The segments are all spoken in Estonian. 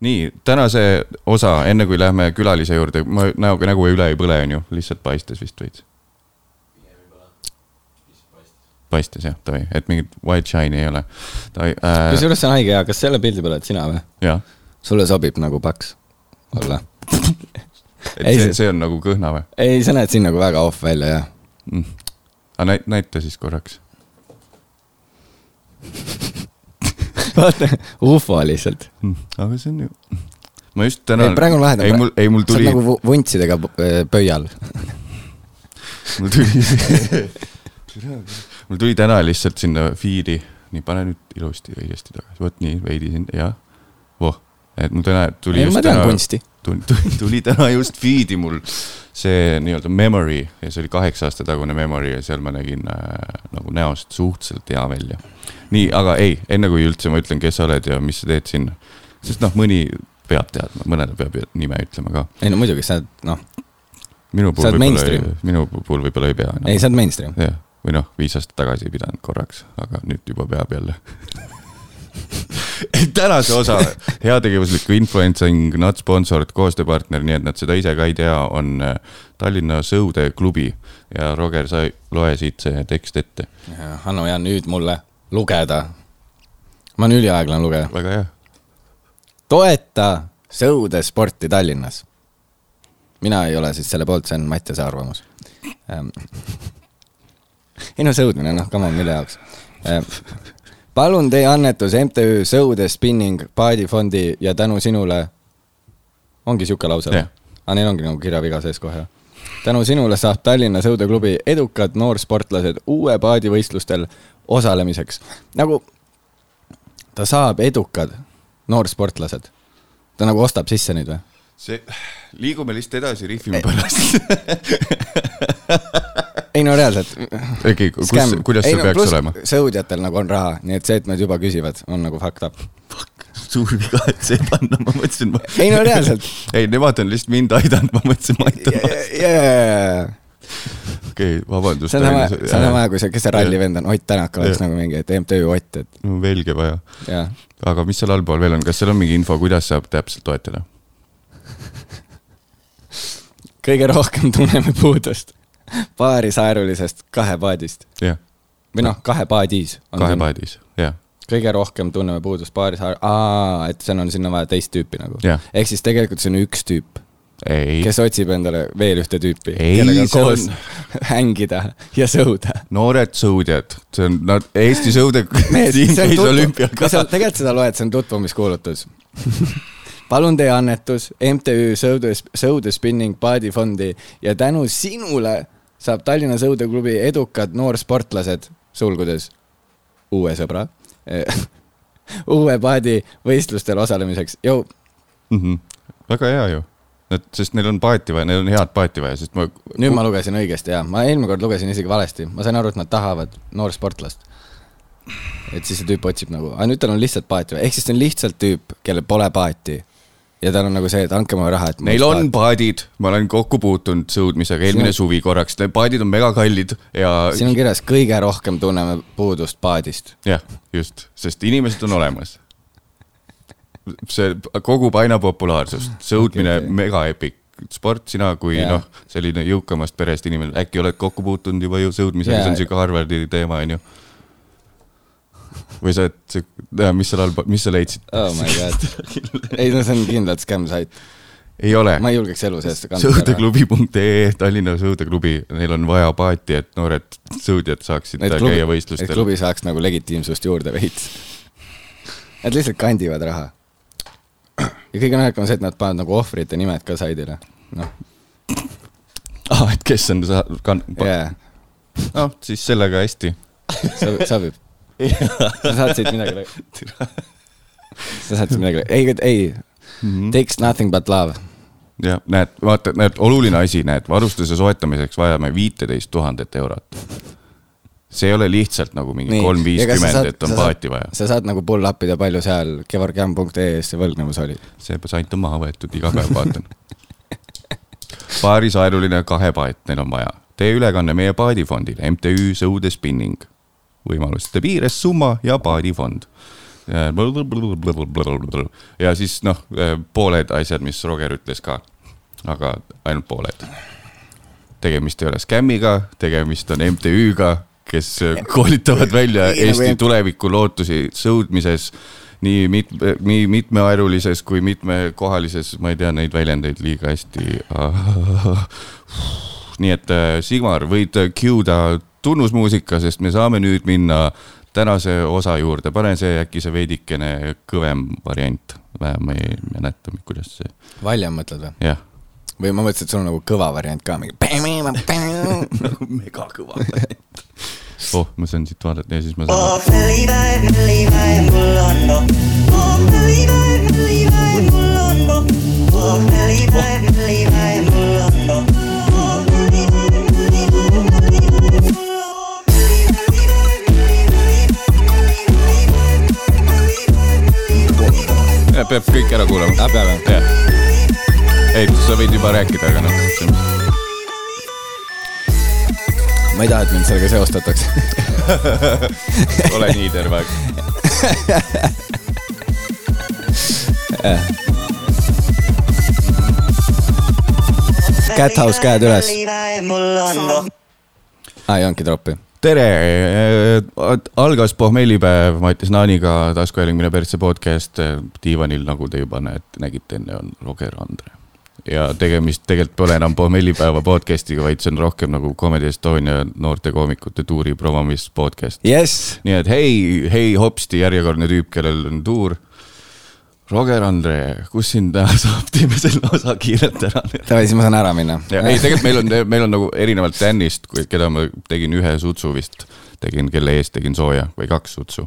nii tänase osa, enne kui lähme külalise juurde, ma näoga nägu üle ei põle, onju, lihtsalt paistes vist veits. paistes jah, davai, et mingit white shine'i ei ole. Äh... kusjuures see on haige hea, kas selle pildi peal oled sina või? sulle sobib nagu paks. Olla. Ei, see, see on nagu kõhna või? ei, sa näed siin nagu väga off välja, jah. Mm.. aga näita siis korraks vaata, ufo lihtsalt mm.. aga see on ju, ma just täna. praegu on lahe. ei, mul, ei mul tuli. sa oled nagu vuntsidega äh, pöial mul tuli mul tuli täna lihtsalt sinna feed'i, nii pane nüüd ilusti õigesti tagasi, vot nii veidi siin, jah, voh, et mul täna tuli. ei, ma tean täna, kunsti. tuli, tuli täna just feed'i mul see nii-öelda memory ja see oli kaheksa aasta tagune memory ja seal ma nägin äh, nagu näost suhteliselt hea välja. nii, aga ei, enne kui üldse ma ütlen, kes sa oled ja mis sa teed siin, sest noh, mõni peab teadma, mõnele peab nime ütlema ka. ei no muidugi, sa oled noh. minu puhul võib-olla, minu puhul võib-olla ei pea no.. ei, sa oled mainstream. jah või noh, viis aastat tagasi ei pidanud korraks, aga nüüd juba peab jälle tänase osa heategevusliku influencing, not sponsored koostööpartner, nii et nad seda ise ka ei tea, on äh, Tallinna Sõudeklubi ja Roger, sa loe siit see tekst ette. Hanno, ja nüüd mulle lugeda. ma olen üliaeglane lugeja. väga hea. toeta sõudesporti Tallinnas. mina ei ole siis selle poolt, see on Mattiase arvamus ähm, ei no sõudmine, noh, come on, mille jaoks. Palun tee annetus MTÜ Sõude Spinning paadifondi ja tänu sinule. ongi sihuke lause yeah.? aga neil ongi nagu kirjaviga sees kohe. tänu sinule saab Tallinna Sõudeklubi edukad noorsportlased uue paadivõistlustel osalemiseks. nagu ta saab edukad noorsportlased. ta nagu ostab sisse neid või? see, liigume lihtsalt edasi, rihvime pärast ei no reaalselt. okei, kus, kuidas see ei, no, peaks olema? sõudjatel nagu on raha, nii et see, et nad juba küsivad, on nagu fucked up. suur viga, et see panna, ma mõtlesin ma.... ei no reaalselt. ei, nemad on lihtsalt mind aidanud, ma mõtlesin, ma aitan vastu. okei, vabandust. see on sama, see on sama, kui see, kes see rallivend on, Ott Tänak oleks nagu mingi, et MTÜ Ott, et. velge vaja. aga mis seal allpool veel on, kas seal on mingi info, kuidas saab täpselt toetada? kõige rohkem tunneme puudust paarisaerulisest kahepaadist yeah.. või noh, kahepaadis. kahepaadis, jah yeah. kõige rohkem tunneme puudust paarisaar-, aa, et seal on sinna vaja teist tüüpi nagu yeah.. ehk siis tegelikult see on üks tüüp. kes otsib endale veel ühte tüüpi, kellega koos on... hängida ja sõuda. noored sõudjad, see on, nad, Eesti sõude tiim käis olümpial ka. tegelikult seda loed, see on tutvumiskuulutus palun tee annetus MTÜ Sõude, Sõude Spinning paadifondi ja tänu sinule saab Tallinna Sõudeklubi edukad noorsportlased, sulgudes uue sõbra uue paadi võistlustel osalemiseks, jõu mm. -hmm. väga hea ju, et sest neil on paati vaja, neil on head paati vaja, sest ma. nüüd ma lugesin õigesti ja ma eelmine kord lugesin isegi valesti, ma sain aru, et nad tahavad noorsportlast. et siis see tüüp otsib nagu, aga nüüd tal on lihtsalt paati vaja, ehk siis see on lihtsalt tüüp, kellel pole paati ja tal on nagu see, et andke mulle raha, et. Neil on paadid, ma olen kokku puutunud sõudmisega eelmine on... suvi korraks, need paadid on megakallid ja. siin on kirjas, kõige rohkem tunneme puudust paadist. jah, just, sest inimesed on olemas. see kogub aina populaarsust, sõudmine okay, okay. mega epic sport, sina kui yeah. noh, selline jõukamast perest inimene, äkki oled kokku puutunud juba ju sõudmisega yeah., see on siuke Harvardi teema, onju või sa, et, mis seal all, mis sa leidsid? oh my god ei no see on kindlalt skäm sait. ei ole. ma ei julgeks elu sees sõudeklubi.ee, Tallinna Sõudeklubi, neil on vaja paati, et noored sõudjad saaksid et klubi, käia võistlustel. et klubi saaks nagu legitiimsust juurde veits. Nad lihtsalt kandivad raha. ja kõige naljakam on see, et nad panevad nagu ohvrite nimed ka saidile, noh. aa, ah, et kes on sa-, kan-. jaa. noh, siis sellega hästi. sobib sa saatsid midagi sa saatsid midagi, ei, ei mm, -hmm. takes nothing but love. jah, näed, vaata, näed, oluline asi, näed, varustuse soetamiseks vajame viiteist tuhandet eurot. see ei ole lihtsalt nagu mingi kolm viiskümmend, et on paati vaja. sa saad nagu pull up ida, palju seal kevargam.ee-s see võlgnevus oli? see sant on maha võetud, iga päev vaatan paarisaeruline kahepaat neil on vaja. tee ülekanne meie paadifondile, MTÜ Sõude Spinning võimaluste piires summa ja paadifond. ja siis noh, pooled asjad, mis Roger ütles ka, aga ainult pooled. tegemist ei ole skämmiga, tegemist on MTÜ-ga, kes koolitavad välja nagu Eesti tuleviku lootusi sõudmises nii mit-, nii mitmeaerulises kui mitmekohalises, ma ei tea neid väljendeid liiga hästi. nii et äh, Sigmar, võid cue da tunnusmuusika, sest me saame nüüd minna tänase osa juurde, pane see äkki see veidikene kõvem variant, ma ei mäleta, kuidas see, Valjam mõtled või? jah. või ma mõtlesin, et sul on nagu kõva variant ka, mingi. nagu megakõva variant. oh, ma saan siit vaadata ja siis ma saan. oh õlipäev, õlipäev mul on noh. oh õlipäev, õlipäev mul on noh. oh õlipäev, õlipäev mul on noh. Peab kõik ära kuulama. ah, peab jah? ei, sa võid juba rääkida, aga noh, ma ei taha, et mind sellega seostatakse. ole nii terve aeg. Cat House, käed üles. aa, ei olnudki troppi. tere, algas pohmellipäev Mattias Naaniga taskuhääling persse podcast diivanil, nagu te juba näete, nägite enne, on Roger Andre. ja tegemist tegelikult pole enam pohmellipäeva podcast'iga, vaid see on rohkem nagu Comedy Estonia noorte koomikute tuuri promomis podcast. jess, nii et hei, hei hopsti, järjekordne tüüp, kellel on tuur. Roger Andre, kus sind täna saab, teeme selle osa kiirelt ära davai, siis ma saan ära minna. ja ei, tegelikult meil on, meil on nagu erinevalt Danist, keda ma tegin ühe sutsu vist, tegin, kelle eest tegin sooja või kaks sutsu.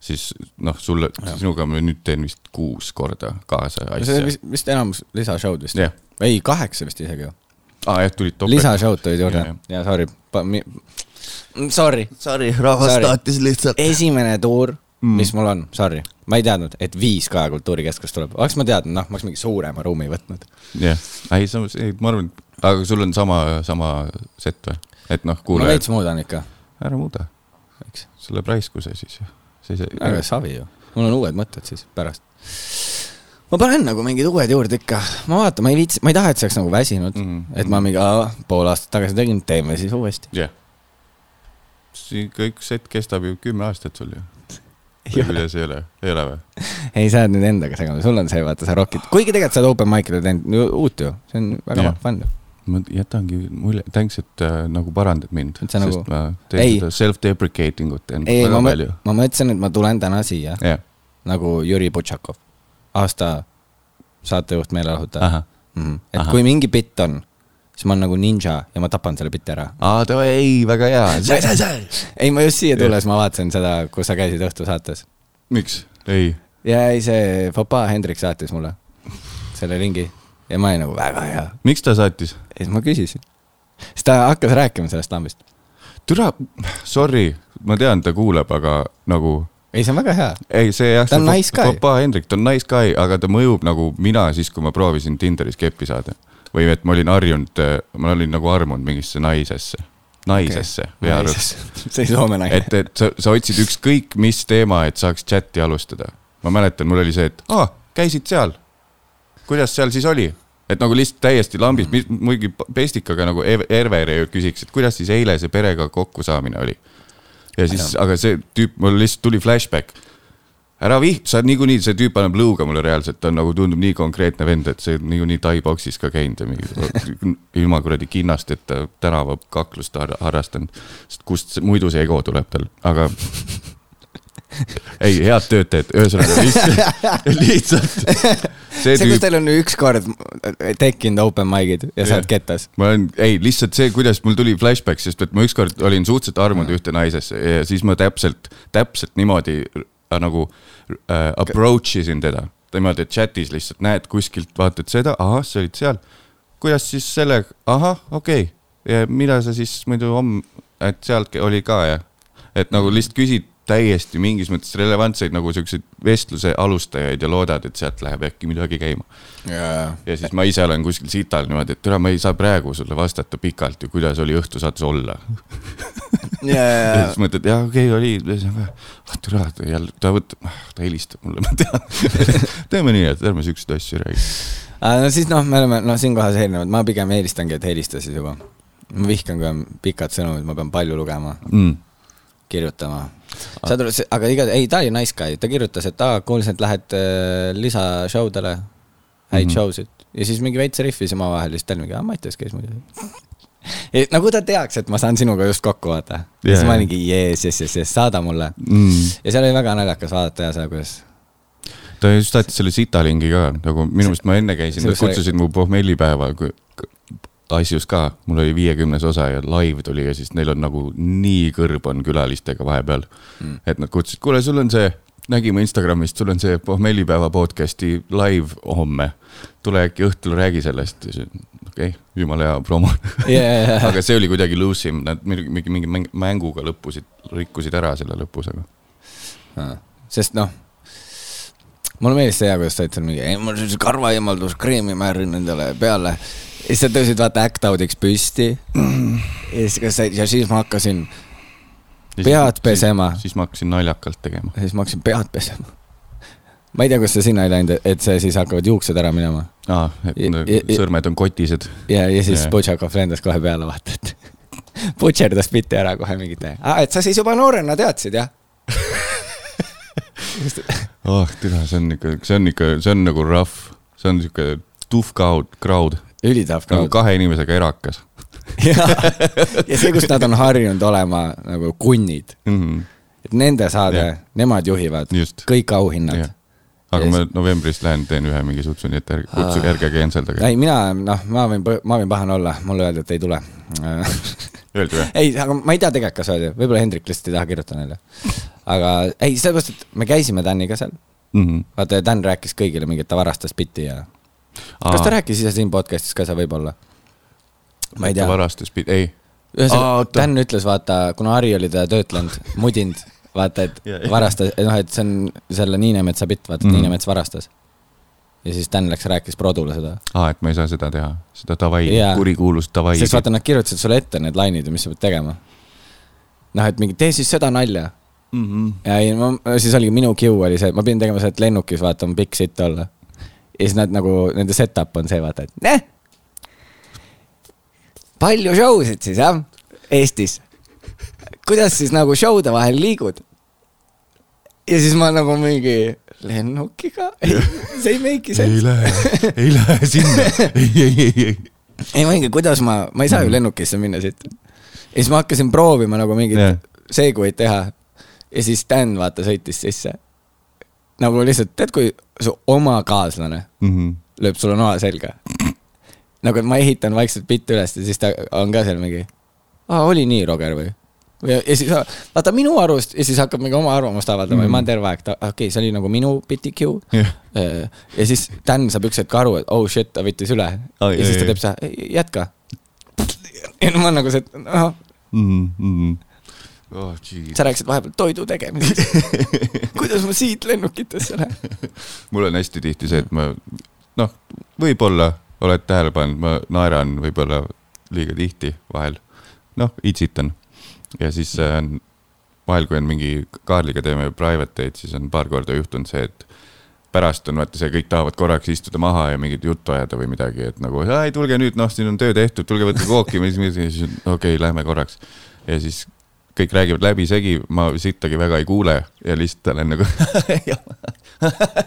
siis noh, sulle, sinuga ma nüüd teen vist kuus korda kaasa see asja vist, vist enamus lisashow'd vist Jah.. ei, kaheksa vist isegi ju. aa jah, tulid topelt. lisashow'd tulid juurde ja sorry. Sorry, Sorry, rahvas Sorry. tahtis lihtsalt. esimene tuur, mis mul on, sorry, ma ei teadnud, et viis Kaja Kultuurikeskus tuleb, oleks ma teadnud, noh, ma oleks mingi suurema ruumi võtnud. jah, ei ei ma arvan, aga sul on sama, sama set või? et noh, ma kuule, veits muudan ikka, ära muuda, eks, selle raiskuse siis ju. see, aga see, savi ju, mul on uued mõtted siis pärast. ma panen nagu mingid uued juurde ikka, ma vaatan, ma ei viitsi, ma ei taha, et see oleks nagu väsinud mm, Mhm. -hmm. et ma mingi aa, pool aastat tagasi tegin, teeme siis uuesti. jah. see kõik set kestab ju kümme aastat sul ju. Kuidas ei ole, ei ole või? ei, sa oled nüüd endaga segama, sul on see, vaata, sa rokid, kuigi tegelikult sa oled open mic'ile teinud uut ju, see on väga yeah. fun ju. ma jätangi mulje, thanks, et äh, nagu parandad mind, sa sest nagu- ma teen Ei. seda self-deprecating ut ei, väga ma palju. ma mõtlesin, et ma tulen täna siia jah, nagu Jüri Butšakov, aasta saatejuht, meelelahutaja mm. -hmm. et Ahah. kui mingi bitt on, siis ma olen nagu ninja ja ma tapan selle bitti ära. aa, davai, ei, väga hea. ei, ma just siia tulles, ma vaatasin seda, kus sa käisid õhtusaates. miks? ei, ja ei, see Fopaa Hendrik saatis mulle selle lingi ja ma olin nagu väga hea. miks ta saatis? ja siis ma küsisin. siis ta hakkas rääkima sellest lambist. türa, sorry, ma tean, ta kuulab, aga nagu ei, see on väga hea. ei, see jah. Ta on nice guy. Papa Hendrik, ta on nice guy, aga ta mõjub nagu mina siis, kui ma proovisin Tinderis keppi saada. Või et ma olin harjunud, ma olin nagu armunud mingisse naisesse, naisesse okay., arust. see oli Soome naine. et, et sa, sa otsid ükskõik mis teema, et saaks chati alustada. ma mäletan, mul oli see, et aa, käisid seal. kuidas seal siis oli? et nagu lihtsalt täiesti lambis, muidugi Pestikaga nagu Ev- Erver ju küsiks, et kuidas siis eile see perega kokkusaamine oli. ja siis, aga see tüüp, mul lihtsalt tuli flashback. Ära vih-, sa niikuinii, see tüüp annab lõuga mulle reaalselt, ta on nagu tundub nii konkreetne vend, et see niikuinii Tai-boksis ka käinud ja mingi ilma kuradi kinnasteta tänavakaklust har- harrastanud. sest kust see, muidu see ego tuleb tal, aga ei, head tööd teed, ühesõnaga lihtsalt, lihtsalt see see, kus teil on ükskord tekkinud open mic'id ja sa oled ketas. ma olen, ei lihtsalt see, kuidas mul tuli flashback, sest et ma ükskord olin suhteliselt armunud ühte naisesse ja siis ma täpselt, täpselt niimoodi nagu äh, approach isin teda. niimoodi, et chat'is lihtsalt näed kuskilt, vaatad seda, ahah, sa olid seal. kuidas siis sellega, ahah, okei okay.. mida sa siis muidu homme, et sealt oli ka ja, et nagu lihtsalt küsid täiesti mingis mõttes relevantseid nagu siukseid vestluse alustajaid ja loodad, et sealt läheb äkki midagi käima. jaa, ja siis ma ise olen kuskil sital niimoodi, et türa, ma ei saa praegu sulle vastata pikalt ju, kuidas oli õhtusaates olla. ja jaa, siis mõtled, jah, okei okay,, oli, ah türa, ta jälle, ta võtab, ta helistab mulle, ma tean. teeme nii, et ärme siukseid asju räägi. no siis noh, me oleme noh, siinkohas erinevad, ma pigem eelistangi, et helista siis juba. ma vihkan, kui on pikad sõnumid, ma pean palju lugema, Mm. kirjutama. Saad aru, aga iga, ei, ta oli nice guy, ta kirjutas, et aa, kuulsin, et lähed äh, lisashow dele, häid mm. -hmm. show sid. ja siis mingi veits rihvis omavahel ja siis ta oli mingi, aa, Mattias käis muidugi. nagu ta teaks, et ma saan sinuga just kokku, vaata. ja Jaa, siis ma olingi jees, jees, jees, jees, saada mulle. Mm. ja seal oli väga naljakas vaadata ja seda, kuidas ta just saatis selle sitalingi ka, nagu minu meelest ma enne käisin, nad kutsusid mu pohmellipäeva asjus ka, mul oli viiekümnes osa ja live tuli ja siis neil on nagu nii kõrb on külalistega vahepeal mm.. et nad kutsusid, kuule, sul on see, nägime Instagramist, sul on see pohmellipäeva podcast'i live homme. tule äkki õhtul räägi sellest. okei okay,, jumala hea promo yeah.. aga see oli kuidagi loose im, nad mingi, mingi, mingi mäng- mänguga lõppusid, rikkusid ära selle lõpus, aga. Aa, sest noh, mulle meeldis see hea, kuidas sa ütlesid mingi, ei mul siis karvaeemalduskreemi määrin endale peale. Siis sa tõusid vaata act out'iks püsti. ja siis, kas sa, ja siis ma hakkasin, Pead pesema. siis ma hakkasin naljakalt tegema. siis ma hakkasin pead pesema. ma ei tea, kus see sinna ei läinud, et see siis hakkavad juuksed ära minema. aa, et Ja- ja, sõrmed on kotised. ja, ja siis. Butšakov lendas kohe peale, vaata, et butšerdas bitti ära kohe mingite, et sa siis juba noorena teadsid, jah? oh, tere, see on ikka, see on ikka, see on nagu rough, see on sihuke tough crowd, crowd, ülitav nagu ka. kahe inimesega erakas ja, ja see, kus nad on harjunud olema nagu kunnid, mm. -hmm. et nende saade nemad juhivad kõik auhinnad. aga ma novembris lähen, teen ühe mingi sutsu, nii et ärge, kutsuge, ärge canceldage. ei, mina, noh, ma võin, ma võin pahane olla, mulle öeldi, et ei tule. Öeldi või? ei, aga ma ei tea tegelikult, kas öeldi, võib-olla Hendrik lihtsalt ei taha kirjutada neile. aga ei, sellepärast, et me käisime Daniga seal, Mhm. vaata ja Dan rääkis kõigile mingi, et ta varastas bitti ja. Kas ta rääkis ise siin podcast'is ka seal võib-olla? ma ei tea. varastas, ei. Ühesõnaga. Dan ütles, vaata, kuna Harri oli teda töötlenud, mudinud, vaata, et Ja, ja. varastas, noh, et see on selle Niinemetsa bitt, vaata, et Mhm. Niinemets varastas. ja siis Dan läks, rääkis Produle seda. aa, et ma ei saa seda teha, seda davai Jaa., kurikuulust davai. sest vaata, nad kirjutasid sulle ette need lainid ja mis sa pead tegema. noh, et mingi tee siis seda nalja. mm. -hmm. ja ei, ma, siis oligi minu cue oli see, et ma pidin tegema seda, et lennukis vaata on pikk sitt olla. Ja siis nad nagu, nende setup on see, vaata, et näh. palju show sid siis jah, Eestis. kuidas siis nagu show'de vahel liigud? ja siis ma nagu mingi lennukiga, see ei make'i ei sense. lähe, ei lähe sinna, ei, ei, ei, ei. ei ma mingi, kuidas ma, ma ei saa ju lennukisse minna siit. ja siis ma hakkasin proovima nagu mingit Jah. yeah. seguid teha. ja siis Dan vaata sõitis sisse. Nagu lihtsalt, tead, kui su oma kaaslane Mhm. lööb sulle noa selga. nagu, et ma ehitan vaikselt bitti üles ja siis ta on ka seal mingi. aa, oli nii, Roger või? ja, ja siis vaata minu arust ja siis hakkab mingi oma arvamust avaldama mm. ja ma olen terve aeg, okei okay,, see oli nagu minu biti cue Jah. ja siis Dan saab üks hetk aru, et oh shit, ta võttis üle Ai, ja siis ai, ta teeb seda, jätka. ja no ma nagu see, et noh, Mhm, mhm. Oh sa rääkisid vahepeal toidu tegemisest. kuidas ma siit lennukitesse lähen? mul on hästi tihti see, et ma noh, võib-olla oled tähele pannud, ma naeran võib-olla liiga tihti vahel. noh, itsitan ja siis äh, on vahel, kui on mingi Kaarliga teeme private date, siis on paar korda juhtunud see, et pärast on vaata see, kõik tahavad korraks istuda maha ja mingit juttu ajada või midagi, et nagu ei tulge nüüd, noh, siin on töö tehtud, tulge võtke kooki või siis, siis okei okay,, lähme korraks. ja siis kõik räägivad läbisegi, ma sittagi väga ei kuule ja lihtsalt olen nagu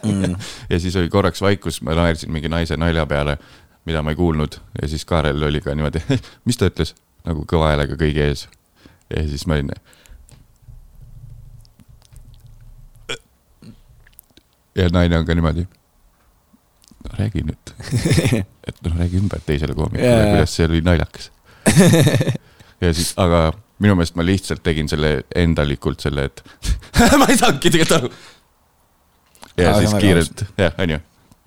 Mm. ja siis oli korraks vaikus, ma naersin mingi naise nalja peale, mida ma ei kuulnud ja siis Kaarel oli ka niimoodi, mis ta ütles, nagu kõva häälega kõigi ees. ja siis ma olin. ja naine on ka niimoodi. no räägi nüüd, et noh, räägi ümber teisele koomikule yeah., kuidas see oli naljakas. ja siis, aga minu meelest ma lihtsalt tegin selle endalikult selle, et ma ei saanudki tegelikult aru. ja Aga siis kiirelt, jah, onju,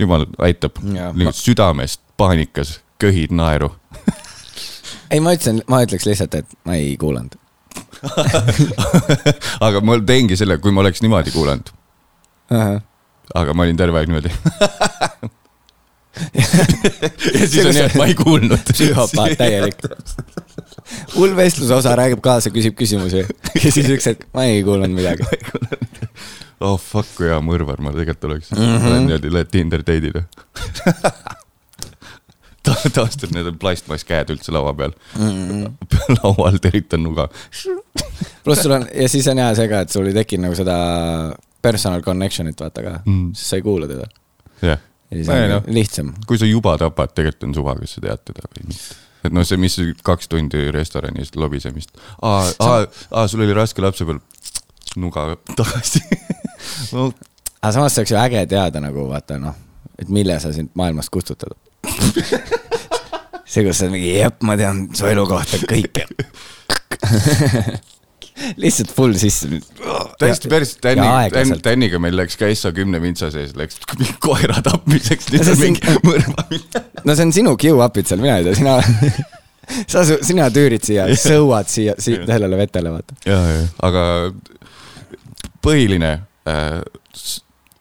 jumal aitab Jaa., südamest paanikas köhid naeru. ei, ma ütlesin, ma ütleks lihtsalt, et ma ei kuulanud. aga ma teengi selle, kui ma oleks niimoodi kuulanud, aga ma olin terve aeg niimoodi. ja siis on nii, et ma ei kuulnud. psühhopaat täielik. Hull vestluse osa räägib kaasa, küsib küsimusi ja siis üks hetk, ma ei kuulnud midagi. oh fuck, kui hea mõrvar ma tegelikult oleks mm. -hmm. niimoodi lähed Tinder date'ile Ta- taastad need plastmasskäed üldse laua peal mm. -hmm. laual teritan nuga. pluss sul on ja siis on hea see ka, et sul ei tekkinud nagu seda personal connection'it vaata ka Mm. siis sa ei kuula teda. jah, on noh. lihtsam. kui sa juba tapad, tegelikult on suva, kas sa tead teda või mitte. Et noh, see, mis kaks tundi restoranis lobisemist. aa, aa, aa, sul oli raske lapsepõlv. nuga tagasi no,. aga samas see oleks ju äge teada nagu vaata noh, et mille sa sind maailmast kustutad. see, kus sa mingi, jep, ma tean su elu kohta kõike. lihtsalt full sisse. täiesti päris Tänni. Tänniga meil läks ka SA kümne vintsa sees läks koera tapmiseks, No lihtsalt siin- mingi mõrvamine. no see on sinu Q-up'id seal, mina ei tea, sina, sa, sina tüürid siia, sõuad siia, siia sellele vetele, vaata. ja, ja, aga põhiline äh,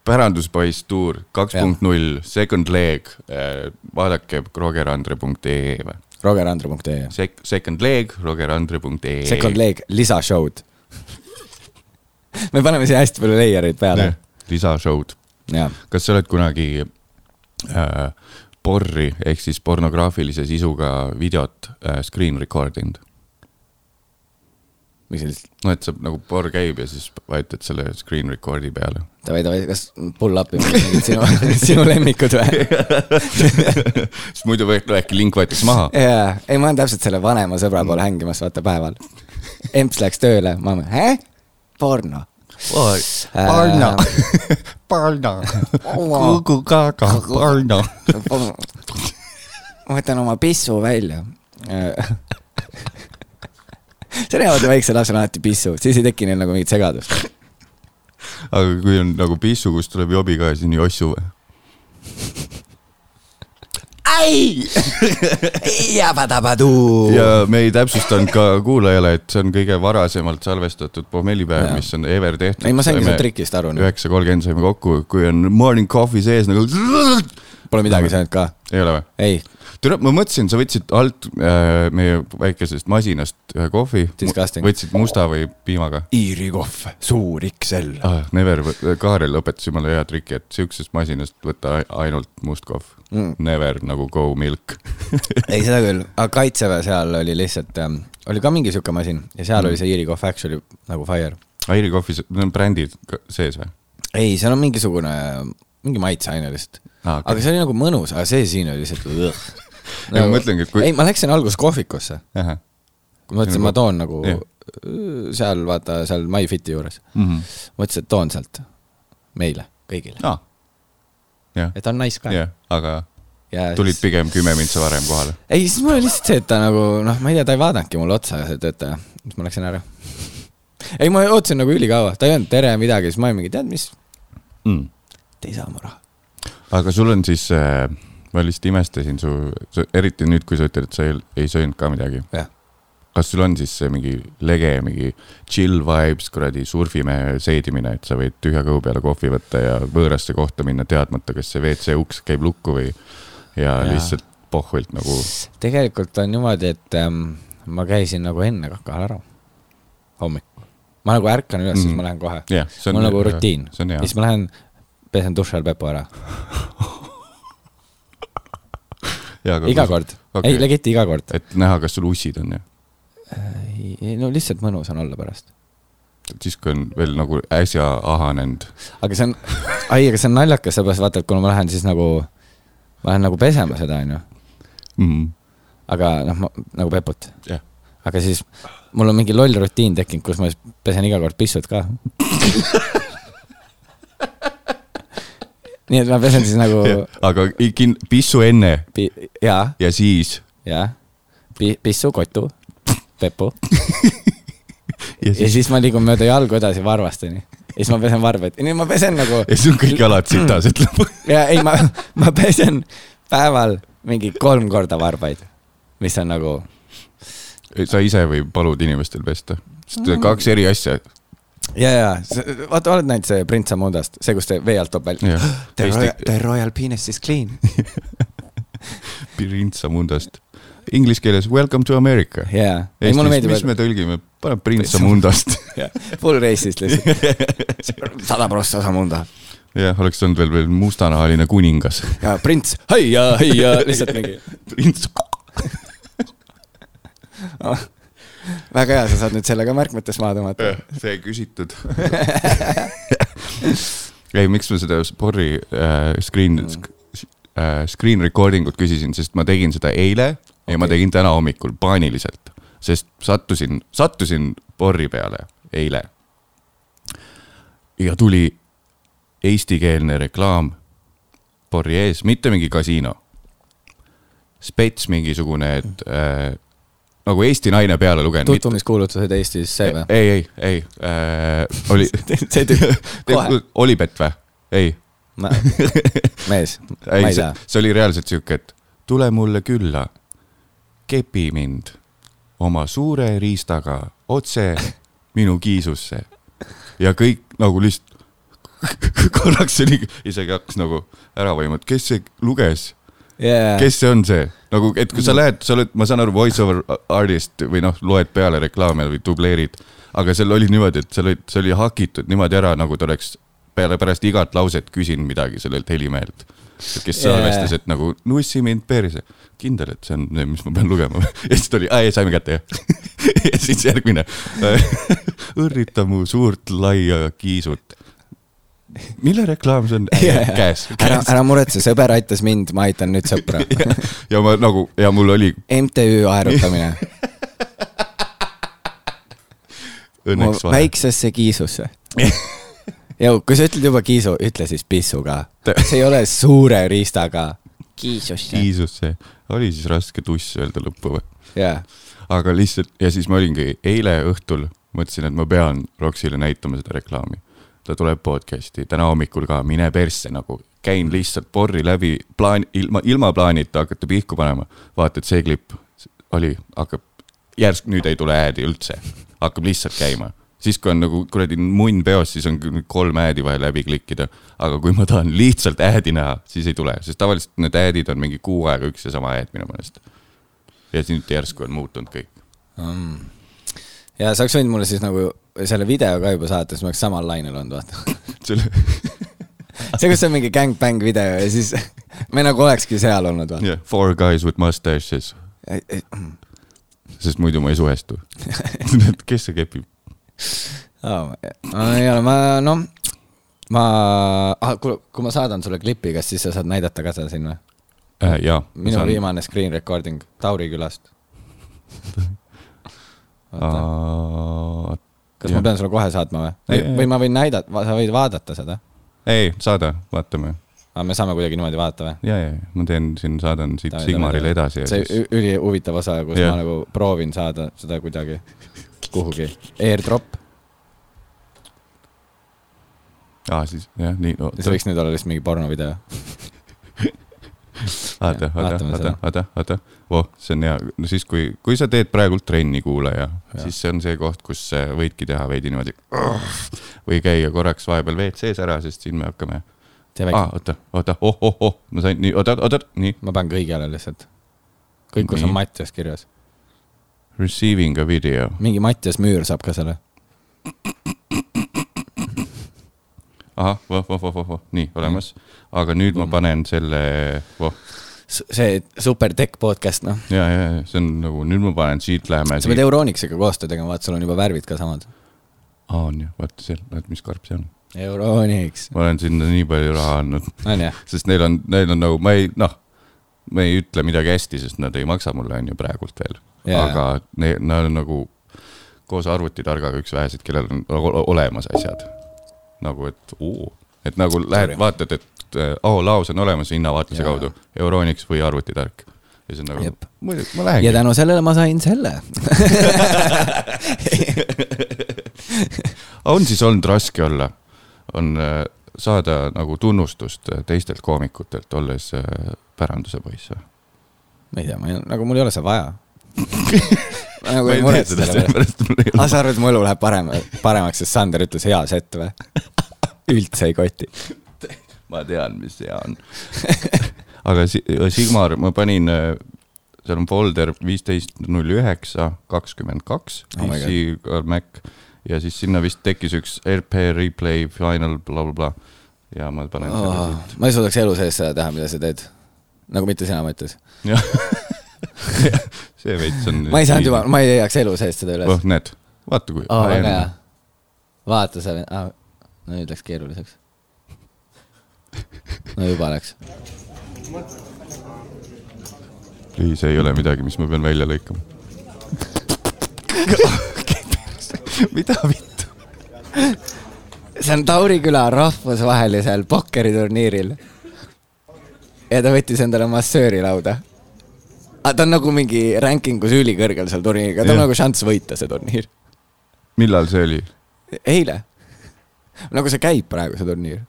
päranduspoiss tuur kaks punkt null, second leg äh,, vaadake rogerandre.ee või rogerandre.ee. Sek-, second leg, rogerandre.ee. Second leg, lisashow'd. me paneme siia hästi palju layer eid peale. lisashow'd. kas sa oled kunagi äh, porri ehk siis pornograafilise sisuga videot äh, screen record inud? Mis see siis, no et sa nagu porr käib ja siis vajutad selle screen record'i peale. davai, davai, kas pull up'i mingid sinu, sinu lemmikud või? siis muidu või no, äkki link võetakse maha. jaa, ei ma olen täpselt selle vanema sõbra poole hängimas, vaata päeval. emps läks tööle, ma mõtlen, hä? porno. Porno, porno, Kuku Kaka, porno. ma võtan oma pissu välja. See vaata väiksel lapsel alati pissu, siis ei teki neil nagu mingit segadust. aga kui on nagu pissu, kust tuleb jobi ka, siis on jossu või? ai, jabadabaduu. ja me ei täpsustanud ka kuulajale, et see on kõige varasemalt salvestatud pommellipäev, mis on ever tehtud. ei, ma saingi sellest trikist aru. üheksa kolmkümmend saime kokku, kui on morning coffee sees nagu. Pole midagi saanud ka. ei ole või? ei, tere, ma mõtlesin, sa võtsid alt äh, meie väikesest masinast ühe kohvi. Disgusting. võtsid musta või piimaga Iiri kohv, suur XL. ah,? Never, Kaarel õpetas jumala hea triki, et siuksest masinast võta ai- ainult must kohv Mm. Never nagu go milk. ei, seda küll, aga kaitseväe seal oli lihtsalt ähm,, oli ka mingi sihuke masin ja seal mm. oli see Iiri kohv actually nagu fire. Airi kohvis, need on brändid sees või? ei, seal on mingisugune, mingi maitseaine lihtsalt Aa, okei. aga see oli nagu mõnus, aga see siin oli lihtsalt. Ei, ma mõtlengi, et kui- ei, ma läksin alguses kohvikusse, kui ma mõtlesin, ma toon nagu Jah. seal vaata seal MyFiti juures, Mhm. mõtlesin, et toon sealt meile kõigile, jah, et on nice ka. aga ja tulid siis- pigem kümme mintsa varem kohale. ei, siis mul oli lihtsalt see, et ta nagu noh, ma ei tea, ta ei vaadanudki mulle otsa, see töötaja, siis ma läksin ära. ei, ma ootasin nagu ülikaua, ta ei öelnud tere midagi, siis ma olin mingi, tead mis, Mm. te ei saa mu raha. aga sul on siis äh,, ma lihtsalt imestasin su, su, eriti nüüd, kui sa ütled, et sa ei, ei söönud ka midagi. kas sul on siis see mingi lege, mingi chill vibes, kuradi surfimehe seedimine, et sa võid tühja kõhu peale kohvi võtta ja võõrasse kohta minna, teadmata, kas see WC uks käib lukku või ja, ja. Lihtsalt pohvilt nagu tegelikult on niimoodi, et ähm, ma käisin nagu enne kakal ära, hommikul. ma nagu ärkan üles mm, -hmm. siis ma lähen kohe. see mul on nagu rutiin. hea siis ma lähen, pesen duši all pepu ära, iga kord okay., ei legit iga kord. et näha, kas sul ussid on ju, ei no lihtsalt mõnus on olla pärast. siis kui on veel nagu äsja ahanenud. aga see on, ai, aga see on naljakas, sellepärast vaata, et kuna ma lähen siis nagu, ma lähen nagu pesema seda, onju, Mm. aga noh, nagu peput. jah, aga siis mul on mingi loll rutiin tekkinud, kus ma pesen iga kord pissud ka. nii et ma pesen siis nagu aga kin-, pissu enne pi-, jaa, ja siis jaa, pissu, kotu, pepu ja ja siis, siis ma liigun mööda jalgu edasi varvasteni. ja siis ma pesen varbaid, nii ma pesen nagu ja siis on kõik jalad sitas, ütleb. ja ei, ma, ma pesen päeval mingi kolm korda varbaid, mis on nagu, sa ise või palud inimestel pesta, sest kaks eri asja. ja, ja, vaata, oled näinud see Prints Amundast, see, kus ta vee alt toob välja. The royal, the royal penis is clean. Pirintsa mundast. inglise keeles welcome to America. jaa, ei mulle Eestis, meeldib mis, me tõlgime, paneb Prince Amundast. full racist lihtsalt. sada prossa Samunda. jah, oleks olnud veel, veel mustanahaline kuningas. ja prints, heia, heia, lihtsalt mingi. prints. Väga hea, sa saad nüüd selle ka märkmetes maha tõmmata. see küsitud. ei, miks ma seda sporri äh, screen äh,, screen recording ut küsisin, sest ma tegin seda eile ja ma tegin täna hommikul paaniliselt, sest sattusin, sattusin porri peale eile. ja tuli eestikeelne reklaam porri ees, mitte mingi kasiino. spets mingisugune, et äh, nagu Eesti naine peale lugenud. tutvumiskuulutused Eestis, see või? ei, ei, ei äh,, oli see tüüp, kohe, Olipet või? ei, mees, ma ei see, tea. see oli reaalselt sihuke, et tule mulle külla, kepi mind oma suure riistaga otse minu kiisusse ja kõik nagu lihtsalt korraks oli, isegi hakkas nagu ära vajuma, et kes see luges, jaa, kes see on see, nagu, et kui sa lähed, sa oled, ma saan aru, voice over artist või noh, loed peale reklaame või dubleerid. aga seal oli niimoodi, et seal oli, see oli hakitud niimoodi ära, nagu ta oleks peale, pärast igat lauset küsinud midagi sellelt helimehelt. kes salvestas, et nagu nussi mind perse. kindel, et see on see, mis ma pean lugema. ja siis tuli, aa ei, saime kätte jah. ja siis järgmine. õrrita mu suurt laia kiisut. mille reklaam see on? käes, ära, käes. ära muretse, sõber aitas mind, ma aitan nüüd sõpra. ja ma nagu ja mul oli MTÜ aerutamine, õnneks vahe. väiksesse kiisusse. Jõu, kui sa ütled juba kiisu, ütle siis pissu ka. see ei ole suure riistaga. kiisusse. kiisusse, oli siis raske tuss öelda lõppu või? jaa, aga lihtsalt ja siis ma olingi eile õhtul mõtlesin, et ma pean Roxile näitama seda reklaami. Ta tuleb podcast'i täna hommikul ka, mine persse nagu, käin lihtsalt porri läbi plaan, ilma, ilma plaanita hakata pihku panema. vaata, et see klipp oli, hakkab, järsku nüüd ei tule äädi üldse, hakkab lihtsalt käima siis kui on nagu kuradi munn peos, siis on kolm äädi vaja läbi klikkida, aga kui ma tahan lihtsalt äädi näha, siis ei tule, sest tavaliselt need äädid on mingi kuu aega üks ja sama ääd minu meelest. ja siis nüüd järsku on muutunud kõik. Ja sa oleks võinud mulle siis nagu selle video ka juba saata, siis ma oleks samal lainel olnud, vaata. selle, see, kus on mingi gangbang video ja siis me nagu olekski seal olnud, vaata yeah, four guys with mustaches, sest muidu ma ei suhestu. kes see kepib? oh,. ei ole, ma noh, ma ah,, kuule, kui ma saadan sulle klipi, kas siis sa saad näidata ka seda siin või? äh,. jaa. minu saan... viimane screen recording Tauri külast. Kas ma pean sulle kohe saatma või või ma võin näidata, sa võid vaadata seda? ei, saada, vaatame. aga me saame kuidagi niimoodi vaadata või? ja, ja, ma teen siin, saadan siit Davai, Sigmarile edasi ja see siis. ülihuvitav osa, kus Jah. ma nagu proovin saada seda kuidagi kuhugi. Airdrop, aa, siis jah, nii no,. see võiks nüüd olla lihtsalt mingi pornovideo. oota, oota, oota oota, oota, voh, see on hea, no siis, kui, kui sa teed praegult trenni, kuulaja, siis see on see koht, kus võidki teha veidi niimoodi. või käia korraks vahepeal WC-s ära, sest siin me hakkame. aa, väike, oota, oota, oh, oh, oh, ma sain nii, oota, oota, nii. ma panen kõigele lihtsalt. kõik, kus on Mattias kirjas. Receiving a video. mingi Mattias Müür saab ka selle. ahah, voh, voh, voh, voh, voh, nii, olemas. aga nüüd ma panen selle, voh, see super tech podcast, noh. ja, ja, ja see on nagu, nüüd ma panen siit, läheme sa pead Euronixiga koostöö tegema, vaata, sul on juba värvid ka samad. aa, on ju, vaata seal, vaata mis karp see on. Euronix, ma olen sinna nii palju raha andnud, sest neil on, neil on nagu, ma ei, noh, ma ei ütle midagi hästi, sest nad ei maksa mulle, on ju, praegult veel Jaa. aga ne-, nad on nagu koos arvutitargaga üks väheseid, kellel on olemas asjad. nagu, et oo, et nagu lähed vaatad, et äh, oo, laos on olemas hinnavaatluse Jaa. kaudu, Euronix või arvutitark. ja siis on nagu muidugi, ma ja lähengi. tänu sellele ma sain selle. on siis olnud raske olla, on äh, saada nagu tunnustust äh, teistelt koomikutelt, olles päranduse poiss või? ma ei tea, ma ei, nagu mul ei ole seda vaja. nagu ma ei ei muretse selle pärast. aga ole. sa arvad, mu elu läheb parem, paremaks, sest Sander ütles hea sett või? Üldse ei koti. ma tean, mis hea on. aga Si- Sigmar, ma panin äh, seal on folder viisteist null üheksa kakskümmend kaks Oh PC Mac ja siis sinna vist tekkis üks RP replay final blablabla bla, ja ma panen oh, ma ei suudaks elu sees seda teha, mida sa teed. nagu mitte sina siit. jah, see veits on. ma ei saanud juba, ma ei leiaks elu sees seda üles oh, näed, vaata kui oh,. vaata sa ah,, no nüüd läks keeruliseks. no juba läks. ei, see ei ole midagi, mis ma pean välja lõikama. mida vittu? see on Tauriküla rahvusvahelisel pokkeriturniiril. ja ta võttis endale massööri lauda. aga ta on nagu mingi ranking us ülikõrgel seal turniiriga, tal on nagu šanss võita see turniir. millal see oli? eile. Nagu see käib praegu, see turniir.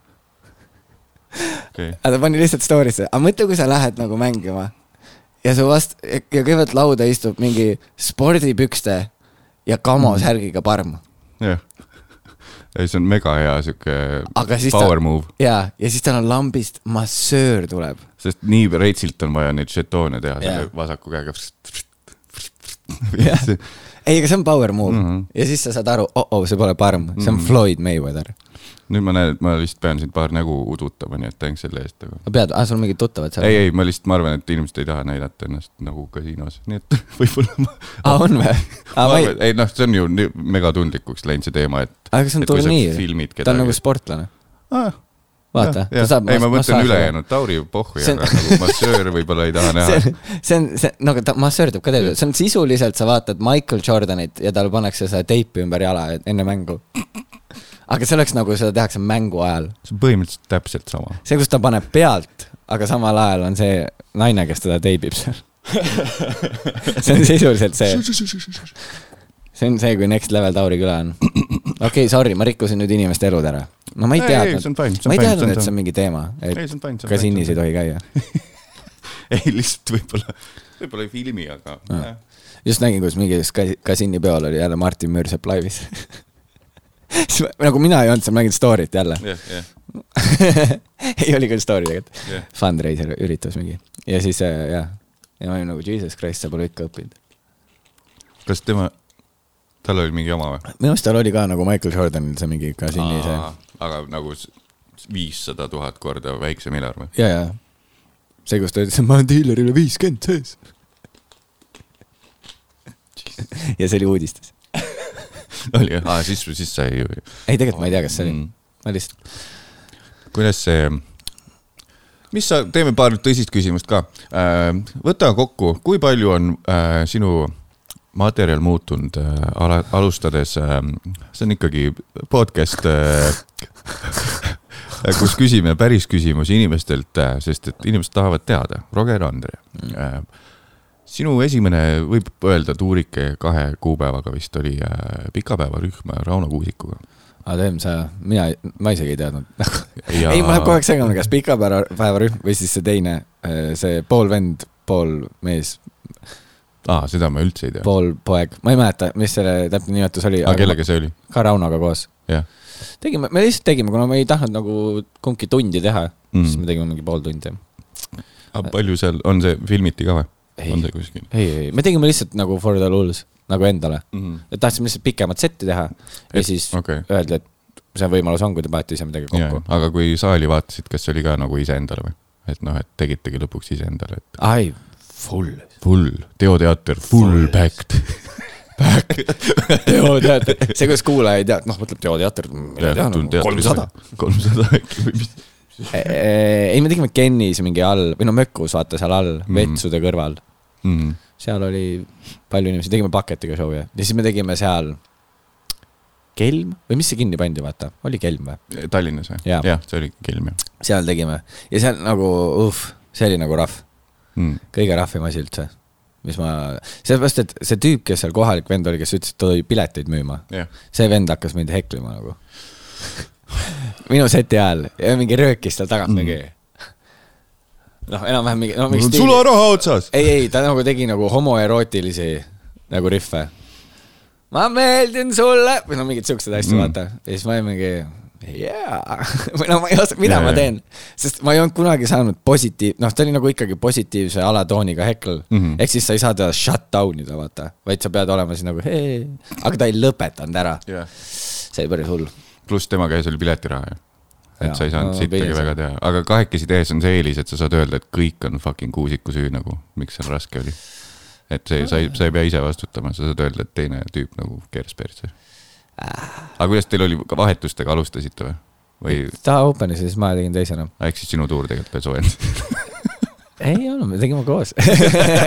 okei, aga ta pani lihtsalt story'sse, aga mõtle, kui sa lähed nagu mängima ja su vast-, ja kõigepealt lauda istub mingi spordipükste ja kamosärgiga parm. jah. ei, see on mega hea sihuke power ta- move, ja, ja siis tal on lambist massöör tuleb. sest nii reitsilt on vaja neid žetoone teha selle vasaku käega. Ei, aga see on power move mm. -hmm. ja siis sa saad aru, oh-oh, see pole parm, see on Mhm. Floyd Mayweather. Nüüd ma näen, et ma vist pean sind paar nägu udutama, nii et thanks selle eest, aga pead, aa, sul on mingid tuttavad seal? ei, ei, ma lihtsalt, ma arvan, et inimesed ei taha näidata ennast nagu kasiinos, nii et võib-olla ma aa, on või? ma ei ei noh, see on ju megatundlikuks läinud see teema, et aga see on turniir filmid, ta on nagu sportlane, ah,. vaata, ta saab ei, ma mõtlen ülejäänud Tauri pohhui, See on- nagu massöör võib-olla ei taha näha see. on, see no aga ta massöör teeb ka teed, see on sisuliselt, sa vaatad Michael Jordanit ja tal pannakse seda teipi ümber jala enne mängu. Aga see oleks nagu seda tehakse mängu ajal. see on põhimõtteliselt täpselt sama. see, kus ta paneb pealt, aga samal ajal on see naine, kes teda teibib seal. see on sisuliselt see, see on see, kui next level Tauri küla on. okei okay,, sorry, ma rikkusin nüüd inimeste elud ära. no ma ei teadnud ma ei teadnud, et see on mingi teema, et kasiinis ei tohi käia. ei, lihtsalt võib-olla, võib-olla ei filmi, aga Ah. jah. just nägin, kuidas mingis ka- kasiini peol oli jälle Martin Müürsepp laivis. nagu mina ei olnud seal, mängin story't jälle. jah, jah, ei, oli küll story tegelikult jah. Fundraiser üritus mingi ja siis äh, jah, ja ma olin nagu jesus christ, sa pole ikka õppinud. kas tema, tal oli mingi oma või? minu arust tal oli ka nagu Michael Jordanil see mingi kasiini see, aga nagu viissada tuhat korda väiksem eelarve või? ja, ja see, kus ta ütles, et ma olen diilerile viiskümmend sees. ja see oli uudistes. oli jah, aa siis, siis sai ju. ei, tegelikult ma ei tea, kas see oli Mm., ma lihtsalt, kuidas see, mis sa, teeme paar tõsist küsimust ka. võta kokku, kui palju on äh, sinu materjal muutunud äh, ala, alustades äh,, see on ikkagi podcast äh, kus küsime päris küsimusi inimestelt äh,, sest et inimesed tahavad teada, Roger Andre äh,. Sinu esimene, võib öelda tuurike kahe kuupäevaga vist oli äh, pikapäevarühm Rauno Kuusikuga. aa teem sa, mina, ma isegi ei teadnud. Ja- ei, mul läheb kogu aeg segamini, kas pikapäevarühm või siis see teine, see pool vend, pool mees, aa, seda ma üldse ei tea. pool poeg, ma ei mäleta, mis selle täpne nimetus oli. aga kellega see oli? ka Raunoga koos. tegime, me lihtsalt tegime, kuna me ei tahtnud nagu kumbki tundi teha mm., siis me tegime mingi pool tundi. aga palju seal, on see, filmiti ka või? On see kuskil ei, ei, me tegime lihtsalt nagu for the lulz, nagu endale. mm? -hmm. et tahtsime lihtsalt pikemat setti teha ja Et- siis okei. öeldi, et see võimalus on, kui te panete ise midagi kokku. aga kui saali vaatasid, kas see oli ka nagu iseendale või? et noh, et tegitegi lõpuks iseendale, et ai, full. full, teoteater, full packed. teoteater, see, kuidas kuulaja ei tea, noh, mõtleb teoteater, mina tean, kolmsada. kolmsada äkki või mis? ei, me tegime Kennis mingi all või no Mökus, vaata seal all mm., vetsude kõrval. Mm. seal oli palju inimesi, tegime paketiga show'i ja siis me tegime seal Kelm või mis see kinni pandi, vaata, oli Kelm või? Tallinnas või? Jah, see oli Kelm jah seal tegime ja seal nagu, uh, see oli nagu rahv, mm.. kõige rahvim asi üldse. mis ma, sellepärast, et see tüüp, kes seal kohalik vend oli, kes ütles, et ta tuli pileteid müüma, jah, see vend hakkas mind heklima nagu. minu seti ajal ja mingi röökis seal tagant mingi. noh, enam-vähem mingi, no mul on sularaha otsas. ei, ei, ta nagu tegi nagu homoerootilisi nagu rihve. ma meeldin sulle või no mingeid siukseid asju Mm. vaata. ja siis ma olin mingi, jaa, või no ma ei oska, mida Jaa, ma teen, sest ma ei olnud kunagi saanud positiiv, noh, ta oli nagu ikkagi positiivse alatooniga hekl mm. -hmm.. ehk siis sa ei saa teda shut down ida, vaata, vaid sa pead olema siis nagu hei, aga ta ei lõpetanud ära, jah. see oli päris hull. pluss tema käes oli piletiraha ju. Et sa ei saanud sittagi väga teha, aga kahekesi tehes on see eelis, et sa saad öelda, et kõik on fucking Kuusiku süü nagu, miks seal raske oli. et see, sa ei, sa ei pea ise vastutama, sa saad öelda, et teine tüüp nagu keeras persse. aga kuidas teil oli, vahetustega alustasite või? või ta open'is ja siis ma tegin teisena. ehk siis sinu tuur tegelikult veel soojendas? ei olnud, me tegime koos.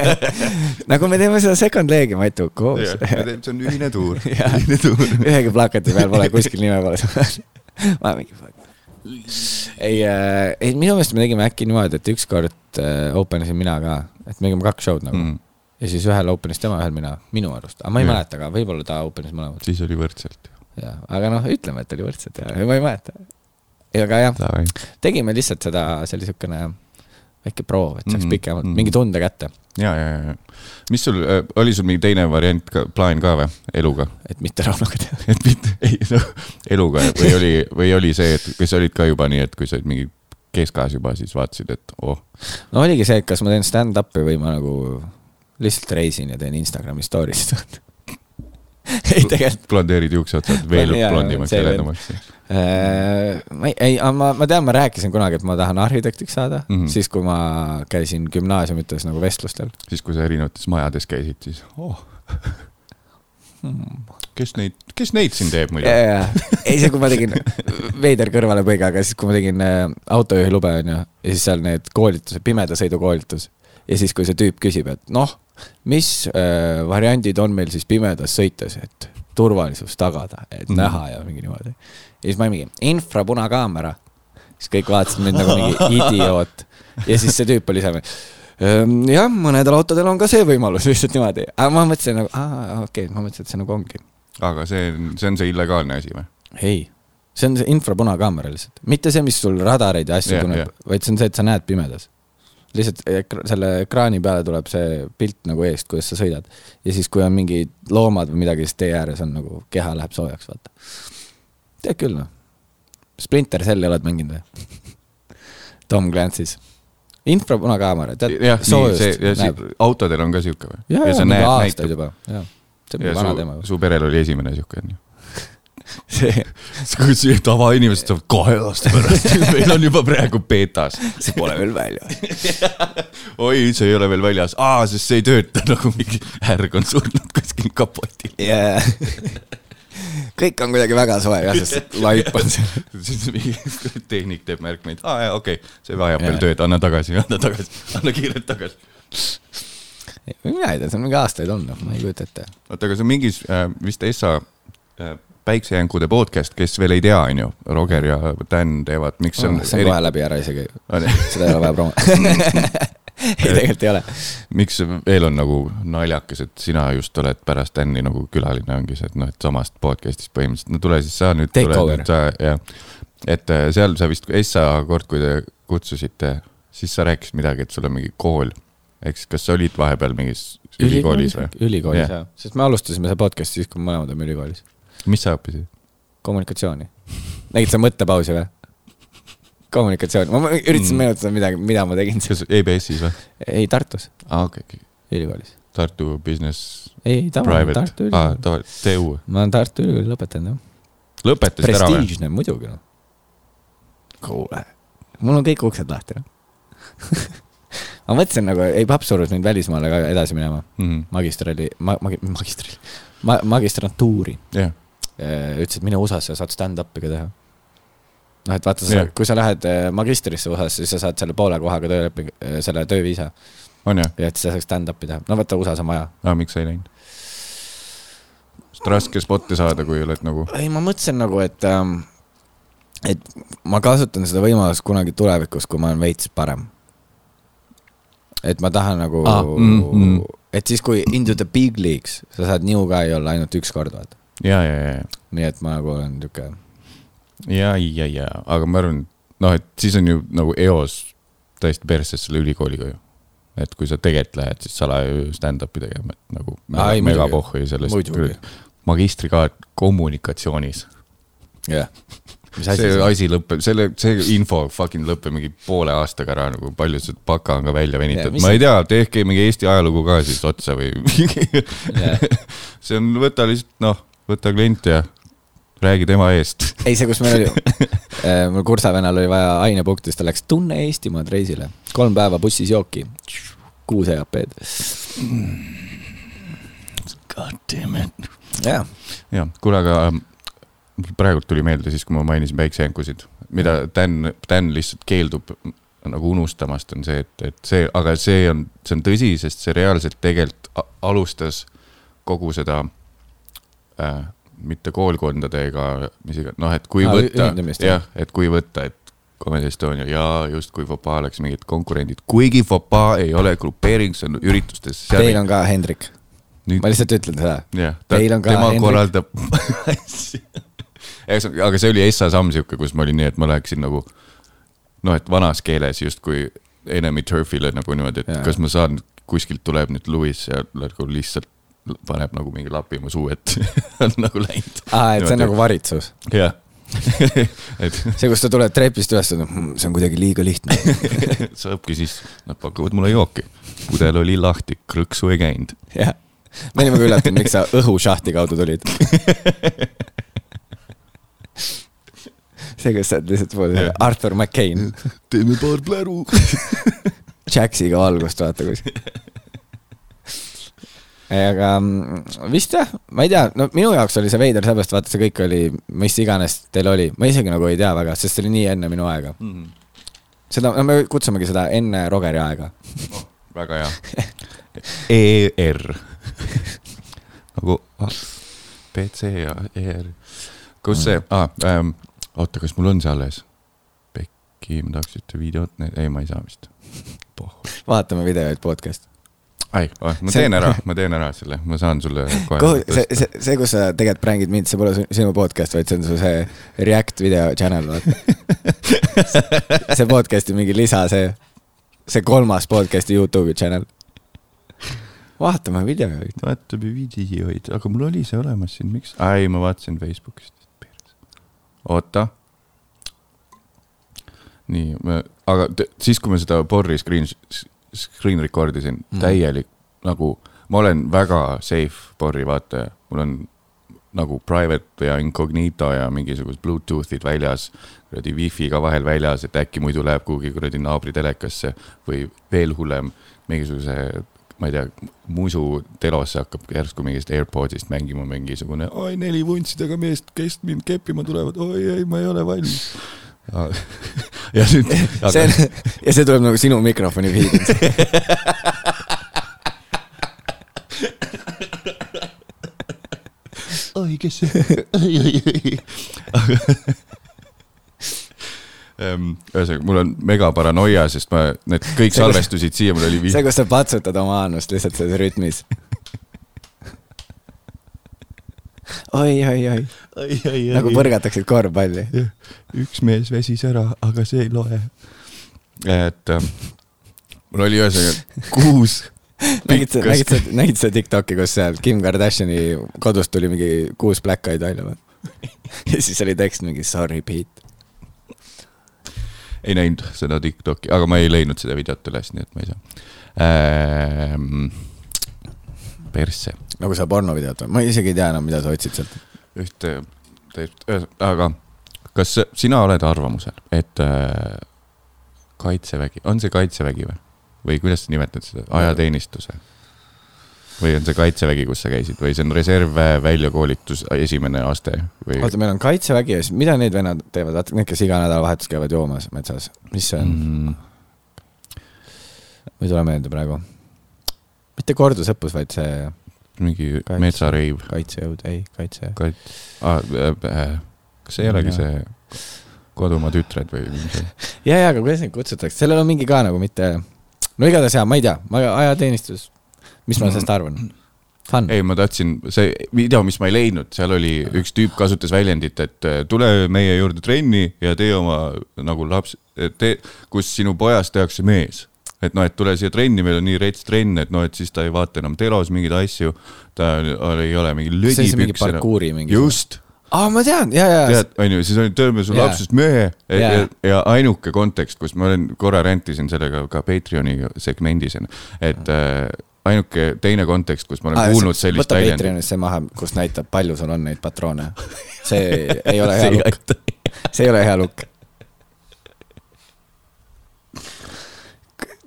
nagu me teeme seda second leg'i, Matu, koos. see on ühine tuur, ühine tuur. ühegi plakati peal pole kuskil nime pole. ma mingi. ei, ei minu meelest me tegime äkki niimoodi, et ükskord äh, open isin mina ka, et me tegime kaks show'd nagu mm. Ja siis ühel open'is tema, ühel mina, minu arust, aga ma ei Jah. mäleta ka, võib-olla ta open'is mõlemad. siis oli võrdselt. jah, aga noh, ütleme, et oli võrdselt ja ma ei mäleta. aga jah, tegime lihtsalt seda, see oli siukene väike proov, et saaks Mhm, pikemalt mhm. mingi tunde kätte, ja, ja, ja, mis sul, oli sul mingi teine variant ka, plaan ka või, eluga? et mitte Raunoga teha. et mitte, ei noh, eluga või oli, või oli see, et kas sa olid ka juba nii, et kui sa olid mingi keskajas juba, siis vaatasid, et oh, no oligi see, et kas ma teen stand-up'i või ma nagu lihtsalt reisin ja teen Instagrami story sid. ei tegelikult blondeerid juukseotsad veel blondimaks heledamaks. äh,. ma ei, ma, ma tean, ma rääkisin kunagi, et ma tahan arhitektiks saada mm. -hmm. siis kui ma käisin gümnaasiumites nagu vestlustel. siis, kui sa erinevates majades käisid, siis oh, kes neid, kes neid siin teeb muidu? ei, see, kui ma tegin, veider kõrvalepõige, aga siis, kui ma tegin äh, autojuhi lube, onju, ja siis seal need koolitused, pimeda sõidu koolitus. ja siis, kui see tüüp küsib, et noh, mis äh, variandid on meil siis pimedas sõites, et turvalisust tagada, et mm. näha ja mingi niimoodi. Ja siis ma mingi infrapunakaamera. siis kõik vaatasid mind nagu mingi idioot. ja siis see tüüp oli seal. jah, mõnedel autodel on ka see võimalus lihtsalt niimoodi, aga ma mõtlesin nagu, aa okei okay,, ma mõtlesin, et see nagu ongi aga see, see on see illegaalne asi või? ei, see on see infrapunakaamera lihtsalt, mitte see, mis sul radareid ja asju yeah, tunneb yeah., vaid see on see, et sa näed pimedas. lihtsalt ekra selle ekraani peale tuleb see pilt nagu eest, kuidas sa sõidad. ja siis, kui on mingid loomad või midagi, siis tee ääres on nagu keha läheb soojaks, vaata. Tead küll noh. Splinter Celli oled mänginud või? Tom Clancy's. infrapunakaamera, tead jah, nii see, ja see autodel on ka sihuke või? ja, ja näed- aastaid juba, jah. see on ja vana teema. su perel oli esimene sihuke onju. see, kui see tavainimesed saavad kahe aasta pärast, meil on juba praegu beetas. see pole veel väljas. oi, see ei ole veel väljas, aa, sest see ei tööta nagu mingi härg on surnud kuskil kapotil. yeah.. Kõik on kuidagi väga soe jah, sest laip on seal. siis mingi tehnik teeb märkmeid, aa jaa, okei okay., see vajab veel tööd, anna tagasi, anna tagasi, anna kiirelt tagasi. mina ei tea, see on mingi aastaid olnud, ma ei kujuta ette. oota, aga see on mingis äh, vist Essa äh, päiksejänkude podcast, kes veel ei tea, onju, Roger ja Dan teevad, miks see on see on kohe läbi ära isegi, on, seda ei ole vaja promo-. ei, tegelikult ei ole. miks veel on nagu naljakas, et sina just oled pärast Dan'i nagu külaline ongi see, et noh, et samast podcast'ist põhimõtteliselt, no tule siis sa nüüd. Take over. jah, et äh, seal sa vist Essa kord, kui te kutsusite, siis sa rääkisid midagi, et sul on mingi kool. siis, kas sa olid vahepeal mingis ülikoolis või?? ülikoolis Jah. jah, sest me alustasime seda podcast'i siis, kui me mõlemad olime ülikoolis. mis sa õppisid? kommunikatsiooni. nägid sa mõttepausi või? kommunikatsiooni, ma üritasin Mm. meenutada midagi, mida ma tegin kas EBS-is või? ei, Tartus, aa, okei, okei, ülikoolis. Tartu Business ei, tavaline Tartu, aa, ülikool. tavaline, TU. ma olen Tartu Ülikooli lõpetanud jah. lõpetasid ära või? prestiižne muidugi noh. kuule, mul on kõik uksed lahti noh. ma mõtlesin nagu, ei paps surus mind välismaale ka edasi minema, Mhm. magistrali, ma-, magi-, magistrali ma,, magistrantuuri. jah, ütles, et mine USA-sse, saad stand-up'i ka teha. noh, et vaata, Jah. kui sa lähed eh, magistrisse USA-sse, siis sa saad selle poole kohaga tööleping, selle tööviisa ja et sa saaks stand-up'i teha. no vaata, USA-s on vaja. aa, miks sa ei läinud? sest raske spotte saada, kui oled nagu, ei, ma mõtlesin nagu, et ähm,, et ma kasutan seda võimalust kunagi tulevikus, kui ma olen veits parem. et ma tahan nagu Ah, ah, mm, mm, et siis, kui into the big leagues, sa saad new guy olla ainult üks kord, vaata. ja, ja, ja, nii et ma nagu olen sihuke, ja, ja, ja, aga ma arvan, noh, et siis on ju nagu eos täiesti perses selle ülikooliga ju. et kui sa tegelikult lähed, siis salaja stand-up'i tegema, et nagu Aa, ei, mega pohhu sellest Muidugi.. magistrikraad kommunikatsioonis. jah. Asi see asi lõpeb, selle, see info fucking lõpeb mingi poole aastaga ära nagu palju see baka on ka välja Ja, venitatud ma ei tea, tehke mingi Eesti ajalugu ka siis otsa või see on, võta lihtsalt noh, võta klient ja räägi tema eest. ei, see, kus meil oli, mul kursavennal oli vaja ainepunktist, ta läks Tunne Eestimaad reisile, kolm päeva bussis jooki, kuus EAP-d. God damn it. jah, jah, kuule, aga ähm, praegult tuli meelde siis, kui ma mainisin päiksejänkusid, mida Dan, Dan lihtsalt keeldub nagu unustamast, on see, et, et see, aga see on, see on tõsi, sest see reaalselt tegelikult alustas kogu seda äh, mitte koolkondade ega mis iganes, noh, et kui Aa, võtta jah. et kui võtta, et Comedy Estonia ja justkui Fopaa oleks mingid konkurendid, kuigi Fopaa ei ole grupeering, see on üritustes. teil on ka Hendrik, nüüd ma lihtsalt ütlen seda. jah, Teil on ka tema Hendrik. korraldab aga see oli Essa samm sihuke, kus ma olin nii, et ma läheksin nagu noh, et vanas keeles justkui enemy turf'ile nagu niimoodi, et ja. kas ma saan, kuskilt tuleb nüüd Lewis ja nagu lihtsalt paneb nagu mingi lapi mu suu ette on nagu läinud. aa, et see on nagu varitsus. jah, et see, kus sa tuled trepist üles, see on kuidagi liiga lihtne. saabki siis, nad pakuvad mulle jooki. pudel oli lahti, krõksu ei käinud. jah, me olime ka üllatunud, miks sa õhušahti kaudu tulid. see, kus sa oled lihtsalt. Arthur McCain, teeme paar pläru. Jaxiga valgust vaata kuskil. aga mm, vist jah, ma ei tea, no minu jaoks oli see veider sellepärast, vaata see kõik oli, mis iganes teil oli, ma isegi nagu ei tea väga, sest see oli nii enne minu aega. seda, no me kutsumegi seda enne Rogeri aega. väga hea. ER nagu ah, PC ja ER. kus see ah,, ähm, oota, kas mul on see alles? Pekki, ma tahaks ühte videot, ei, ma ei saa vist. vaatame videoid podcast. ai, ma See- teen ära, ma teen ära selle, ma saan sulle kohe, see, see, see, kus sa tegelikult prängid mind, see pole sinu podcast, vaid see on su see React video channel, vaata. see podcast'i mingi lisa, see, see kolmas podcast'i Youtube'i channel. vaatame videoid. vaatame videoid, aga mul oli see olemas siin, miks? ai, ma vaatasin Facebookist. oota. nii, aga siis, kui ma seda Borri screen, screen record isin mm., täielik nagu, ma olen väga safe Borri vaataja, mul on nagu private ja incognito ja mingisugused Bluetooth'id väljas, kuradi wifi ka vahel väljas, et äkki muidu läheb kuhugi kuradi naabri telekasse või veel hullem, mingisuguse, ma ei tea, musu telosse hakkab järsku mingist AirPodsist mängima mingisugune oi neli vuntsidega meest, kes mind keppima tulevad, oi ei, ma ei ole valmis. ja nüüd, see on, ja see tuleb nagu sinu mikrofoni feed'ilt. oi, kes see, oi, oi, oi. ühesõnaga, mul on megaparanoia, sest ma, need kõik See- salvestusid siia, mul oli see, kus sa patsutad oma annust lihtsalt selles rütmis. oi, oi, oi, nagu põrgataksid korvpalli. üks mees väsis ära, aga see ei loe. et ähm, mul oli ühesõnaga kuus nägid sa, nägid sa, nägid sa Tiktoki, kus seal Kim Kardashini kodust tuli mingi kuus Black Eyed välja või? ja siis oli tekst mingi sorry, Pete. ei näinud seda Tiktoki, aga ma ei leidnud seda videot üles, nii et ma ei saa ähm,. persse, nagu sa pornovideot, ma isegi ei tea enam, mida sa otsid sealt. ühte, aga kas sina oled arvamusel, et äh, kaitsevägi, on see kaitsevägi või? või kuidas sa nimetad seda, ajateenistuse? või on see kaitsevägi, kus sa käisid või see on reservväe väljakoolitus esimene aste või? oota, meil on kaitsevägi ja siis mida need vennad teevad, vaata need, kes iga nädalavahetus käivad joomas metsas, mis see on mm.? ei tule meelde praegu. Mitte kordusõppus, vaid see mingi Kaitse- metsareiv kaitsejõud, ei, kaitse. kait- ah,, äh, kas see ei olegi see kodumaa tütred või mingi ja, ja, aga kuidas neid kutsutakse, sellel on mingi ka nagu mitte, no igatahes jaa, ma ei tea, ma ajateenistus, mis ma sellest arvan? Fun. ei, ma tahtsin, see video, mis ma ei leidnud, seal oli üks tüüp kasutas väljendit, et äh, tule meie juurde trenni ja tee oma nagu laps, tee, kus sinu pojast tehakse mees. Et noh, et tule siia trenni, meil on nii rets trenn, et noh, et siis ta ei vaata enam telos mingeid asju. ta ei ole mingi see on see mingi lödipüks parkuuri mingi. just, aa, ma tean, ja, ja, tead, onju, siis oli teeme su Jaa. lapsest mehe ja, Jaa. ja, ja ainuke kontekst, kus ma olen korra rentisin sellega ka Patreoni segmendis, et äh, ainuke teine kontekst, kus ma olen kuulnud sellist võta väljendit. Patreonis see maha, kus näitab, palju sul on neid patroone. see ei ole hea lukk, see ei ole hea lukk.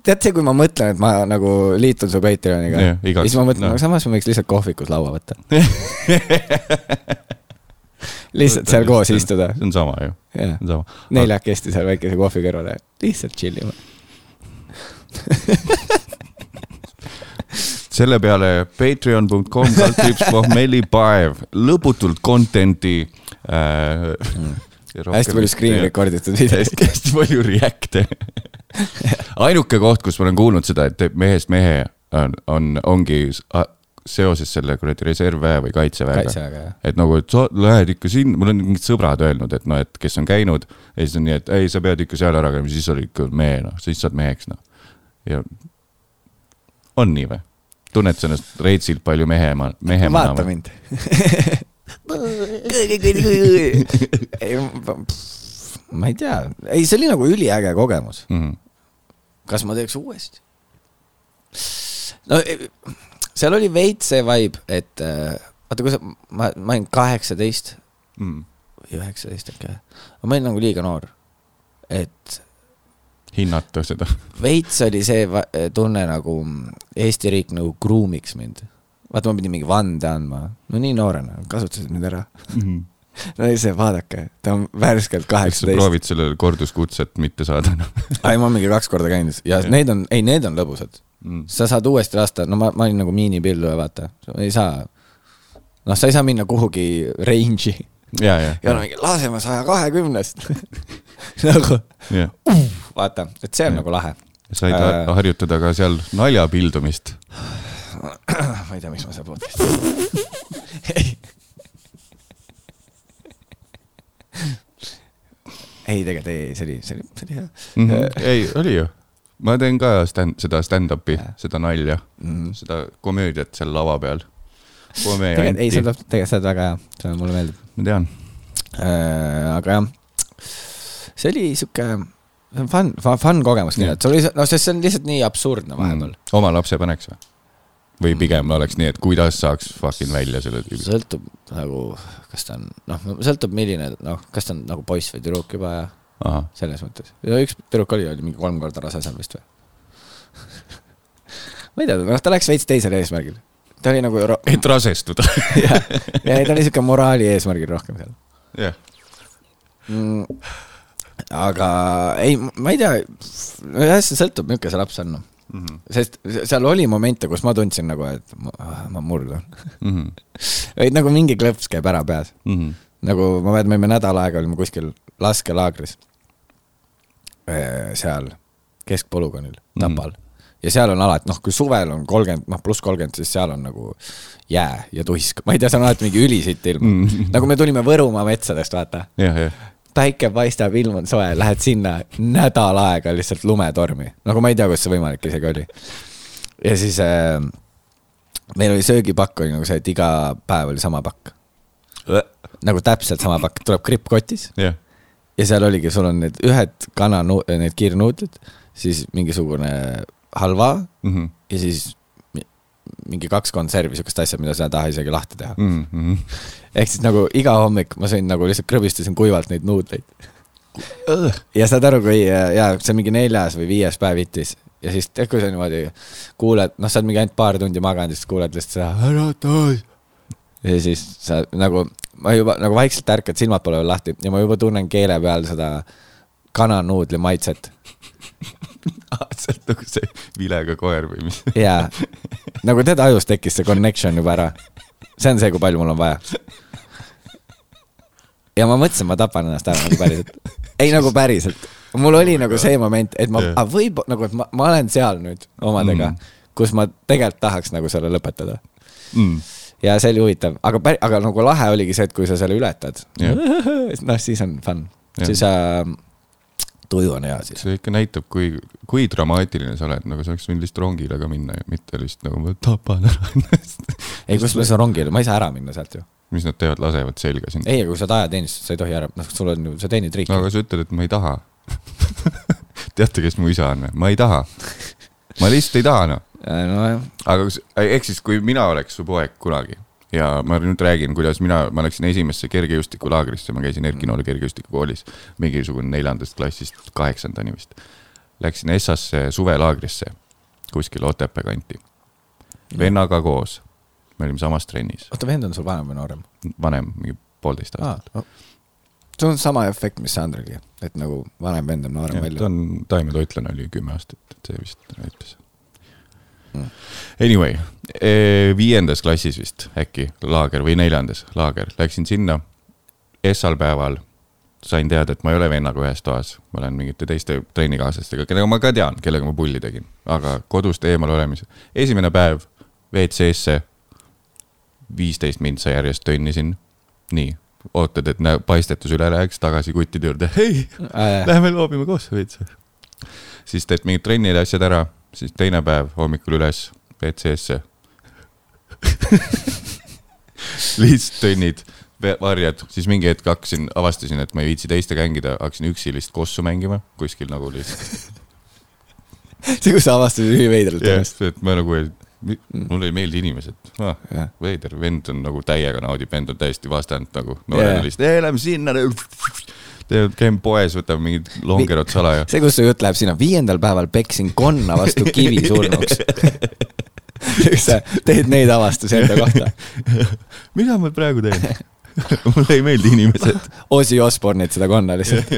Tead see, kui ma mõtlen, et ma nagu liitun su Patreoniga igaks- siis ma mõtlen no., samas ma võiks lihtsalt kohvikus laua võtta. lihtsalt seal koos istuda, see on sama ju, sama. neljakesti seal väikese kohvi kõrvale, lihtsalt chill ima. selle peale patreon.com kaldkriips pohmellipaev, lõputult content'i äh,. Hästi palju screen record itud videoid. hästi, palju react'e. ainuke koht, kus ma olen kuulnud seda, et mehest mehe, on, on, ongi seoses selle kuradi reservväe või kaitseväega. et nagu, et sa lähed ikka sinna, mul on mingid sõbrad öelnud, et noh, et kes on käinud ja siis on nii, et ei, sa pead ikka seal ära käima, siis oled ikka mehe, noh, siis saad meheks, noh. ja on nii või? tunned sa ennast reitsilt palju mehema, mehemana vaata? mind. ma ei tea, ei, see oli nagu üliäge kogemus. Mhm. kas ma teeks uuesti? no e- seal oli veits see vibe, et äh, vaata, kui sa, ma, ma olin kaheksateist Mhm. või üheksateist äkki, ma olin nagu liiga noor. et hinnata seda. veits oli see tunne nagu Eesti riik nagu groom'iks mind. vaata, ma pidin mingi vande andma, no nii noorena, kasutasid mind ära. no ja see, vaadake, ta on värskelt kaheksateist. proovid sellele korduskutset mitte saada noh? enam ei, ma mingi kaks korda käinud ja need on, ei, need on lõbusad. mm.? sa saad uuesti lasta, no ma, ma olin nagu miinipillu, vaata, ei saa. noh, sa ei saa minna kuhugi range'i ja, ja, ja no mingi laseme saja kahekümnest. nagu ja. vaata, et see on Jah. nagu lahe. said äh... harjutada ka seal naljapildumist. ma ei tea, miks ma seal podcast'i. ei. ei, tegelikult ei, see oli, see oli, see oli hea Mm -hmm. ei, oli ju. ma teen ka stand, seda stand-up'i seda nalja, mm.. seda komöödiat seal lava peal. tegelikult ei, see tuleb, tegelikult see on väga hea, see mulle meeldib ma tean. äh,. aga jah, see oli sihuke fun, fun kogemus Jah. kindlalt, see oli, no sest see on lihtsalt nii absurdne vahepeal mm.. oma lapse paneks või? Või pigem oleks nii, et kuidas saaks fucking välja selle tüübi. sõltub nagu, kas ta on, noh, sõltub, milline, noh, kas ta on nagu poiss või tüdruk juba ja ahah, selles mõttes. ja üks tüdruk oli, oli mingi kolm korda rase seal vist või? ma ei tea, noh, ta läks veits teisel eesmärgil. ta oli nagu, et rasestuda. jah, ja ta oli sihuke moraali eesmärgil rohkem seal jah, mm,. aga ei, ma ei tea, jah, see sõltub, milline see laps on, noh. Mhm. sest seal oli momente, kus ma tundsin nagu, et ma, ma murdun. Mhm. või nagu mingi klõps käib ära peas. nagu ma mäletan, me olime nädal aega olime kuskil laskelaagris. seal keskpolügoonil Mhm. Tapal ja seal on alati, noh, kui suvel on kolmkümmend, noh pluss kolmkümmend, siis seal on nagu jää ja tuisk, ma ei tea, seal on alati mingi ülisitt ilm mm. -hmm. nagu me tulime Võrumaa metsadest, vaata. jah, jah, päike paistab, ilm on soe, lähed sinna nädal aega lihtsalt lumetormi, nagu ma ei tea, kuidas see võimalik isegi oli. ja siis äh, meil oli söögipakk oli nagu see, et iga päev oli sama pakk. nagu täpselt sama pakk, tuleb kripp kotis jah, ja seal oligi, sul on need ühed kana, need kiirnuudlid, siis mingisugune halva Mhm. ja siis mingi kaks konservi, siukest asja, mida sa ei taha isegi lahti teha. Mhm. ehk siis nagu iga hommik ma sõin nagu lihtsalt krõbistasin kuivalt neid nuudleid. ja saad aru, kui äh, jaa, see mingi neljas või viies päev hitis ja siis tead, kui sa niimoodi kuuled, noh, sa oled mingi ainult paar tundi maganud ja siis kuuled lihtsalt seda ära taas. ja siis sa nagu, ma juba nagu vaikselt ärkad, silmad pole veel lahti ja ma juba tunnen keele peal seda kananuudli maitset see on nagu see vilega koer või mis. ja nagu tead, ajus tekkis see connection juba ära. see on see, kui palju mul on vaja. ja ma mõtlesin, ma tapan ennast ära nagu päriselt. ei nagu päriselt. mul oli nagu see moment, et ma yeah., võib nagu, et ma, ma olen seal nüüd omadega Mm. kus ma tegelikult tahaks nagu selle lõpetada. Mm. ja see oli huvitav, aga aga nagu lahe oligi see, et kui sa selle ületad Jah. noh, siis on fun, siis äh, tuju on hea siis. see ikka näitab, kui, kui dramaatiline sa oled, nagu sa oleks võinud lihtsalt rongile ka minna ju, mitte lihtsalt nagu ma tapan ära ennast. ei, kus ma saan rongile, ma ei saa ära minna sealt ju. mis nad teevad, lasevad selga sind. ei, aga kui sa oled ajateenistus, sa ei tohi ära, noh, sul on ju, sa teenid riiki no aga sa ütled, et ma ei taha. teate, kes mu isa on või? ma ei taha. ma lihtsalt ei taha, noh. Äh, nojah, aga kus- ehk siis, kui mina oleks su poeg kunagi ja ma nüüd räägin, kuidas mina, ma läksin esimesse kergejõustikulaagrisse, ma käisin Erki Noole kergejõustikukoolis, mingisugune neljandast klassist kaheksandani vist. Läksin Essasse suvelaagrisse kuskil Otepää kanti, vennaga koos. me olime samas trennis, oota, vend on sul vanem või noorem? vanem, mingi poolteist aastat. see on sama efekt, mis Sandrilgi, et nagu vanem vend on noorem ta välja. on taimetoitlane, oli kümme aastat, see vist näitas. Anyway, viiendas klassis vist äkki laager või neljandas laager, läksin sinna. esmal päeval sain teada, et ma ei ole vennaga ühes toas, ma olen mingite teiste trennikaaslastega, kellega ma ka tean, kellega ma pulli tegin, aga kodust eemal olemise. esimene päev WC-sse, viisteist mintsa järjest tönnisin, nii, ootad, et nä- paistetus üle läheks, tagasi kuttide juurde, hei, lähme loobime koos veits. siis teed mingid trennid ja asjad ära, siis teine päev hommikul üles WC-sse. lihtsalt tönnid, varjad, siis mingi hetk hakkasin, avastasin, et ma ei viitsi teistega hängida, hakkasin üksi lihtsalt kossu mängima kuskil nagu lihtsalt. see, kus sa avastasid üliveidralt jah, ennast. et ma nagu ei, mulle ei meeldi inimesed ah,. jah, veider, vend on nagu täiega naudib, vend on täiesti vastand nagu. Noored on lihtsalt, ei lähme sinna. Käime poes, võtame mingid longerod salaja. see, kus su jutt läheb sinna, viiendal päeval peksin konna vastu kivi surnuks. sa teed neid avastusi enda kohta. mida ma praegu teen? mulle ei meeldi inimesed. Ozzy Osbourne'id seda konna lihtsalt.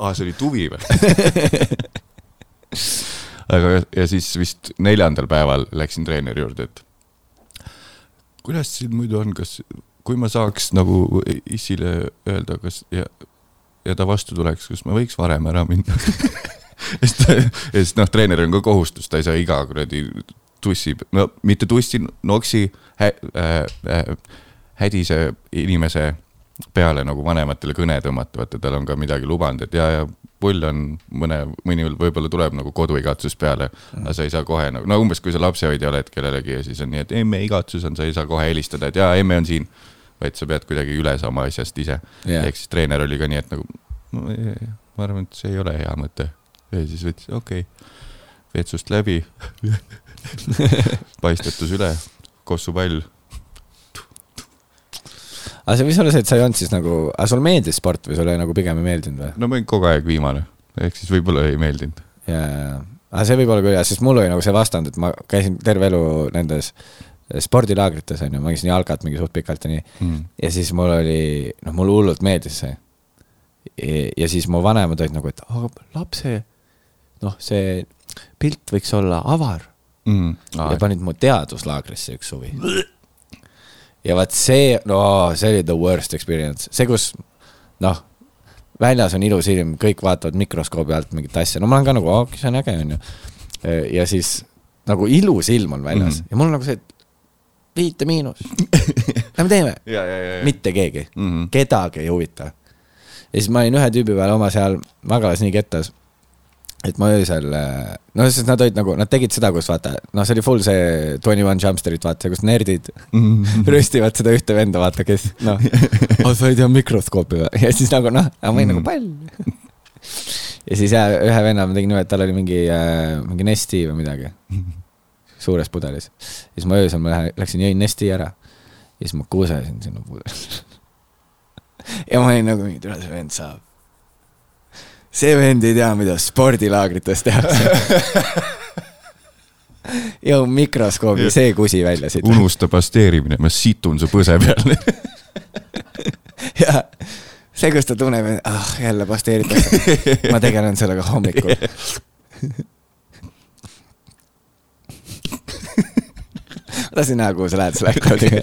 aa, see oli tuvi või? aga, ja siis vist neljandal päeval läksin treeneri juurde, et kuidas siin muidu on, kas, kui ma saaks nagu issile öelda, kas ja, ja ta vastu tuleks, kas ma võiks varem ära minna? sest, sest noh, treeneril on ka kohustus, ta ei saa iga kuradi tussi, no mitte tussi, noksi hä, äh, äh, hädise inimese peale nagu vanematele kõne tõmmata, vaata tal on ka midagi lubanud, et ja, ja pull on mõne, mõni võib-olla tuleb nagu koduigatsus peale, aga sa ei saa kohe nagu, no umbes kui sa lapsehoidja oled kellelegi ja siis on nii, et emme igatsus on, sa ei saa kohe helistada, et jaa, emme on siin. Vaid sa pead kuidagi üle saama asjast ise yeah.. ehk siis treener oli ka nii, et nagu no,, ma arvan, et see ei ole hea mõte. ja siis võttis, okei okay., vetsust läbi paistetus üle, kossupall aga see võis olla see, et sa ei olnud siis nagu, aga sulle meeldis sport või sulle nagu pigem ei meeldinud või? no ma olin kogu aeg viimane, ehk siis võib-olla ei meeldinud. ja, ja, aga see võib olla küll jah, sest mul oli nagu see vastand, et ma käisin terve elu nendes spordilaagrites on ju, ma käisin jalkat mingi suht pikalt ja nii. Mm. ja siis mul oli, noh, mulle hullult meeldis see. ja siis mu vanemad olid nagu, et aga lapse, noh, see pilt võiks olla avar Mm. ja panid mu teaduslaagrisse üks suvi. ja vaat see, no see oli the worst experience, see, kus noh, väljas on ilus ilm, kõik vaatavad mikroskoobi alt mingit asja, no ma olen ka nagu, okei, see on äge, onju. ja siis nagu ilus ilm on väljas mm. -hmm. ja mul on nagu see, et viite miinus, lähme teeme, mitte keegi mm. -hmm. kedagi ei huvita. ja siis ma olin ühe tüübi peal oma seal magalas nii kettas, et ma öösel, no sest nad olid nagu, nad tegid seda, kus vaata, noh, see oli full see Twenty One Jump Street, vaata, kus nerdid röstivad seda ühte venda, vaata, kes noh, sa ei tea mikroskoopi või, ja siis nagu noh, ma olin nagu pall. ja siis jah, ühe venna ma tegin niimoodi, et tal oli mingi äh,, mingi Nesti või midagi suures pudelis. siis ma öösel ma lähe- läksin, jõin Nesti ära ja siis ma kusesin sinna pudelisse. ja ma olin nagu mingi, tule see vend saab. see vend ei tea, mida spordilaagrites tehakse. jõu mikroskoobi see kusi välja siit. unusta pasteerimine, ma situn su põse peal. ja see, kus ta tunneb, ah, jälle pasteeritakse. ma tegelen sellega hommikul. ma tahtsin näha, kuhu sa lähed selle rekordiga.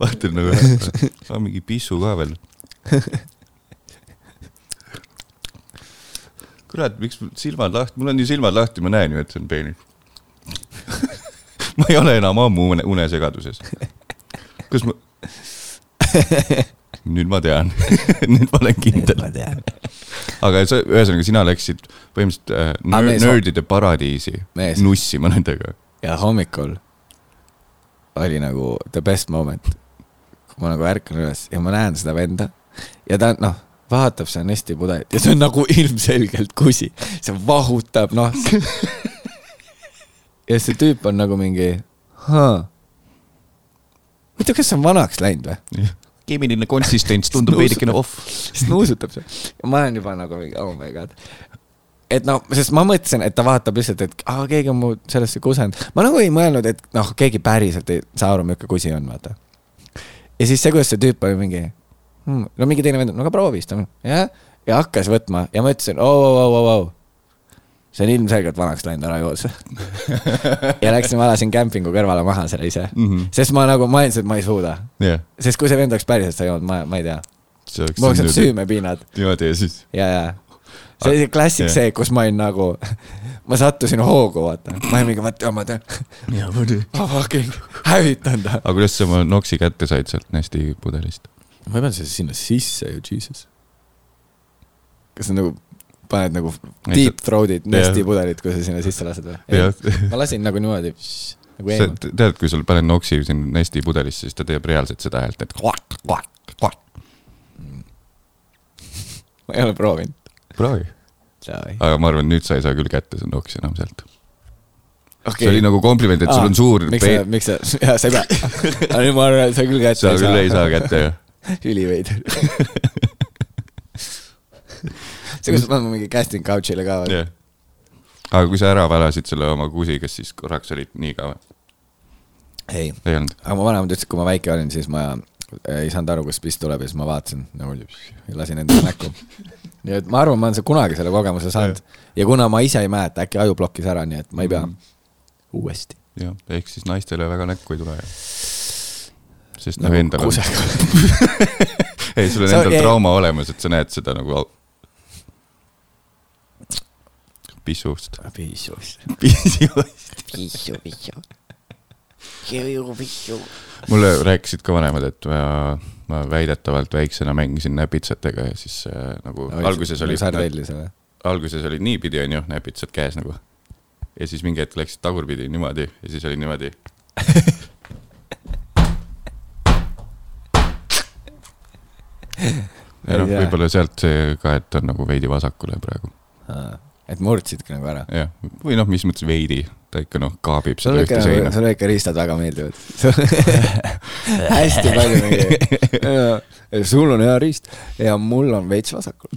vaatan nagu, mingi pissu ka veel. kurat, miks mul silmad lahti, mul on ju silmad lahti, ma näen ju, et see on peenis. ma ei ole enam ammu une, unesegaduses. kas ma? Nüüd ma tean, nüüd ma olen kindel. aga sa, ühesõnaga sina läksid põhimõtteliselt äh, nör- mees- nördide paradiisi Mees. nussima nendega. ja hommikul oli nagu the best moment. kui ma nagu ärkan üles ja ma näen seda venda ja ta noh, vaatab seda Nesti pudelit ja see on nagu ilmselgelt kusi, see vahutab, noh. ja see tüüp on nagu mingi, huvitav, kas see on vanaks läinud või? Keemiline konsistents tundub veidikene off. siis nuusutab see ma olen juba nagu mingi oh my god. et noh, sest ma mõtlesin, et ta vaatab lihtsalt, et aa, keegi on mu sellesse kusenud. ma nagu ei mõelnud, et noh, keegi päriselt ei saa aru, milline kusi on, vaata. ja siis see, kuidas see tüüp oli mingi hmm,, no mingi teine vend, no aga proovi siis, jah, ja hakkas võtma ja ma ütlesin, oo, oo, oo, oo, see on ilmselgelt vanaks läinud, ära joo seda. ja läksin, valasin kämpingu kõrvale maha selle ise mm. -hmm. sest ma nagu mõtlesin, et ma ei suuda, jah, sest kui see vend oleks päriselt seda joonud, ma, ma ei tea see mul oleks need süümepiinad niimoodi ja siis ja, ja. see oli see klassik Jah. see, kus ma olin nagu, ma sattusin hoogu, vaata. ma olin mingi, vaata, ma tean, ja muidu. ma fucking hävitan ta. aga kuidas sa oma noksi kätte said sealt Nesti pudelist? ma ei pannud seda sinna sisse ju, jesus. kas sa nagu paned nagu deep throat'id nesti pudelit, kui sa sinna sisse lased või? ma lasin nagu niimoodi, nagu sa tead, kui sul paned noksi sinna Nesti pudelisse, siis ta teeb reaalselt seda häält, et kvak, kvak, kvak. ma ei ole proovinud. proovi. aga ma arvan, nüüd sa ei saa küll kätte seda noksi enam sealt. see oli nagu kompliment, et sul on suur miks sa, miks sa, jaa, sa ei pea. aga nüüd ma arvan, et sa küll kätte sa küll ei saa. kätte jah. üliveider. see, kus ma panen mingi casting couch'ile ka. jah. aga kui sa ära valasid selle oma kusi, kas siis korraks olid nii ka või? ei, ei aga mu vanemad ütlesid, kui ma väike olin, siis ma ei saanud aru, kust piss tuleb ja siis ma vaatasin nagu ja lasin endale näkku. nii et ma arvan, ma olen see kunagi selle kogemuse saanud ja kuna ma ise ei mäleta, äkki aju blokkis ära, nii et ma ei pea Mhm. uuesti. jah, ehk siis naistele väga näkku ei tule. sest nagu nagu endal on, ei sul on endal trauma olemas, et sa näed seda nagu pissust. pissus. pissust. pissu, pissu. pissu, pissu. mulle rääkisid ka vanemad, et ma, ma väidetavalt väiksena mängisin näpitsatega ja siis äh, nagu alguses oli, sardellis või? alguses oli niipidi, onju, näpitsad käes nagu. ja siis mingi hetk läksid tagurpidi niimoodi ja siis oli niimoodi. ja noh, võib-olla sealt see ka, et on nagu veidi vasakule praegu, et murdsidki nagu ära. jah, või noh, mis mõttes veidi, ta ikka noh, kaabib seda ühte, seina. sulle ikka riistad väga meeldivad. hästi palju mingi. sul on hea riist ja mul on veits vasakul.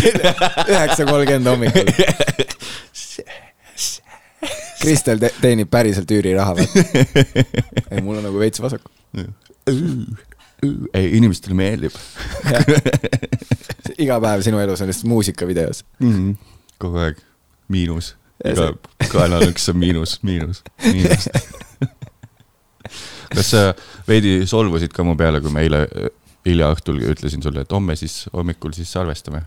üheksa kolmkümmend hommikul. Kristel te teenib päriselt üüriraha või? ei, mul on nagu veits vasakul. ei, inimestele meeldib iga päev sinu elus on lihtsalt muusikavideos. mm. -hmm. kogu aeg miinus, iga kaelanõks on miinus, miinus, miinus. kas sa veidi solvusid ka mu peale, kui ma eile hilja õhtul ütlesin sulle, et homme siis hommikul siis salvestame,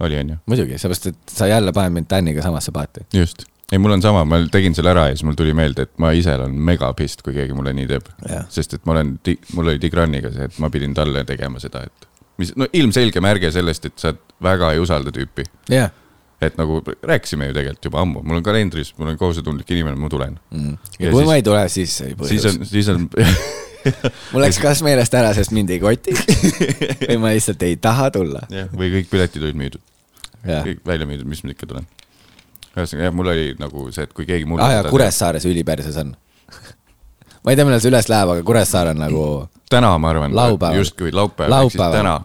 oli onju? muidugi, seepärast et sa jälle paned mind Täniga samasse paati. just, ei mul on sama, ma tegin selle ära ja siis mul tuli meelde, et ma ise olen megapist, kui keegi mulle nii teeb. sest et ma olen, mul oli Tigraniga see, et ma pidin talle tegema seda, et mis, no ilmselge märge sellest, et sa väga ei usalda tüüpi. jah. et nagu rääkisime ju tegelikult juba ammu, mul on kalendris, mul on kohusetundlik inimene, ma tulen. ja Ja kui siis- ma ei tule, siis ei siis põhjus. on, siis on, mul läks kas meelest ära, sest mind ei koti või ma lihtsalt ei taha tulla. või kõik piletid olid müüdud, kõik välja müüdud, mis ma ikka tulen. Ühesõnaga jah, mul oli nagu see, et kui keegi mulle aa jaa, Kuressaares üliperses on. ma ei tea, millal see üles läheb, aga Kuressaare on nagu, täna ma arvan, justkui laupäev, ehk siis täna.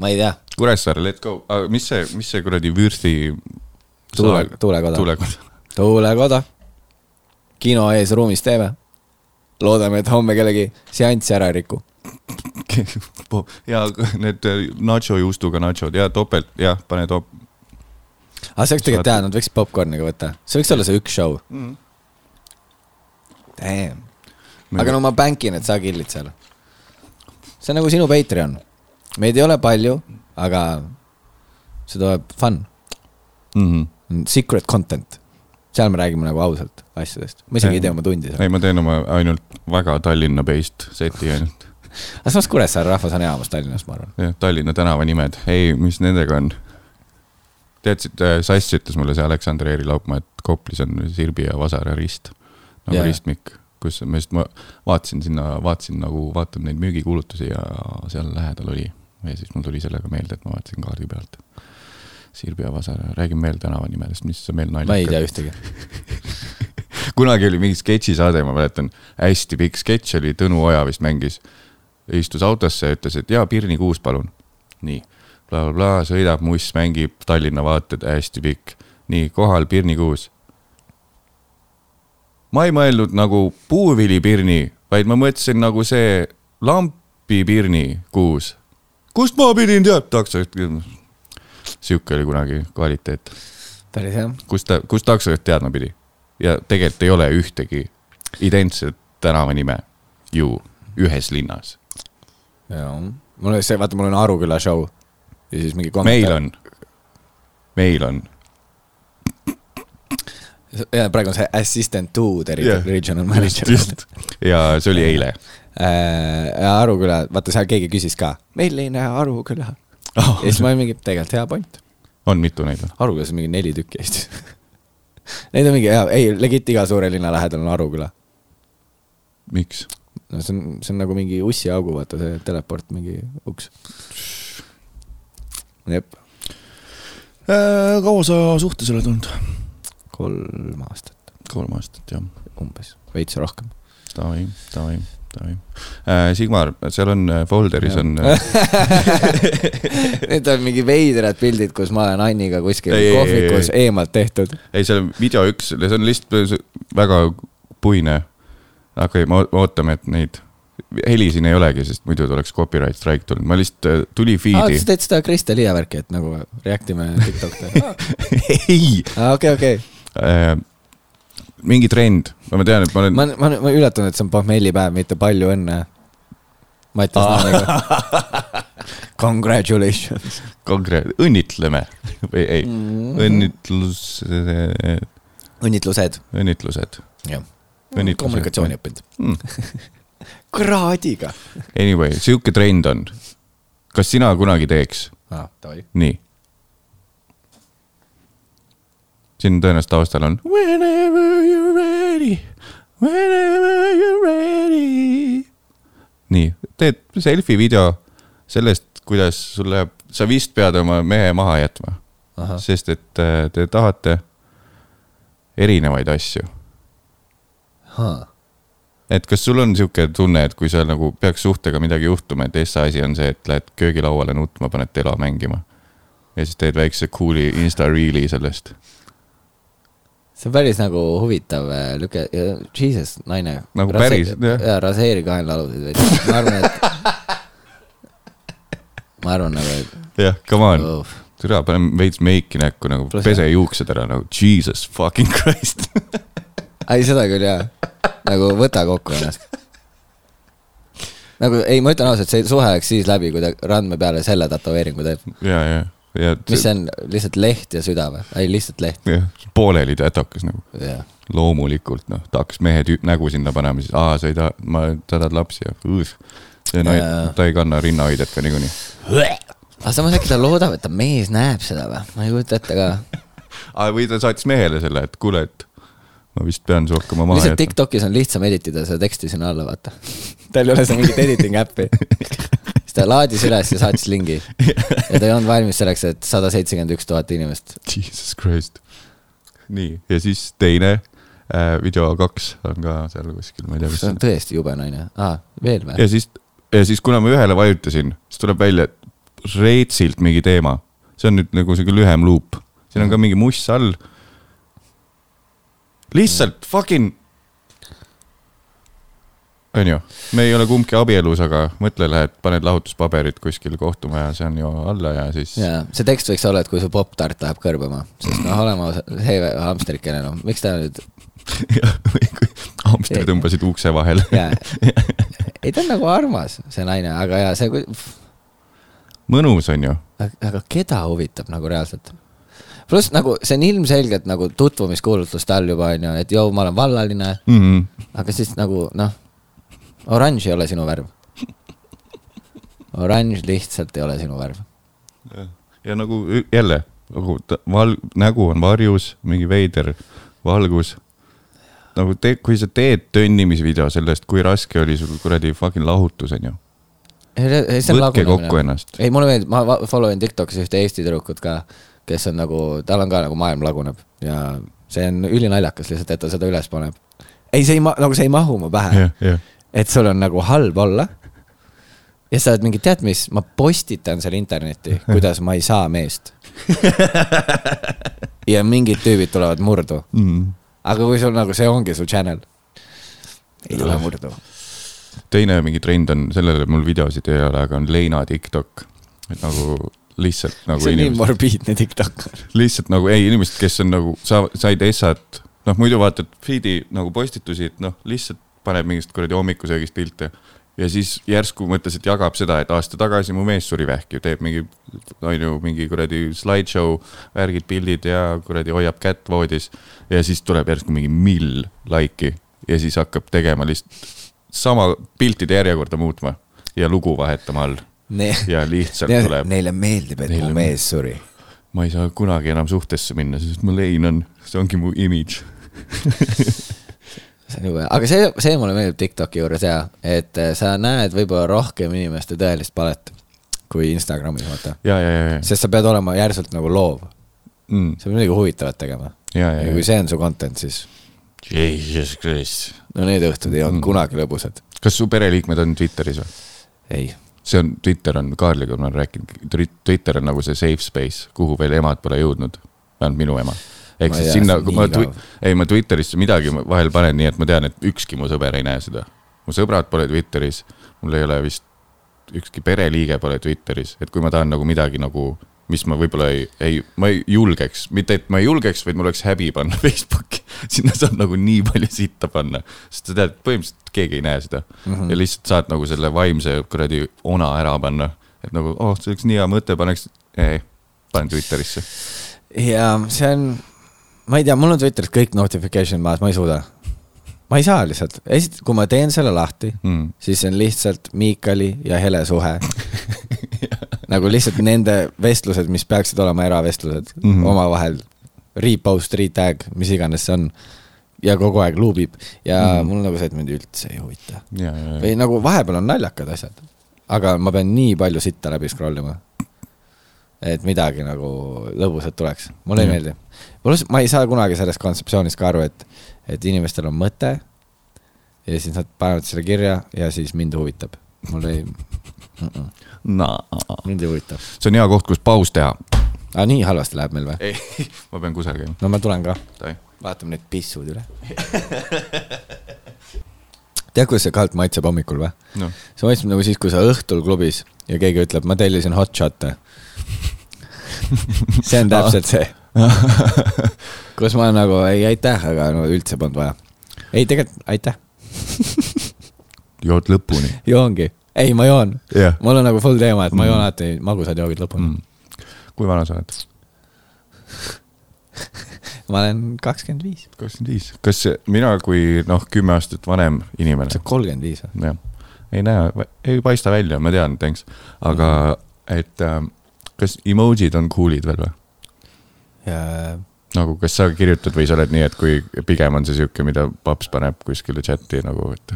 ma ei tea, Kuressaare, let's go, aga mis see, mis see kuradi Vürsti tuule, tuulekoda. tuulekoda, tuulekoda. kino ees ruumis teeme. loodame, et homme kellegi seanssi ära ei riku. ja need äh, nacho juustuga nachod ja topelt, jah, pane top-. Aga see oleks tegelikult hea, nad võiksid popkorni ka võtta, see võiks olla see üks show mm.. Damn, aga no ma bänkin, et sa kill'id seal. see on nagu sinu Patreon. meid ei ole palju, aga see tuleb fun, mm. -hmm. secret content. seal me räägime nagu ausalt asjadest, ma isegi ei tee oma tundi seal. ei, ma teen oma ainult väga Tallinna-based seti ainult. aga samas Kuressaare rahvas on enamus Tallinnas, ma arvan. jah, Tallinna tänavanimed, ei, mis nendega on? teadsid, Sass ütles mulle see Aleksander Eeri Laupmaa, et Koplis on Sirbi ja Vasare rist. nagu yeah. ristmik, kus ma just, ma vaatasin sinna, vaatasin nagu, vaatan neid müügikuulutusi ja seal lähedal oli. ja siis mul tuli sellega meelde, et ma vaatasin kaardi pealt. Sirbi ja Vasare, räägime veel tänavanimedest, mis meil ma ei tea ühtegi. kunagi oli mingi sketšisaade, ma mäletan, hästi pikk sketš oli, Tõnu Oja vist mängis. istus autosse ja ütles, et jaa, Pirni kuus, palun. nii bla,, blablabla, sõidab, muss mängib, Tallinna vaated, hästi pikk. nii, kohal Pirni kuus. ma ei mõelnud nagu puuvilipirni, vaid ma mõtlesin nagu see lampipirni kuus. kust ma pidin teadma, sihuke oli kunagi kvaliteet päris hea. kus ta, kus taksojuht teadma pidi. ja tegelikult ei ole ühtegi identset tänavanime ju ühes linnas. jaa, mul oli see, vaata, mul on Aruküla show ja siis mingi meil. on, meil on, ja praegu on see assistant to the Jah, regional manager. ja see oli eile. ja Aruküla, vaata seal keegi küsis ka, milline Aruküla? ja siis ma olin mingi, tegelikult hea point. on mitu neid või? Arukülas on mingi neli tükki Eestis. Neid on mingi hea, ei, legit iga suure linna lähedal on Aruküla. miks? no see on, see on nagu mingi ussiaugu, vaata see teleport, mingi uks. jep, kaua sa suhtes oled olnud? kolm aastat kolm aastat jah. umbes, veits rohkem. Davai, davai, davai. Sigmar, seal on äh, folder'is Jah. on, Need on mingi veidrad pildid, kus ma olen Anniga kuskil Ei, ei, kohvikus ei, eemalt tehtud. ei seal on video üks, see on lihtsalt väga puine. okei okay,, me ootame, et neid, heli siin ei olegi, sest muidu tuleks copyright strike tulnud, ma lihtsalt, tuli aa, feed'i sa. teed seda Krista Liia värki, et nagu react ime TikTok'i. ei, okei, okei. mingi trend, ma tean, et ma olen ma, ma, ma üllatunud, et see on pohmellipäev, mitte palju õnne. Mattias Naaniga. Congratulations. konkreetne, õnnitleme või ei, Mm. õnnitlus, õnnitlused. õnnitlused. jah. Kommunikatsiooni õppinud. Mm. kraadiga. Anyway, sihuke trend on. kas sina kunagi teeks davai. nii? siin tõenäoliselt taustal on Whenever you are ready, whenever you are ready. nii, teed selfie video sellest, kuidas sul läheb, sa vist pead oma mehe maha jätma, sest et äh, te tahate erinevaid asju. Et kas sul on sihuke tunne, et kui seal nagu peaks suhtega midagi juhtuma, et esmaasi on see, et lähed köögilauale nutma, paned telo mängima. ja siis teed väikse cool'i insta reel'i sellest. see on päris nagu huvitav äh, lüke, jesus, naine. Nagu päris, jah. jaa, raseeri kaenlaaluseid veits, ma arvan, et. ma arvan nagu, et jah, come on, oh, türa, paneme veits meiki näkku nagu, pese juuksed ära nagu jesus fucking christ. ei, seda küll jaa, nagu võta kokku ennast. nagu ei, ma ütlen ausalt, see suhe läks siis läbi, kui ta randme peale selle tätoveeringu teeb. ja, ja, ja. mis see on, lihtsalt leht ja süda või? ei, lihtsalt leht. pooleli tätokas nagu, loomulikult noh, ta hakkas mehe tüüp nägu sinna panema, siis aa, sa ei taha, ma, sa tahad lapsi ja õõs. see naine Jaa., ta ei kanna rinnahoidjat ka niikuinii. aga samas äkki ta loodab, et ta mees näeb seda või? ma ei kujuta ette ka. või ta saatis mehele selle, et kuule, et ma vist pean su hakkama maha jätma. Tiktokis on lihtsam editida seda teksti sinna alla, vaata. tal ei ole seal mingit editing äppi. siis ta laadis üles ja saatis lingi. ja ta ei olnud valmis selleks, et sada seitsekümmend üks tuhat inimest. Jesus Christ. nii, ja siis teine äh, video kaks on ka seal kuskil, ma ei tea, kus see on tõesti jube naine. aa, veel või? ja siis, ja siis, kuna ma ühele vajutasin, siis tuleb välja, et reitsilt mingi teema. see on nüüd nagu sihuke lühem luup, siin on ka mingi must all. Lihtsalt fucking. onju, me ei ole kumbki abielus, aga mõtle, lähed, paned lahutuspaberid kuskil kohtumaja, see on ju alla ja siis. jaa, see tekst võiks olla, et kui su poptart läheb kõrbema, sest noh, oleme ausad, see hamsterikene, no miks ta nüüd, hamstri tõmbasid ukse vahele. ei, ta on nagu armas, see naine, aga jaa, see, mõnus on ju. aga keda huvitab nagu reaalselt? Pluss nagu see on ilmselgelt nagu tutvumiskuulutluste all juba onju, et jõu, ma olen vallaline, mm. -hmm. aga siis nagu noh, oranž ei ole sinu värv. oranž lihtsalt ei ole sinu värv. ja nagu jälle nagu val-, nägu on varjus, mingi veider valgus. nagu te, kui sa teed tönnimisvideo sellest, kui raske oli sul kuradi fucking lahutus onju. võtke kokku ennast. ei, mulle meeldib, ma follow in Tiktokis ühte Eesti tüdrukut ka, kes on nagu, tal on ka nagu maailm laguneb ja see on ülinaljakas lihtsalt, et ta seda üles paneb. ei, see ei ma-, nagu see ei mahu mu pähe jah, jah. et sul on nagu halb olla. ja sa oled mingi, tead mis, ma postitan selle internetti, kuidas ma ei saa meest. ja mingid tüübid tulevad murdu, Mm. aga kui sul nagu see ongi su channel, ei tule murdu. teine mingi trend on, sellele mul videosid ei ole, aga on leina TikTok. et nagu lihtsalt nagu see on nii inimesed, morbiidne TikTok. lihtsalt nagu ei, inimesed, kes on nagu, sa said essat, noh muidu vaatad feed'i nagu postitusi, et noh, lihtsalt paneb mingist kuradi hommikusöögist pilte. ja siis järsku mõtles, et jagab seda, et aasta tagasi mu mees suri vähki, teeb mingi, on ju, mingi kuradi slideshow, värgid, pildid ja kuradi hoiab kätt voodis. ja siis tuleb järsku mingi mill like'i ja siis hakkab tegema lihtsalt sama piltide järjekorda muutma ja lugu vahetama all Ne ja lihtsalt Ne tuleb, neile meeldib, et Neile mu mees suri. ma ei saa kunagi enam suhtesse minna, sest mu lein on, see ongi mu image. see on jube, aga see, see mulle meeldib Tiktoki juures ja, et äh, sa näed võib-olla rohkem inimeste tõelist palet kui Instagramis, vaata. sest sa pead olema järsult nagu loov, mm,, sa pead midagi huvitavat tegema. ja, ja ja, kui see on su content, siis Jesus Christ. no need õhtud ei olnud Mm. kunagi lõbusad. kas su pereliikmed on Twitteris või? ei, see on, Twitter on, Kaarliga ma olen rääkinud, Twitter on nagu see safe space, kuhu veel emad pole jõudnud, vähemalt minu ema. ehk siis sinna on ma ei ma Twitterisse midagi vahel panen nii, et ma tean, et ükski mu sõber ei näe seda. mu sõbrad pole Twitteris, mul ei ole vist, ükski pereliige pole Twitteris, et kui ma tahan nagu midagi nagu, mis ma võib-olla ei, ei, ma ei julgeks, mitte et ma ei julgeks, vaid mul oleks häbi panna Facebooki. sinna saab nagu nii palju sitta panna, sest sa tead, põhimõtteliselt keegi ei näe seda mm. -hmm. ja lihtsalt saad nagu selle vaimse kuradi ona ära panna, et nagu, oh, see oleks nii hea mõte, paneks, ei, panen Twitterisse. ja see on, ma ei tea, mul on Twitteris kõik notification maas, ma ei suuda. ma ei saa lihtsalt, esit-, kui ma teen selle lahti Mm. siis see on lihtsalt Miikali ja Hele suhe. nagu lihtsalt nende vestlused, mis peaksid olema eravestlused mm. -hmm. omavahel. Repost, retag, mis iganes see on. ja kogu aeg luubib ja mm. -hmm. mul nagu see, et mind üldse ei huvita. või nagu vahepeal on naljakad asjad, aga ma pean nii palju sitta läbi scroll ima. et midagi nagu lõbusat tuleks, mulle ei meeldi. pluss ma ei saa kunagi sellest kontseptsioonist ka aru, et, et inimestel on mõte ja siis nad panevad selle kirja ja siis mind huvitab. mul ei mm, -mm, naa. mind ei huvita. see on hea koht, kus paus teha. aa, nii halvasti läheb meil või? ei, ma pean kusagil käima. no ma tulen ka, vaatame need pissud üle. tead, kuidas see kalt maitseb hommikul või? noh, see maitseb nagu siis, kui sa õhtul klubis ja keegi ütleb, ma tellisin hot shot'e. see on täpselt see. kus ma nagu ei aitäh, aga no üldse polnud vaja. ei, tegelikult aitäh, jood lõpuni. joongi. ei, ma joon. jah. mul on nagu full teema, et ma joon Mm. alati magusad joogid lõpuni mm.. kui vana sa oled? ma olen kakskümmend viis. kakskümmend viis. kas mina kui noh, kümme aastat vanem inimene sa, oled kolmkümmend viis või? jah, ei näe, ei paista välja, ma tean, thanks, aga et äh, kas emojid on cool'id veel või? nagu, kas sa kirjutad või sa oled nii, et kui pigem on see sihuke, mida paps paneb kuskile chati nagu, et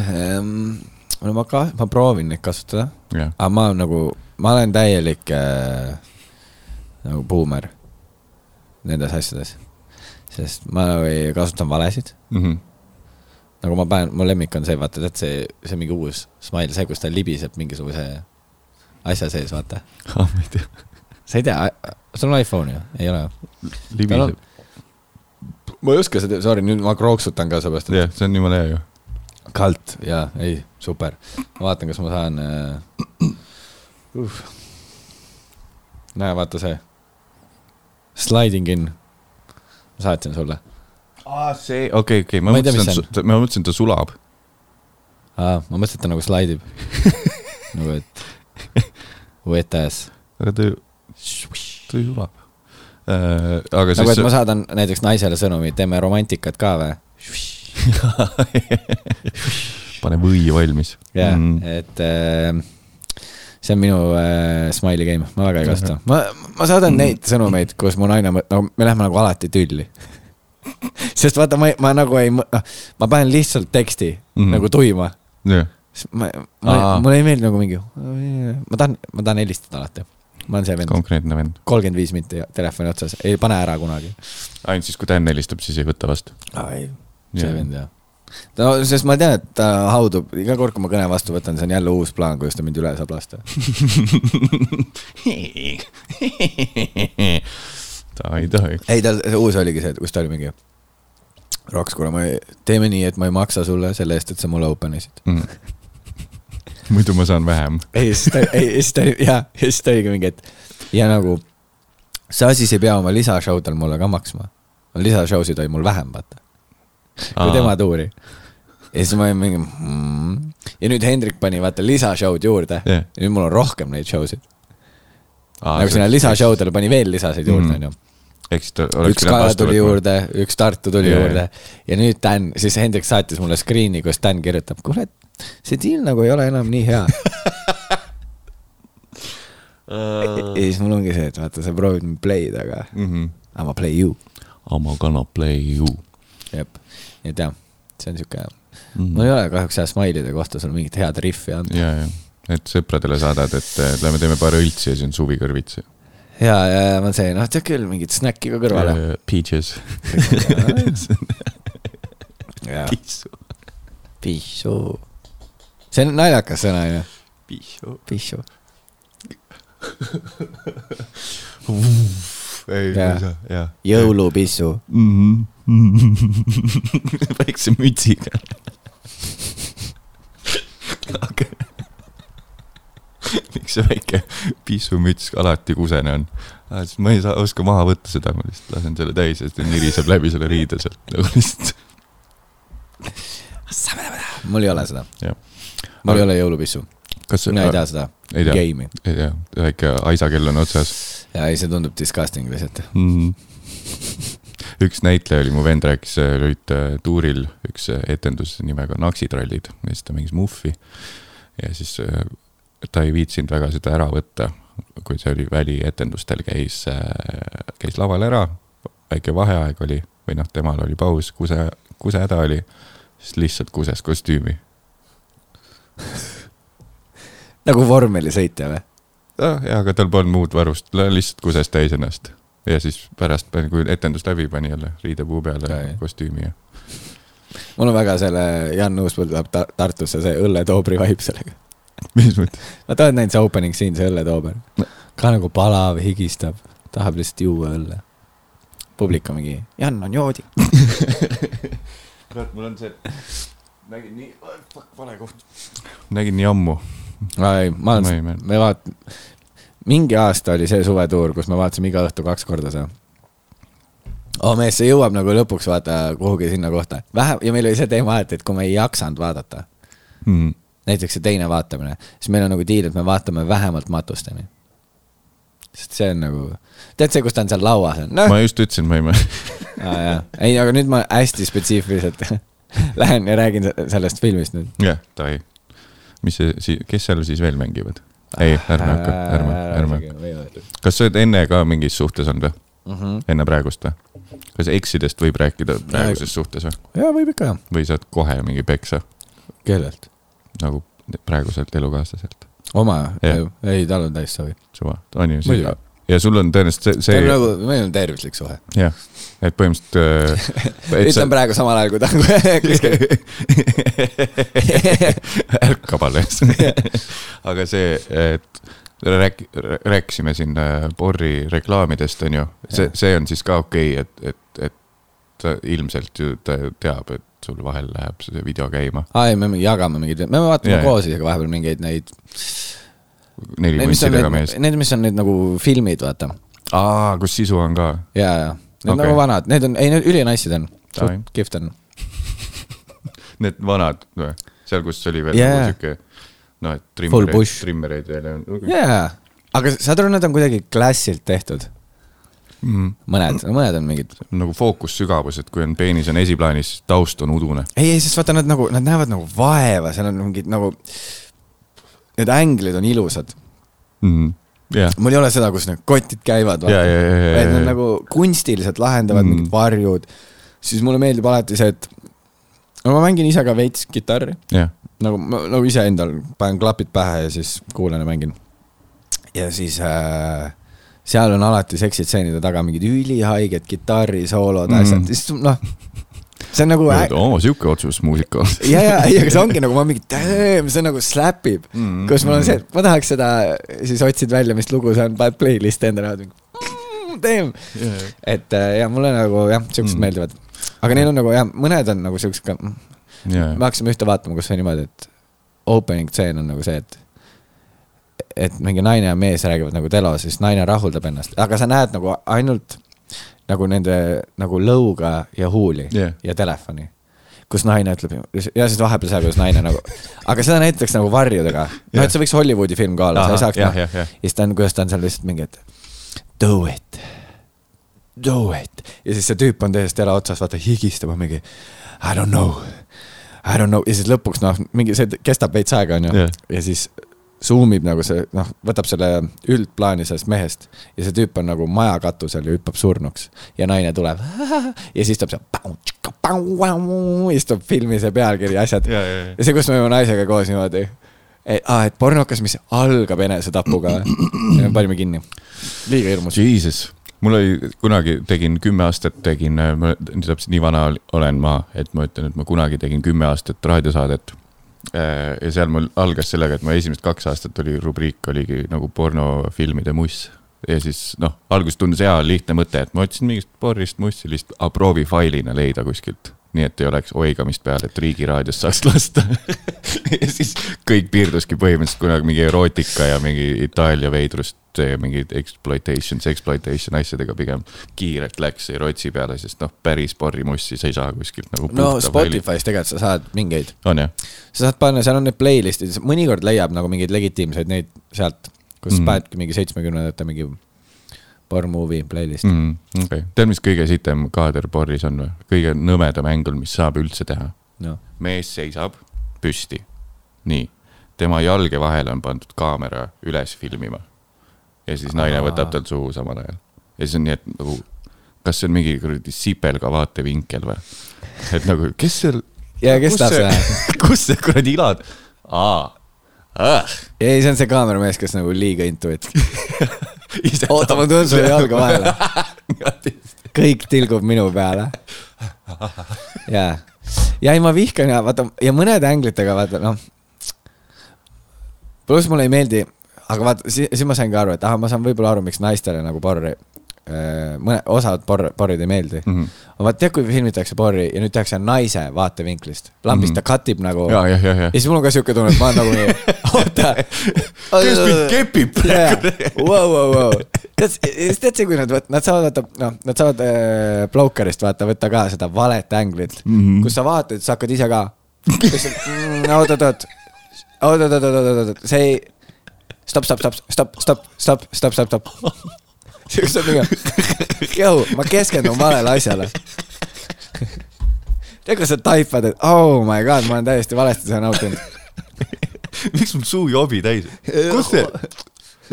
Ehm, no ma ka, ma proovin neid kasutada, jah, aga ma nagu, ma olen täielik äh, nagu buumer nendes asjades. sest ma nagu ei kasutan valesid, Mhm. nagu ma panen, mu lemmik on see, vaata, tead see, see mingi uus smile, see, kus ta libiseb mingisuguse asja sees, vaata. ah, ma ei tea, sa ei tea, sul on iPhone ju, ei ole? libiseb, ma ei oska seda, sorry, nüüd ma krooksutan ka seepärast, et jah, see on jumala hea ju. Kalt ja ei, super. ma vaatan, kas ma saan äh.... Uh. näe, vaata see. Sliding in. ma saatsin sulle. aa, see, okei, okei, ma Ma mõtlesin see, ma mõtlesin, ta sulab. aa, ma mõtlesin, et ta nagu slaidib nagu, et wet ass. aga ta ju, ta ju sulab. aga nagu, et siis ma saadan näiteks naisele sõnumi, teeme romantikat ka või? pane või valmis. jah, Mm. et äh, see on minu äh, smiley game, ma väga ei kasuta. ma, ma saadan neid sõnumeid, kus mu naine, no me lähme nagu alati tülli. sest vaata, ma, ma nagu ei, noh, ma panen lihtsalt teksti mm nagu tuima. jah, ma, ma mulle ei meeldi nagu mingi, ma tahan, ma tahan helistada alati. ma olen see vend, konkreetne vend. kolmkümmend viis minti telefoni otsas, ei pane ära kunagi. ainult siis, kui Dan helistab, siis ei võta vastu. ei, see vend jah. no sest ma tean, et ta haudub, iga kord, kui ma kõne vastu võtan, see on jälle uus plaan, kuidas ta mind üle saab lasta. ta ei tohi. ei, tal see uus oligi see, kus ta oli mingi. Roks, kuule, ma ei, teeme nii, et ma ei maksa sulle selle eest, et sa mulle open isid. Mm. muidu ma saan vähem. ei, siis ta, ei, siis ta oli, jaa, ja siis ta oligi mingi, et ja nagu sa siis ei pea oma lisashowdel mulle ka maksma. lisashow sid oli mul vähem, vaata. Kui tema tuuri. ja siis ma olin mingi mm.. ja nüüd Hendrik pani vaata lisashow'd juurde Jah. ja nüüd mul on rohkem neid show sid. nagu sinna lisashow dele pani veel lisasid juurde, Mhm. onju. üks Kaja tuli. juurde, üks Tartu tuli Jaa, juurde ja nüüd Dan, siis Hendrik saatis mulle screen'i, kus Dan kirjutab, kuule, see deal nagu ei ole enam nii hea. ja siis mul ongi see, et vaata, sa proovid mind play'd, aga Mhm. I ma play you. I m gonna play you. jep, nii et jah, see on siuke, Mhm. mul ei ole kahjuks jah Smile'ide kohta sul mingit head riffi anda. ja, ja, et sõpradele saadad, et lähme teeme paar õltsi ja siis on suvi kõrvitsi. ja, ja, ja ma see, noh, tead küll, mingit snäkki ka kõrvale. Peaches. pissu. pissu. see on naljakas sõna, onju, pissu. pissu. ei, ma ei saa, jaa. jõulupissu. Mhm. väikse mütsiga. aga miks see väike pissumüts alati kusene on? siis ma ei saa, oska maha võtta seda, ma lihtsalt lasen selle täis ja siis ta niriseb läbi selle riide sealt nagu lihtsalt. mul ei ole seda. mul ei ole jõulupissu. mina ei tea seda ei tea. ei tea, väike aisakell on otsas ja ei, see tundub disgusting lihtsalt. mm.. Üks näitleja oli, mu vend rääkis, olid äh, tuuril üks äh, etendus nimega Naksitrallid ja siis ta mängis Muffi. ja siis äh, ta ei viitsinud väga seda ära võtta, kui see oli välietendustel, käis, käis laval ära, väike vaheaeg oli või noh, temal oli paus, kuse, kusehäda oli, siis lihtsalt kuses kostüümi. nagu vormelisõitja või? ah,. jaa, aga tal polnud muud varust, lihtsalt kuses täis ennast ja siis pärast, kui etendus läbi, pani jälle riidepuu peale jah. kostüümi ja mul on väga selle Jan Uuspõld tuleb ta Tartusse see õlletoobri vibe sellega. mis mõttes? vaata, oled näinud see opening scene, see õlletoober? ka nagu palav, higistab, tahab lihtsalt juua õlle. publik on mingi, Jan on joodik. kurat, mul on see, nägin nii, fuck, vale koht. nägin nii ammu. ei, ma olen me vaat-, mingi aasta oli see suvetuur, kus me vaatasime iga õhtu kaks korda seda. oh mees, see jõuab nagu lõpuks vaata kuhugi sinna kohta. vähe, ja meil oli see teema alati, et kui me ei jaksanud vaadata, Mm. näiteks see teine vaatamine, siis meil on nagu diil, et me vaatame vähemalt matusteni. sest see on nagu, tead see, kus ta on seal lauas on, noh, ma just ütlesin, ma ei mäleta. jaa, ei, aga nüüd ma hästi spetsiifiliselt lähen ja räägin se- sellest filmist nüüd. jah, davai. mis see, kes seal siis veel mängivad? ei, ärme hakka, ärme, ärme. kas sa oled enne ka mingis suhtes olnud või? Mhm. enne praegust või? kas eksidest võib rääkida praeguses suhtes või? jaa, võib ikka jah. või saad kohe mingi peksa kellelt? nagu praeguselt elukaaslaselt? oma ei tal on täis sovi. suva, on ju Muidugi.? Ja sul on tõenäoliselt see, see on see, nagu, meil on tervislik suhe. jah, et põhimõtteliselt äh, et sa ütlen praegu samal ajal, kui ta on ärkab alles. aga see, et rääk-, rääkisime siin äh, Borri reklaamidest, on ju, see see on siis ka okei okay,, et, et, et ta ilmselt ju ta teab, et sul vahel läheb see video käima. aa ei, me jagame mingeid, me vaatame Jaa, koos isegi vahepeal mingeid neid. Neli vuntsidega need mees,. need, mis on need nagu filmid, vaata. aa, kus sisu on ka. ja, ja, need okay. nagu vanad, need on, ei need ülinassid on. Davai. kihvt on. Need vanad, seal, kus oli veel Jaa. nagu sihuke, noh, et trimmereid trimmereid veel on. jaa, aga saad aru, need on kuidagi klassilt tehtud. mm.. mõned, mõned on mingid. nagu fookussügavus, et kui on peenis on esiplaanis, taust on udune. ei, ei, sest vaata, nad nagu, nad näevad nagu vaeva, seal on mingid nagu, need änglid on ilusad. Mhm. jah, mul ei ole seda, kus need kotid käivad, vaid nad ja, nagu kunstiliselt lahendavad mm. Mm. mingid varjud. siis mulle meeldib alati see, et no ma mängin ise ka veits kitarri, ja, nagu, nagu iseendal panen klapid pähe ja siis kuulan ja mängin. ja siis äh, seal on alati seksitseenide taga mingid ülihaiged kitarrisoolod mm., Mm. asjad, siis noh, see on nagu oo, sihuke otsus muusika. ja, ja, ei, aga see ongi nagu ma mingi, see nagu slapib mm, Mm, kus mul on mm. see, et ma tahaks seda, siis otsid välja, mis lugu see on, paned playlist'i endale, mingi mm, damn. et äh, ja mulle nagu jah, siuksed mm. Mm. meeldivad. aga neil on nagu jah, mõned on nagu siuksed ka, ja, me hakkasime ühte vaatama, kus on niimoodi, et opening tseen on nagu see, et et mingi naine ja mees räägivad nagu telos, siis naine rahuldab ennast, aga sa näed nagu ainult nagu nende nagu lõuga ja huuli Jah. ja telefoni. kus naine ütleb ja siis vahepeal see, kuidas naine nagu, aga seda näidatakse nagu varjudega. noh, Jah. et see võiks Hollywoodi film ka olla, sa ei saaks jah, noh, jah. ja siis ta on, kuidas ta on seal lihtsalt mingi, et do it, do it ja siis see tüüp on täiesti tele otsas, vaata higistab, on mingi I don't know, I don't know ja siis lõpuks noh, mingi see kestab veits aega, onju ja siis zoom ib nagu see noh, võtab selle üldplaani sellest mehest ja see tüüp on nagu maja katusel ja hüppab surnuks. Ja naine tuleb ja siis tuleb see tuleb filmi see pealkiri ja asjad. Ja, ja, ja, ja see, kus me olime naisega koos niimoodi, et aa, et pornokas, mis algab enesetapuga, panime kinni, liiga hirmus. Jesus, mul oli kunagi tegin kümme aastat tegin, täpselt nii vana ol- olen ma, et ma ütlen, et ma kunagi tegin kümme aastat raadiosaadet. Ja seal mul algas sellega, et mu esimesed kaks aastat oli rubriik oligi nagu pornofilmide muss. ja siis noh, alguses tundus hea lihtne mõte, et ma otsisin mingist porrist mussi lihtsalt a, proovi failina leida kuskilt. Nii et ei oleks oigamist peal, et Riigiraadiost saaks lasta. ja siis kõik piirduski põhimõtteliselt kunagi mingi erootika ja mingi Itaalia veidrust ja mingid exploitations, exploitation asjadega pigem kiirelt läks Rotsi peale, sest noh, päris porrimussi sa ei saa kuskilt nagu. no Spotify's tegelikult sa saad mingeid, on jah, sa saad panna, seal on need playlist'id, mõnikord leiab nagu mingeid legitiimseid neid sealt, kus mm. Mhm. panedki mingi seitsmekümnendate mingi porn movie playlist mm.. okei, tead, mis kõige sitem kaader porris on või? kõige nõmedam ängel, mis saab üldse teha. No. mees seisab püsti, nii, tema jalge vahele on pandud kaamera üles filmima. ja siis naine Aa. võtab tal suhu samal ajal. ja siis on nii, et nagu, kas see on mingi kuradi sipelga vaatevinkel või? et nagu, kes seal. Ja kes tahab seda? kus see kuradi ilad? aa, ah. ei, see on see kaameramees, kes nagu liiga into it. oota, ma tulen sulle jalga vahele. kõik tilgub minu peale. ja, ja ei, ma vihkan ja vaata ja mõnede änglitega vaata noh. pluss mulle ei meeldi, aga vaata siis, siis ma sain ka aru, et ahah, ma saan võib-olla aru, miks naistele nagu porri, mõne, osad porr, porrid ei meeldi mm. -hmm. aga vaata, tead, kui filmitakse porri ja nüüd tehakse naise vaatevinklist, lambist ta cut ib nagu ja, jah, jah, jah ja. siis mul on ka siuke tunne, et ma olen nagu nii, oota. kes mind kepib praegu? Vau, vau, vau. tead, tead see, kui nad nad saavad vaata, noh, nad saavad äh, Blokerist vaata võtta ka seda valet änglit mm. -hmm. kus sa vaatad, sa hakkad ise ka. oot, oot, oot, oot, oot, oot, oot, oot, oot, see ei, stopp, stopp, stopp, stopp, stopp, stopp, stopp, stopp, stopp. Siuksed nagu, jõu, ma keskendun valele asjale. tead, kui sa taipad, et oh my god, ma olen täiesti valesti seda nautinud. miks mul suu jobi täis? kus see,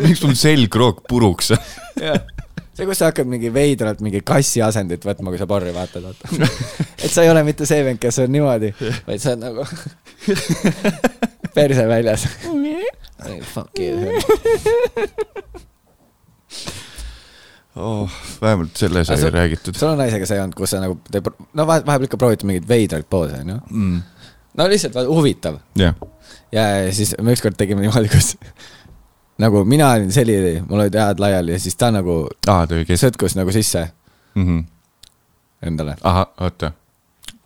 miks mul selgroog puruks on? see, kus sa hakkad mingi veidralt mingi kassi asendit võtma, kui sa porri vaatad, vaata. et sa ei ole mitte see vend, kes on niimoodi, vaid sa oled nagu perse väljas. Fuck you. oh,. vähemalt selle sai sa- räägitud. sul on naisega see olnud, kus sa nagu no vahe- vahepeal ikka proovite mingeid veidraid poose, onju. Mm. no lihtsalt huvitav. jah, ja, ja siis me ükskord tegime niimoodi, kus nagu mina olin selili, mul olid hääled laiali ja siis ta nagu kes- sõtkus nagu sisse mm. -hmm. endale. ahah, oota.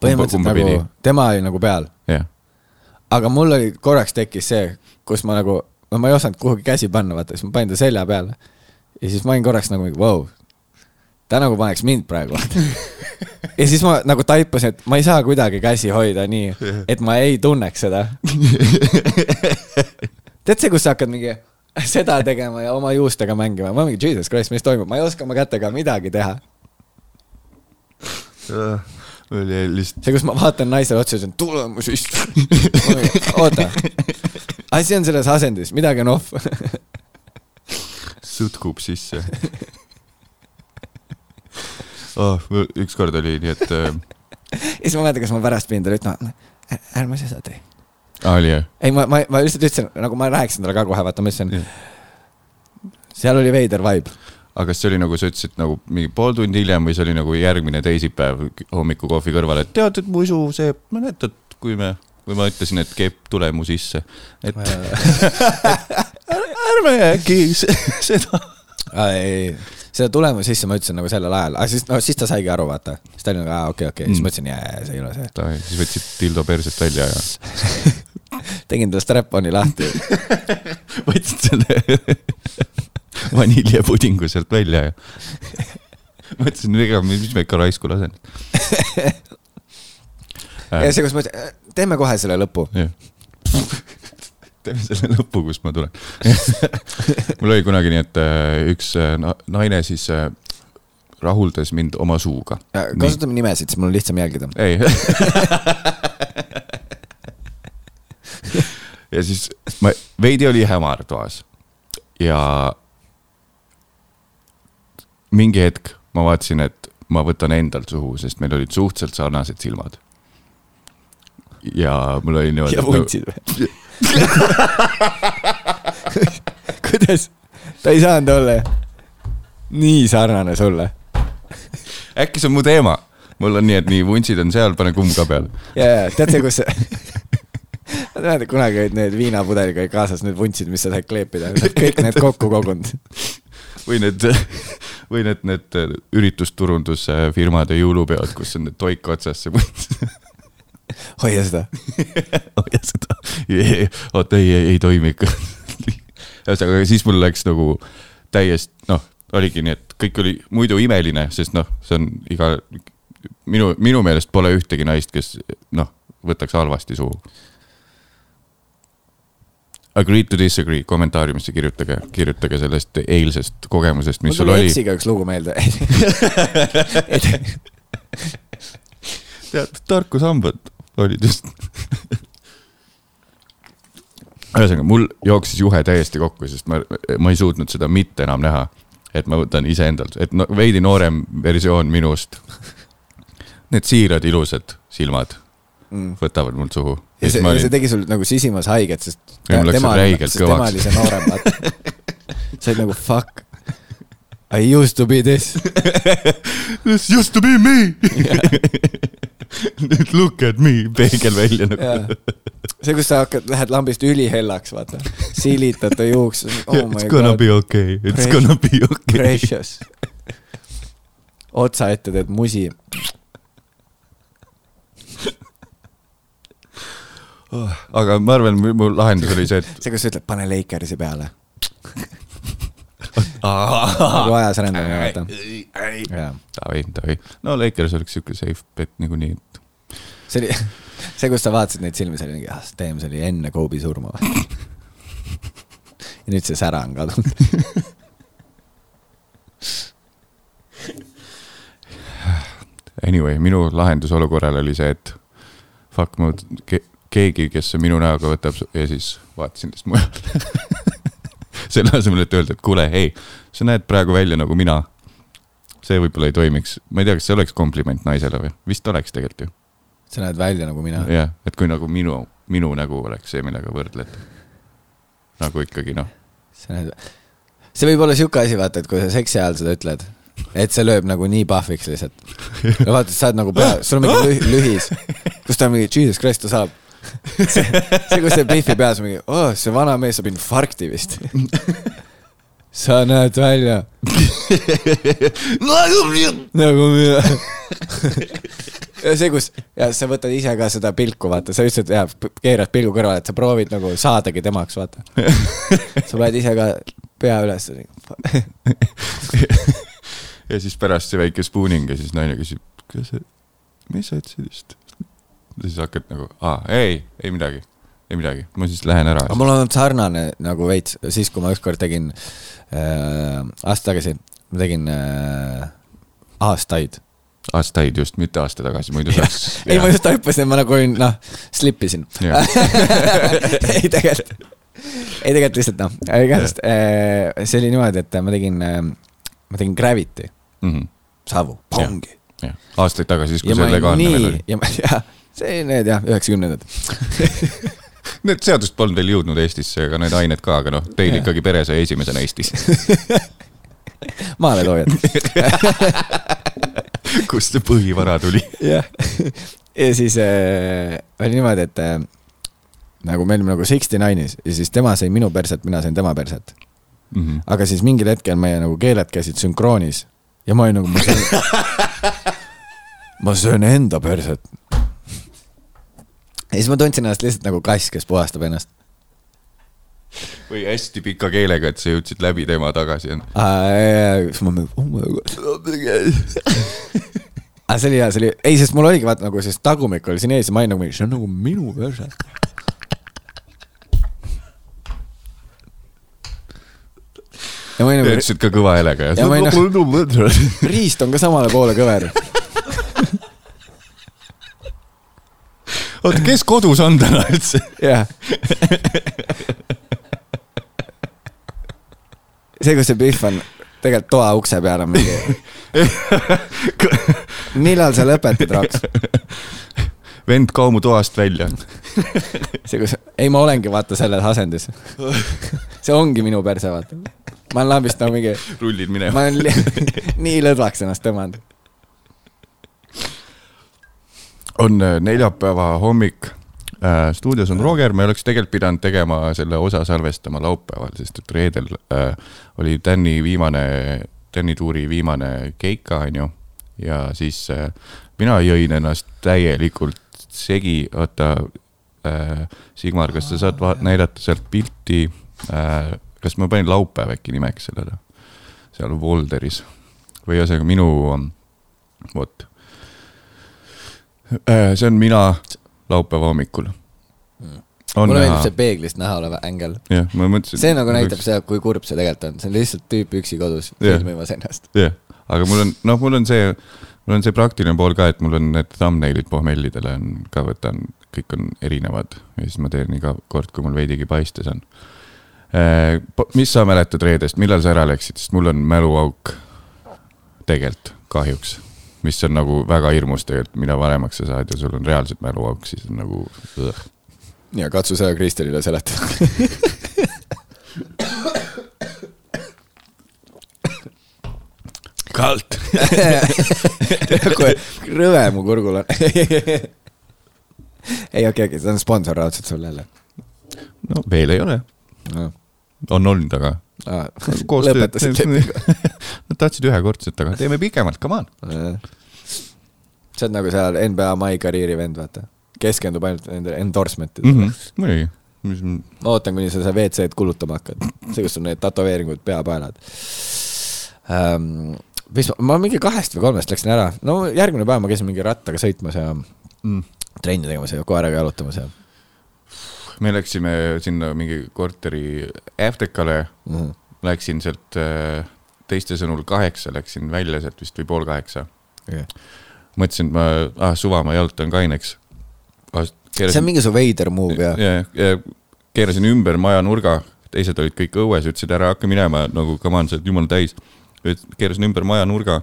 põhimõtteliselt nagu, tema oli nagu peal jah, aga mul oli korraks tekkis see, kus ma nagu, no ma ei osanud kuhugi käsi panna, vaata, siis ma panin ta selja peale. Ja siis ma olin korraks nagu mingi, vau, ta nagu paneks mind praegu. ja siis ma nagu taipasin, et ma ei saa kuidagi käsi hoida nii, et ma ei tunneks seda. tead see, kus sa hakkad mingi, seda tegema ja oma juustega mängima, ma mingi jesus christ, mis toimub, ma ei oska oma kätega midagi teha. jäi lihtsalt, see, kus ma vaatan naisele otsa ütlen tulemusist. oota, asi on selles asendis, midagi on off. sutkub sisse oh,. ükskord oli nii, et äh, ja siis ma mäletan, kas ma pärast pidin talle ütlema, ärme seda tee. ah, oli jah, ei, ma, ma, ma lihtsalt ütlesin, nagu ma rääkisin talle ka kohe, vaata, ma ütlesin, seal oli veider vibe. aga kas see oli nagu sa ütlesid nagu mingi pool tundi hiljem või see oli nagu järgmine teisipäev hommikukohvi kõrval, et tead, et mu isu, see, mäletad, kui me, või ma ütlesin, et keeb tulemu sisse, et ärme äkki se- seda. ei, seda tulemuse sisse ma ütlesin nagu sellel ajal, aga siis, no siis ta saigi aru, vaata. siis ta oli nagu, aa, okei, okei, siis Mm. ma ütlesin, jaa, see ei ole see. siis võtsid dildo perset välja ja tegin talle strap-on'i lahti. võtsid selle vaniljepudingu sealt välja ja mõtlesin, ega mis me ikka raisku lasen. Ja see, kus ma ütlesin, teeme kohe selle lõpu. teeme selle lõpu, kust ma tulen. mul oli kunagi nii, et äh, üks äh, na- naine siis äh, rahuldas mind oma suuga. kasutame nimesid, siis mul on lihtsam jälgida. ei. ja siis ma, veidi oli hämar toas ja mingi hetk ma vaatasin, et ma võtan endalt suhu, sest meil olid suhteliselt sarnased silmad. Ja mul oli niimoodi. ja vuntsid või? kuidas? ta ei saanud olla nii sarnane sulle. äkki see on mu teema, mul on nii, et nii vuntsid on seal, pane kumm ka peale. ja, ja tead see, kus ma tean, et kunagi olid need viinapudeliga olid kaasas need vuntsid, mis sa said kleepida, kõik need kokku kogunud. või need, või need, need üritusturundusfirmade jõulupeod, kus on need toik otsas, see vunts. hoia seda. hoia seda, oota ei, ei, ei toimi ikka. ühesõnaga, siis mul läks nagu täiesti, noh, oligi nii, et kõik oli muidu imeline, sest noh, see on iga, minu, minu meelest pole ühtegi naist, kes noh, võtaks halvasti suhu. Agree to disagree, kommentaariumisse kirjutage, kirjutage sellest eilsest kogemusest, mis sul oli. Eksiga üks lugu meelde. tead, tarkushambad olid just. ühesõnaga, mul jooksis juhe täiesti kokku, sest ma, ma ei suutnud seda mitte enam näha. et ma võtan iseendalt, et no veidi noorem versioon minust. Need siirad ilusad silmad Mm. võtavad mul suhu. ja see, see tegi sul nagu sisimas haiget, sest tema, oli see noorem, vaata. sa olid nagu fuck. I used to be this. This used to be me nüüd look at me, peegel välja nagu. see, kus sa hakkad, lähed lambist ülihellaks, vaata. silitad ta juukse oh. It's gonna be okay, it's Precious. gonna be okay. Precious. otsa ette teed musi. aga ma arvan, mu lahendus oli see, et see, kus sa ütled, pane Lakersi peale. nagu ajas rändamine, vaata. davai, davai, no Lakers oleks siuke safe bet niikuinii, et see oli, see, kus sa vaatasid neid silmi, see oli mingi, ah, damn, see oli enne Kobe surma. ja nüüd see sära on kadunud. anyway, minu lahendus olukorrale oli see, et fuck ma ke,, keegi, kes minu näoga võtab ja siis vaatasin tast mujal. selle asemel, et öelda, et kuule, ei, sa näed praegu välja nagu mina. see võib-olla ei toimiks, ma ei tea, kas see oleks kompliment naisele või, vist oleks tegelikult ju. sa näed välja nagu mina. jah, et kui nagu minu, minu nägu oleks see, millega võrdled. nagu ikkagi noh, sa näed, see võib olla sihuke asi, vaata, et kui sa seksi ajal seda ütled, et see lööb nagu nii pahviks lihtsalt. no vaata, sa oled nagu pea, sul on mingi lüh, lühis, kus ta on mingi, jesus christ, ta saab. see, see, kus see Biffi peas mingi, oh, see vana mees saab infarkti vist. sa näed välja nagu mina. ja see, kus, ja sa võtad ise ka seda pilku, vaata, sa ütlesid, jah, keerad pilgu kõrvale, et sa proovid nagu saadagi temaks, vaata. sa paned ise ka pea üles. ja siis pärast see väike spooning ja siis naine küsib, kas sa, mis sa ütlesid just? Siis hakkad nagu, aa, ei, ei midagi. ei midagi, ma siis lähen ära aga. mul on sarnane nagu veits, siis kui ma ükskord tegin äh,, aasta tagasi, ma tegin äh, aastaid. aastaid just, mitte aasta tagasi, muidu saaks. ei, ma just hüppasin, ma nagu olin, noh, slippisin. Jah. ei tegelikult, ei tegelikult lihtsalt noh, igatahes äh, see oli niimoodi, et ma tegin äh,, ma tegin Gravity, Mhm. Savu, pongi. aastaid tagasi, siis kui veel nii oli., ja ma, jah, see, need jah, üheksakümnendad. Need seadused polnud veel jõudnud Eestisse ega need ained ka, aga noh, teil Jah. ikkagi pere sai esimesena Eestis. maaletoojad. kust see põhivara tuli? jah, ja siis äh, oli niimoodi, et äh, nagu me olime nagu Sixty Nine'is ja siis tema sai minu perset, mina sain tema perset. Mhm. aga siis mingil hetkel meie nagu keeled käisid sünkroonis ja ma olin nagu, ma söön, ma söön enda perset. Ja siis ma tundsin ennast lihtsalt nagu kass, kes puhastab ennast. või hästi pika keelega, et sa jõudsid läbi tema tagasi. siis ma mõtlesin, oh my god. aga see oli hea, see oli, ei, sest mul oligi vaata nagu, sest tagumik oli siin ees ja ma olin nagu, see on nagu minu perse. ja ma olin nagu, ütlesid ka kõva häälega Ja ma ei riist on ka samale poole kõver. oota, kes kodus on täna üldse? jah. see, kus see Pihv on, tegelikult toa ukse peal on mingi. millal sa lõpetad, Raks? vend, kao mu toast välja. see, kus, ei, ma olengi vaata selles asendis. see ongi minu perse, vaata. ma olen lambist nagu mingi, rullid ma minema. olen li- nii lõdvaks ennast tõmmanud. On äh, neljapäeva hommik äh,. stuudios on Roger, me oleks tegelikult pidanud tegema selle osa salvestama laupäeval, sest et reedel äh, oli Tänni viimane, Tänni tuuri viimane keika, onju. ja siis äh, mina jõin ennast täielikult segi, oota äh,. Sigmar, kas sa saad näidata sealt pilti äh,, kas ma panin laupäev äkki nimeks sellele, seal Volderis või ühesõnaga minu, vot see on mina laupäeva hommikul. on mulle meeldib see, peeglist näha olev ängel. jah, ma mõtlesin. see nagu näitab seda, kui kurb see tegelikult on, see on lihtsalt tüüp üksi kodus Jah. filmimas ennast. jah, aga mul on, noh, mul on see, mul on see praktiline pool ka, et mul on need thumbnail'id pohmellidele on ka võtan, kõik on erinevad ja siis ma teen iga kord, kui mul veidigi paistes on. mis sa mäletad reedest, millal sa ära läksid, sest mul on mäluauk tegelikult kahjuks, mis on nagu väga hirmus tegelikult, mida vanemaks sa saad ja sul on reaalselt mäluauk, siis on nagu. ja katsu seda Kristelile seletada. kalt. kui rõve mu kurgul on. ei, okei, okei, see on sponsor raudselt sulle jälle no veel ei ole, no.. on olnud, aga lõpetasid lepingu. Tahtsid ühekordset, aga teeme pikemalt, come on. see on nagu seal NBA My Career'i vend, vaata. keskendub ainult nendele endorsement idele mm. -hmm. muidugi, mis, ma ootan, kuni sa seda WC-d kulutama hakkad. see, kus sul need tätoveeringud peapaelad ähm,. mis ma, ma mingi kahest või kolmest läksin ära, no järgmine päev ma käisin mingi rattaga sõitmas ja mm. trenni tegemas ja koeraga jalutamas ja me läksime sinna mingi korteri Äftekale, mm. -hmm. läksin sealt äh, teiste sõnul kaheksa, läksin välja sealt vist või pool kaheksa. Okay. mõtlesin, et ma, ah suva, ma jalutan kaineks. see on mingi su veider move jah ja.. ja, ja keerasin ümber maja nurga, teised olid kõik õues, ütlesid ära hakka minema, nagu come on, sa oled jumala täis. keerasin ümber maja nurga.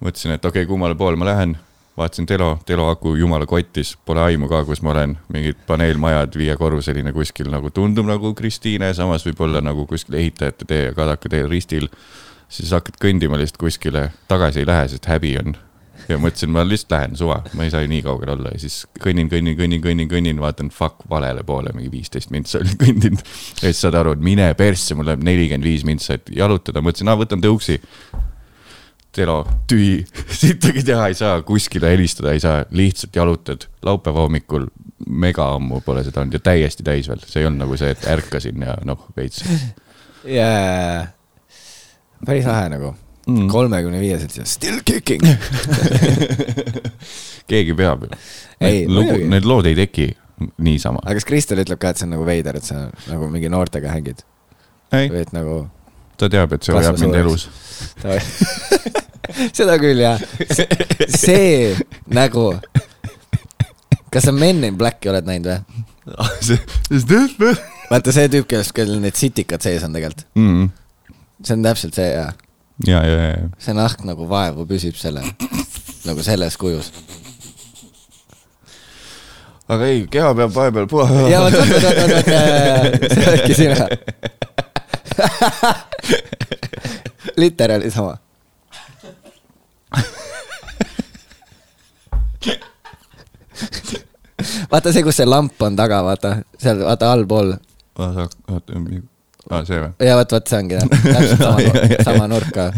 mõtlesin, et okei okay,, kummale poole ma lähen, vaatasin Telo, Telo aku jumala kottis, pole aimu ka, kus ma olen, mingid paneelmajad, viiekorruseline kuskil nagu tundub nagu Kristiine, samas võib-olla nagu kuskil ehitajate tee ja Kadaka tee ristil. siis hakkad kõndima lihtsalt kuskile, tagasi ei lähe, sest häbi on ja mõtlesin, ma lihtsalt lähen suva, ma ei saa ju nii kaugel olla ja siis kõnnin, kõnnin, kõnnin, kõnnin, kõnnin, vaatan fuck valele poole, mingi viisteist mintsa olin kõndinud. ja siis saad aru, et mine persse, mul läheb nelikümmend viis mintsa, et jalutada, mõtlesin, aa võtan tõuksi. Telo, tühi, sittagi teha ei saa, kuskile helistada ei saa, lihtsalt jalutad laupäeva hommikul. mega ammu pole seda olnud ja täiesti täis veel, see ei olnud nagu see, et ärkasin ja noh, veits. yeah.. päris lahe nagu Mm. kolmekümne viieselt ja still kicking. keegi peab ju. Ei, lugu, need lood ei teki niisama. aga kas Kristel ütleb ka, et see on nagu veider, et sa nagu mingi noortega hängid ei, või et nagu ta teab, et see hoiab mind elus. seda küll jah, see nagu, kas sa Men in Blacki oled näinud või? vaata see tüüp, kellest, kellel need sitikad sees on tegelikult, Mm. see on täpselt see ja ja, ja, ja, see nahk nagu vaevu püsib selle, nagu selles kujus. aga ei, keha peab vahepeal puha. ja vot, vot, vot, vot, vot, see oledki sina. literaali sama. vaata see, kus see lamp on taga, vaata seal, vaata allpool oota, oota, aa see või? ja vot, vot see ongi jah, täpselt sama, sama nurk ka.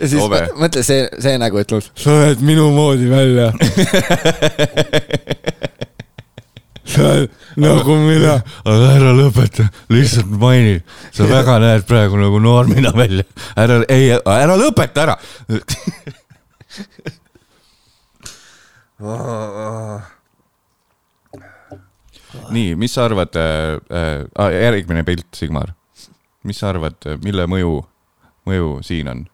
ja siis mõ- mõtle see, see nagu ütleb, sa näed minu moodi välja. Nagu mina. aga ära lõpeta, lihtsalt maini, sa väga näed praegu nagu noormina välja. ära, ei, ära lõpeta ära. nii, mis sa arvad äh,, äh, järgmine pilt, Sigmar. mis sa arvad, mille mõju, mõju siin on?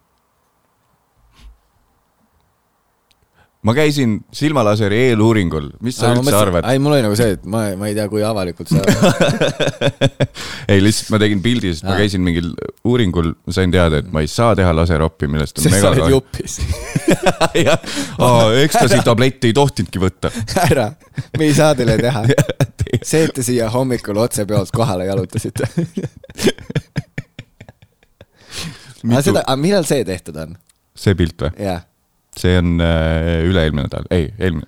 Ma käisin silmalaseri eeluuringul, mis sa üldse arvad? ei, mul oli nagu see, et ma, ma ei tea, kui avalikult sa ei, lihtsalt ma tegin pildi, sest ma Aa. käisin mingil uuringul, sain teada, et ma ei saa teha laseroppi, millest on sest mega oled jupis. aa, ekstasi tabletti ei tohtinudki võtta. ära, me ei saa teile teha. see, et te siia hommikul otsepeolt kohale jalutasite. aga seda, aga millal see tehtud on? see pilt või? jah, see on äh, üle-eelmine nädal, ei, eelmine,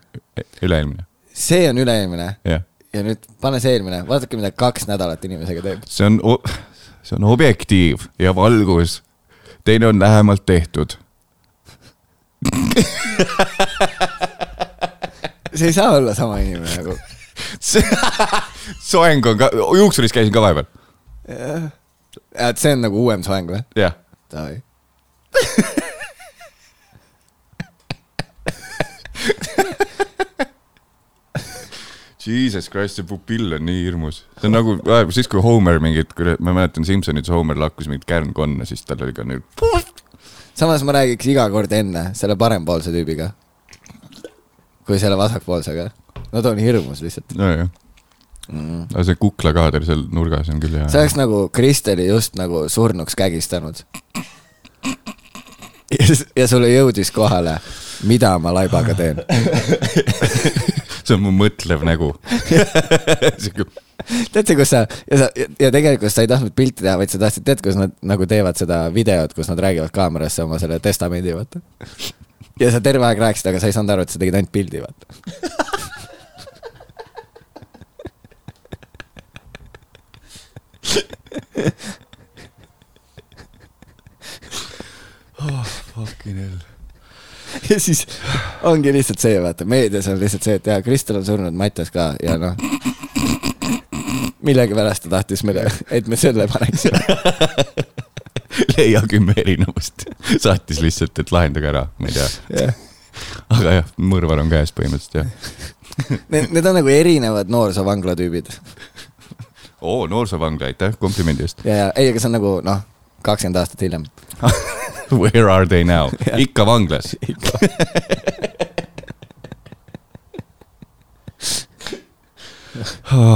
üle-eelmine, see on üle-eelmine jah. ja nüüd pane see eelmine, vaadake, mida kaks nädalat inimesega teeb. see on, see on objektiiv ja valgus. teine on lähemalt tehtud. see ei saa olla sama inimene nagu. soeng on ka, juuksuris käisin ka vahepeal, et see on nagu uuem soeng või? jah. Jesus Christ, see pupill on nii hirmus. see on nagu äh, siis, kui Homer mingit, ma mäletan Simsonites Homer lakkus mingit kärnkonna, siis tal oli ka nüüd. samas ma räägiks iga kord enne selle parempoolse tüübiga. kui selle vasakpoolsega. no ta on hirmus lihtsalt nojah, mm.. aga see kuklakaader seal nurgas on küll hea. see oleks nagu Kristeli just nagu surnuks kägistanud. ja sulle jõudis kohale, mida ma laibaga teen. see on mu mõtlev nägu. tead sa, kus sa ja sa ja tegelikult sa ei tahtnud pilti teha, vaid sa tahtsid, tead, kus nad nagu teevad seda videot, kus nad räägivad kaamerasse oma selle testamendi, vaata. ja sa terve aeg rääkisid, aga sa ei saanud aru, et sa tegid ainult pildi, vaata. Fucking hell. ja siis ongi lihtsalt see, vaata, meedias on lihtsalt see, et jaa, Kristel on surnud, Mattias ka ja noh. millegipärast ta tahtis meile, et me selle paneksime. leia kümme erinevust. saatis lihtsalt, et lahendage ära, ma ei tea. jah, aga jah, mõrvar on käes põhimõtteliselt jah. need, need on nagu erinevad noorsoovangla tüübid. oo, noorsoovangla, aitäh komplimendi eest. ja, ja ei, aga see on nagu noh, kakskümmend aastat hiljem. Where are they now? ikka vanglas.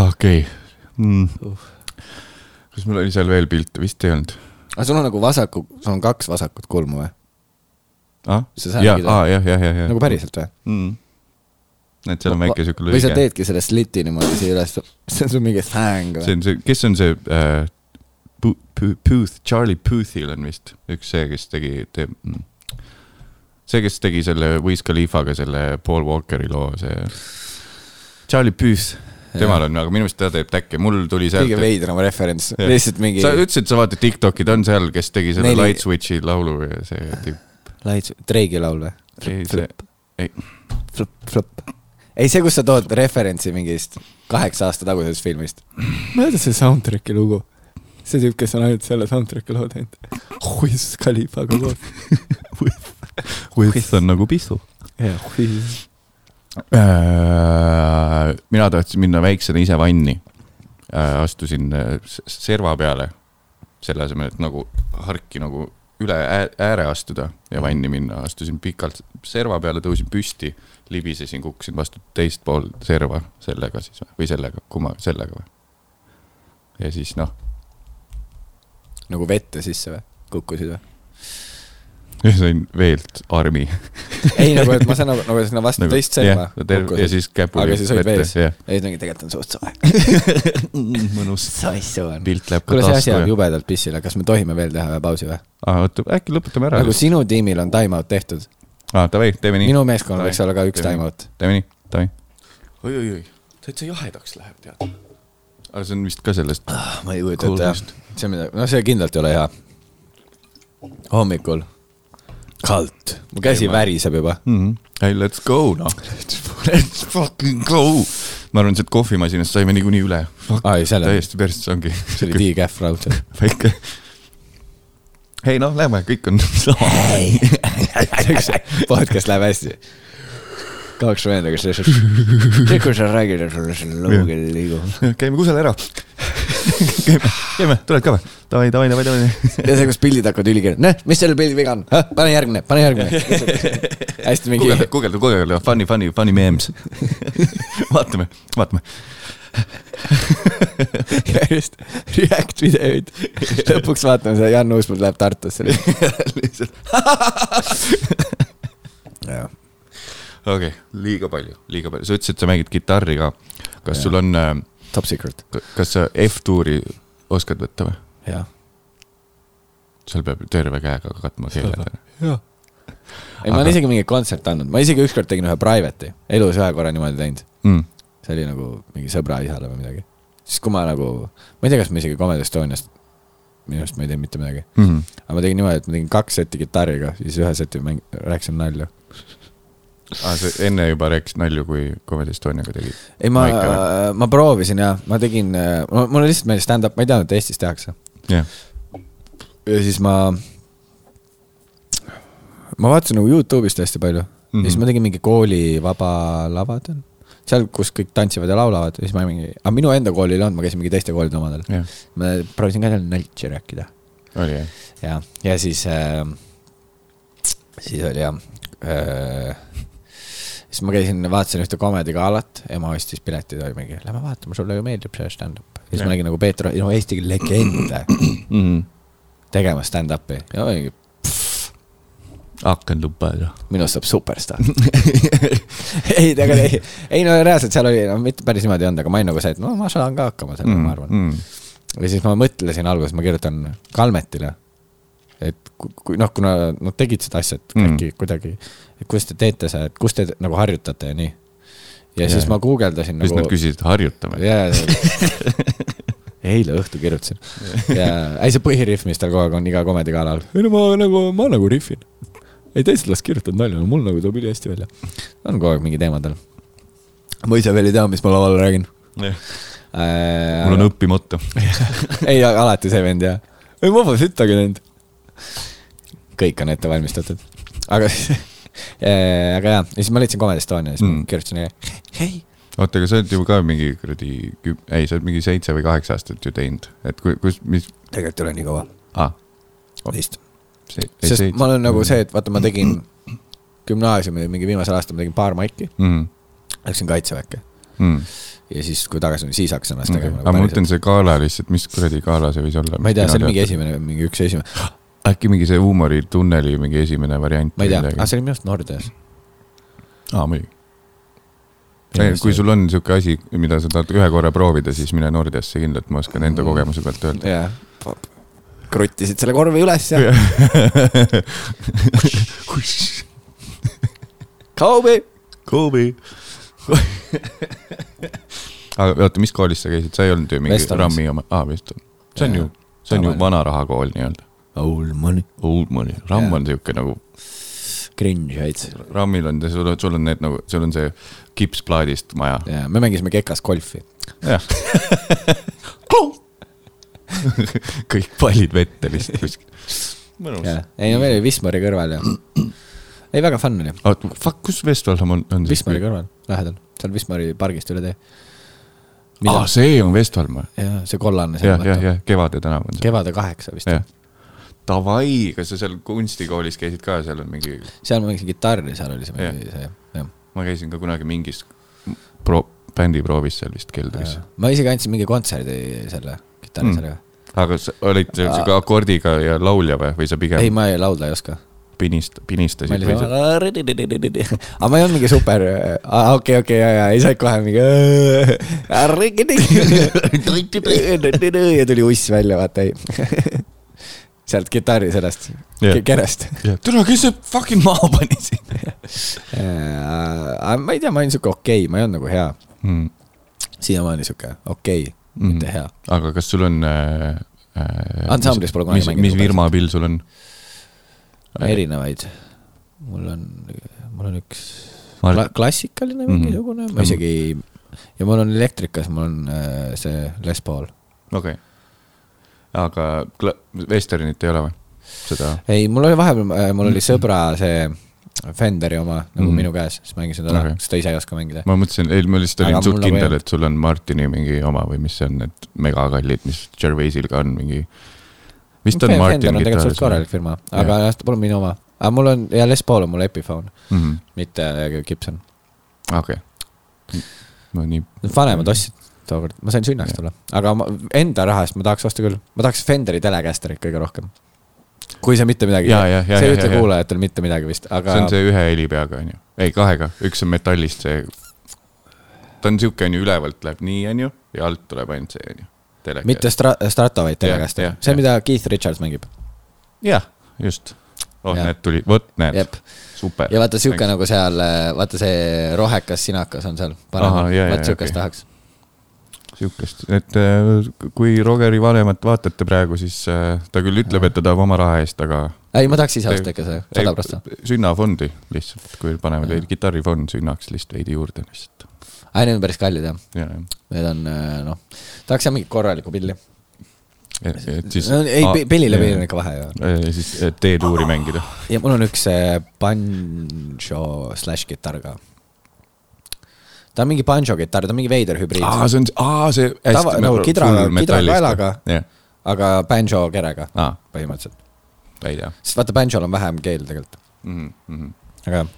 okei. kas mul oli seal veel pilte, vist ei olnud aga sul on nagu vasaku, sul on kaks vasakut kulmu või? ah?? See sa ja, nägid, aa jah, jah, jah, jah. nagu päriselt või? mm.. et seal on väike siuke või sa lõige. teedki selle sliti niimoodi siia üles, see on sul mingi see või? on see, kes on see äh,, Puth, Charlie Puthil on vist üks see, kes tegi, teeb mm. see, kes tegi selle Wiz Khalifaga selle Paul Walkeri loo, see Charlie Puth, temal on, aga minu meelest ta teeb täkke, mul tuli sealt kõige. veidram referents, lihtsalt mingi sa ütlesid, sa vaatad Tiktoki, ta on seal, kes tegi selle Neli- Light Switchi laulu ja see tüüp. Lights, Drake'i laul või? ei, see, ei, Flop, flop. ei, see, kus sa tood referentsi mingist kaheksa aasta tagusest filmist. mäletad see soundtrack'i lugu? See tüüp, kes on ainult selle soundtrack'i loo teinud. Wiz Khalifaga koos. With on nagu pissu. jah, Wiz. Äh, mina tahtsin minna väiksena ise vanni. astusin äh, serva peale, selle asemel, et nagu harki nagu üle ää- ääre astuda ja vanni minna, astusin pikalt serva peale, tõusin püsti, libisesin, kukkusin vastu teist pool serva sellega siis või- või sellega, kumma, sellega või? ja siis noh, nagu vette sisse või? kukkusid või? sain veelt armi. ei, nagu, et ma saan nagu, nagu sinna vastu nagu, teist serva ja siis käpuli. aga siis olid vees. ja jah, siis mingi tegelikult on suht soe. mõnus. sassu on. kuule, see asi jääb ja, jubedalt pissile, kas me tohime veel teha ühe pausi või? aa oota, äkki lõpetame ära nagu. sinu tiimil on time-out tehtud, aa, davai, teeme nii. minu meeskonnal võiks olla ka üks nii. time-out. teeme nii, davai. oi-oi-oi, täitsa jahedaks läheb, tead. Aga see on vist ka sellest ma ei kujuta ette jah see on midagi, no see kindlalt ei ole hea. hommikul. kalt, mu käsi Ei, väriseb juba. mm. -hmm. Hey, let's go, noh. Let's fucking go. ma arvan, sealt kohvimasinast saime niikuinii üle. Täiesti persse, see ongi. see oli tiikähv raudselt. väike. ei noh, lähme, kõik on sama. podcast läheb hästi. Kaks venda, kes lihtsalt, tead, kui sa räägid, et sulle see lõug ei liigu. käime kusagil ära. käime, käime, tuled ka või? davai, davai, davai, davai. ja see, kus pildid hakkavad ülikiirelt, näe, mis selle pildi viga on, pane järgmine, pane järgmine. hästi mingi guugelda, guugelda, guugelda, funny, funny, funny memes. vaatame, vaatame. järjest react videoid. lõpuks vaatame seda Jan Uuspuu läheb Tartusse. lihtsalt. jah, okei okay,, liiga palju, liiga palju, sa ütlesid, et sa mängid kitarri ka. kas Jaa. sul on, top secret. kas sa F-tuuri oskad võtta või? jah. seal peab terve käega katma keele. jah. ei, ma olen Aga- isegi mingeid kontserte andnud, ma isegi ükskord tegin ühe private'i, elus ühe korra niimoodi teinud. Mm. see oli nagu mingi sõbra isale või midagi. siis kui ma nagu, ma ei tea, kas ma isegi Comedy Estoniast, minu arust ma ei teinud mitte midagi. Mm -hmm. aga ma tegin niimoodi, et ma tegin kaks seti kitarriga, siis ühe seti mäng-, rääkisin nalju. ah,. sa enne juba rääkisid nalju, kui Comedy Estoniaga tegid. ei, ma Ma proovisin ja ma tegin, mulle lihtsalt meeldis stand-up, ma ei teadnud, et Eestis tehakse. jah, ja siis ma, ma vaatasin nagu Youtube'ist hästi palju mm. Mhm. -hmm. ja siis ma tegin mingi kooli vaba lavad. seal, kus kõik tantsivad ja laulavad ja siis ma mingi, aga minu enda koolil ei olnud, ma käisin mingi teiste koolide omadel. jah, ma proovisin ka seal naltsi rääkida oli jah. ja, ja siis äh,, siis oli jah äh,. Siis ma käisin, vaatasin ühte comedy galat, ema ostis piletid, oli mingi, lähme vaatame, sulle ju meeldib see stand-up. ja siis Jah. ma nägin nagu Peeter, no Eesti legende -hmm. tegemas stand-up'i ja mingi, hakkan lubada. minust saab superstaar. ei, tegelikult ei, ei no reaalselt seal oli, no mitte päris niimoodi ei olnud, aga ma olin nagu see, et no ma saan ka hakkama sellega mm,, ma arvan mm.. ja siis ma mõtlesin alguses, ma kirjutan Kalmetile. Et ku- kui noh, kuna nad tegid seda asja, et Mm. äkki kuidagi, et kuidas te teete seda, et kus te nagu harjutate ja nii. ja Jaa. siis ma guugeldasin siis nad nagu. küsisid, harjutame. jaa, eile õhtul kirjutasin ja ei, see põhiriff, mis tal kogu aeg on iga komedi galal, ei no ma nagu, ma nagu rihvin. ei teised las kirjutavad nalja, mul nagu tuleb ülihästi välja. on kogu aeg mingi teema tal. ma ise veel ei tea, mis ma laval räägin. mul on õppimata. ei, alati see vend jah. ei, ma pole sittagi teinud. Kõik on ette valmistatud. aga, aga jaa, ja siis ma leidsin Comedy Estonia ja siis Mm. mm. kirjutasin, hei. oota, aga sa oled ju ka mingi kuradi ei, sa oled mingi seitse või kaheksa aastat ju teinud, et kui, kus, mis, tegelikult ei ole nii kaua. aa, vist. sest ma olen nagu see, et vaata, ma tegin gümnaasiumi mingi viimasel aastal ma tegin paar maiki, mm,. läksin kaitseväkke Mm. ja siis, kui tagasi tulin, siis hakkasin ennast Okay. tegema aga ma nagu mõtlen, see gala lihtsalt, mis kuradi gala see võis olla? ma ei tea, see oli mingi. esimene, mingi üks esimene, äkki mingi see huumoritunneli mingi esimene variant. ma ei tea, aga see oli minu arust Nordeas. aa, muidugi. kui sul on sihuke asi, mida sa tahad ühe korra proovida, siis mine Nordiasse kindlalt, ma oskan enda kogemuse pealt öelda. jaa, kruttisid selle korvi üles ja Kobe. Kobe. aga oota, mis koolis sa käisid, sa ei olnud ju mingi Westonis. RAM-i oma, aa Weston. see on ju, see on ju Tavaline. vanarahakool nii-öelda. Old money. Old money, RAM Jaa. on sihuke nagu, Cringe veits. RAM-il on, sul on, sul on need nagu, sul on see kipsplaadist maja. jaa, me mängisime kekas golfi. jah. kõik pallid vette lihtsalt kuskil. mõnus. ei no meil oli Wismari kõrval ja ei, väga fun oli. Fuck, kus Vestvalm on, on Wismari kõrval, lähedal, seal Wismari pargist üle tee. aa, see on Vestvalm või? jaa, see kollane jah, jah, jah, Kevade tänav on see. kevade kaheksa vist. jah. Davai, kas sa seal kunstikoolis käisid ka, seal on mingi, seal ma mängisin kitarri, seal oli see mingi see, jah. ma käisin ka kunagi mingis pro-, bändiproovis seal vist keldris. ma isegi andsin mingi kontserdi selle kitarri Mm. sellega. aga sa olid siuke akordiga ja laulja või, või sa ei, pigem ma ei laulda ei oska. pinist-, pinistasid või sa? aga ma ei olnud mingi super, okei, okei, ja, ja ei saanud kohe mingi. ja tuli uss välja, vaata ei. sealt kitarri sellest yeah. kerest. tule, kes see fucking maha pani siin aga ma ei tea, ma olin sihuke okei okay,, ma ei olnud nagu hea. mm.? siiamaani sihuke okei okay,, Mhm. mitte hea. aga kas sul on äh, äh, Ansamblis pole kunagi mis, mänginud mis firma pill sul on? erinevaid. mul on, mul on üks Ma- kla klassikaline Mhm. mingisugune mm, -hmm. ma isegi ja mul on elektrikas, mul on äh, see Les Paul. okei okay.. Aga Westernit ei ole või? seda, ei, mul oli vahepeal, mul oli sõbra see Fenderi oma nagu mm. -hmm. minu käes, siis mängisin teda okay., sest ta ise ei oska mängida. ma mõtlesin, ei ma lihtsalt olin suht kindel, et sul on Martini mingi oma või mis see on, need megakallid, mis Gervaisil ka on mingi. vist on Fender Martin on tegelikult suht korralik firma, aga jah, ta pole minu oma. aga mul on, ja Les Paul on mul Epiphone, Mhm. mitte äh, Gibson. okei. no nii, vanemad ostsid tookord, ma sain sünnaks talle, aga ma, enda raha eest ma tahaks osta küll, ma tahaks Fenderi Telecasterit kõige rohkem. kui see mitte midagi, see ei ütle jaa. kuulajatele mitte midagi vist, aga see on see ühe helipeaga on ju, ei kahega, üks on metallist, see. ta on siuke on ju, ülevalt läheb nii on ju ja alt tuleb ainult see on ju. mitte Stra-, Strato, vaid Telecaster see mida Keith Richards mängib. jah, just. oh, näed, tuli, vot näed super. ja vaata sihuke nagu seal, vaata see rohekas sinakas on seal vaat siukest okei. tahaks. sihukest, et äh, kui Rogeri vanemat vaatate praegu, siis äh, ta küll ütleb, et ta tahab oma raha eest, aga. ei, ma tahaks ise osta ikka seda, sada prossa. sünnafondi lihtsalt, kui paneme teil kitarrifond sünnaks lihtsalt veidi juurde lihtsalt. ei, need on päris kallid jah, ja, need on noh, tahaks jah mingit korralikku pilli. et siis. no ei, pillil ja pillil on ikka vahe ju. siis äh, D-tuuri mängida. ja mul on üks äh, banjo slaš kitarr ka. Ta on mingi banjo kitarr, ta on mingi veider hübriid, aa, see on, aa, see Tava- nagu kidra- kidrakaelaga. jah, aga banjo kerega aa, põhimõtteliselt. ei tea sest vaata, banjol on vähem keel tegelikult, mm. -hmm. aga jah,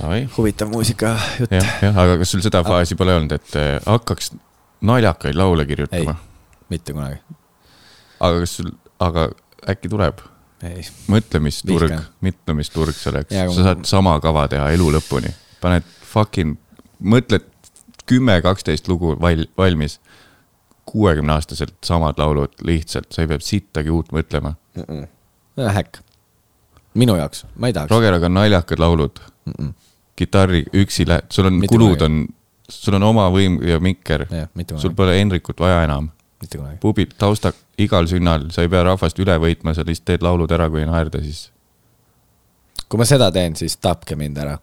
Davai, huvitav muusikajutt. jah, jah, aga kas sul seda faasi pole olnud, et äh, hakkaks naljakaid laule kirjutama? mitte kunagi, aga kas sul, aga äkki tuleb? ei. mõtlemisturg Vihkan., mitlemisturg selleks, sa saad sama kava teha elu lõpuni, paned fucking, mõtled kümme, kaksteist lugu val-, valmis. kuuekümne aastaselt samad laulud lihtsalt, sa ei pea sittagi uut mõtlema. häkk. minu jaoks, ma ei tahaks. Roger, aga naljakad laulud mm, -mm. kitarri üksi lähed, sul on kulud on, sul on oma võim ja mikker, mitte sul pole Hendrikut vaja enam. mitte kunagi. pubid, tausta igal sünnal, sa ei pea rahvast üle võitma, sa lihtsalt teed laulud ära, kui naerda, siis kui ma seda teen, siis tapke mind ära.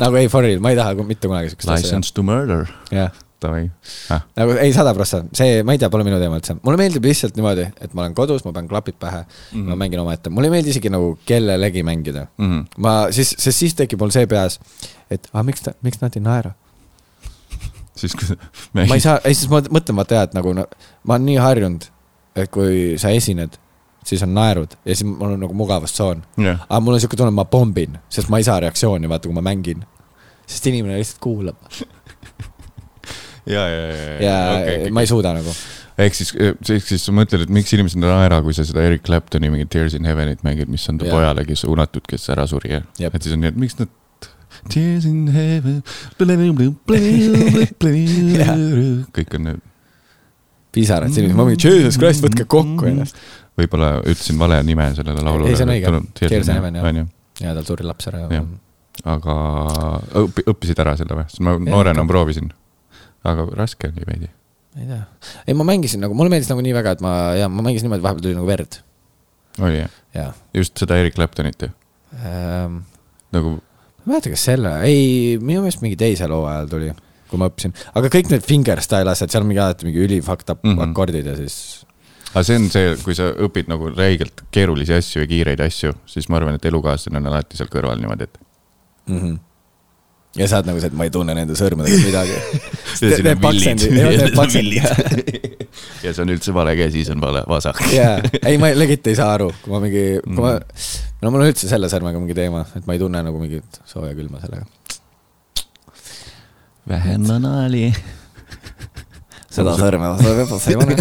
Nagu ei, for real, ma ei taha mitte kunagi siukest asja. license to murder, jah, davai ah.. nagu ei, sada prossa, see, ma ei tea, pole minu teema üldse. mulle meeldib lihtsalt niimoodi, et ma olen kodus, ma panen klapid pähe mm, -hmm. ma mängin omaette, mulle ei meeldi isegi nagu kellelegi mängida mm. Mhm. -hmm. ma siis, sest siis tekib mul see peas, et aga miks ta, miks nad ei naera. siis kui ma ei saa, ei siis ma mõtlen vaata jah, et nagu no, ma olen nii harjunud, et kui sa esined, siis on naerud ja siis mul on nagu mugavustsoon. jah, aga mul on siuke tunne, et ma pombin, sest ma ei saa reaktsiooni, vaata, kui ma mängin. sest inimene lihtsalt kuulab ja, ja, ja, ja okei, okay, ma ei suuda nagu. ehk siis, ehk siis sa mõtled, et miks inimesed ei naera, kui sa seda Eric Claptoni mingit Tears in Heaven'it mängid, mis on ta Jaa. pojale, kes suunatud, kes ära suri ja Jep. et siis on nii, et miks nad Tears in Heaven, kõik on need, pisarad silmis, ma mingi Jesus Christ, võtke kokku ennast. Võib-olla ütlesin vale nime sellele laulule. Ei, see on õige. Tears in Heaven, jah. ja tal suri laps ära aga õpi, õppisid ära selle või, sest ma noorena proovisin. aga raske oli veidi. ei tea, ei ma mängisin nagu, mulle meeldis nagu nii väga, et ma ja ma mängisin niimoodi, vahepeal tuli nagu verd oli jah, ja just seda Eric Claptonit ju, ähm,. nagu ma ei mäleta, kas selle, ei, minu meelest mingi teise loo ajal tuli. kui ma õppisin, aga kõik need fingerstyle asjad, seal on mingi alati mingi üli fucked up mm. -hmm. akordid ja siis aga see on see, kui sa õpid nagu räigelt keerulisi asju ja kiireid asju, siis ma arvan, et elukaaslane on alati seal kõrval niimoodi, et mm. -hmm. ja sa oled nagu see, et ma ei tunne nende sõrmedega midagi. Ja see on üldse vale käe, siis on vale vasak. jaa, ei ma legit ei saa aru, kui ma mingi, kui ma Mm., no mul on üldse selle sõrmega mingi teema, et ma ei tunne nagu mingit sooja-külma sellega. vähem naali. Seda sõrme ei pane.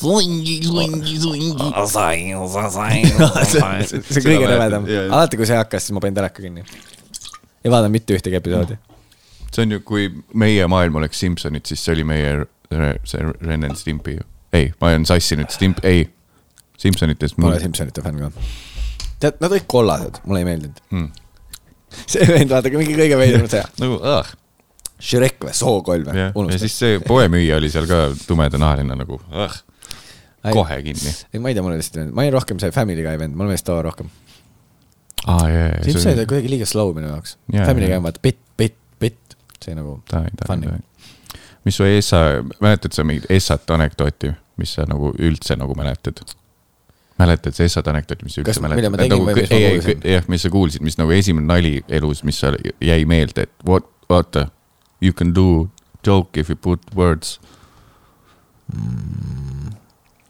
sundi, sundi, sundi. see on kõige rõvedam, alati kui see hakkas, siis ma panin teleka kinni. ei vaadanud mitte ühtegi episoodi. see on ju, kui meie maailm oleks Simsonid, siis see oli meie see Ren and Stimpy ju. ei, ma olen sassinud Stimp, ei, Simsonitest ma olen Simsonite fänn ka. tead, nad olid kollased, mulle ei meeldinud. mm.. see vend, vaata mingi kõige veidram see, nagu ah,, Shrek või, Sookolm või ja siis see poemüüja oli seal ka tumedanahaline nagu ah,, kohe kinni. ei, ma ei tea, mulle lihtsalt, ma olin rohkem see Family Guy vend, mulle meeldis too rohkem. aa, jaa, jaa. Simsonid olid kuidagi liiga slow minu jaoks. Jaa, Family jaa. Guy on vaata bitt, bitt, bitt, see nagu ta ei, ta ei, funny ta. ei. mis su Essa, mäletad sa mingit Essat anekdooti, mis sa nagu üldse nagu mäletad? mäletad sa Essat anekdooti, mis sa üldse mäletad? ma kuulsin? jah, mis sa kuulsid, mis nagu esimene nali elus, mis seal jäi meelde, et what, vaata, you can do joke if you put words Mm.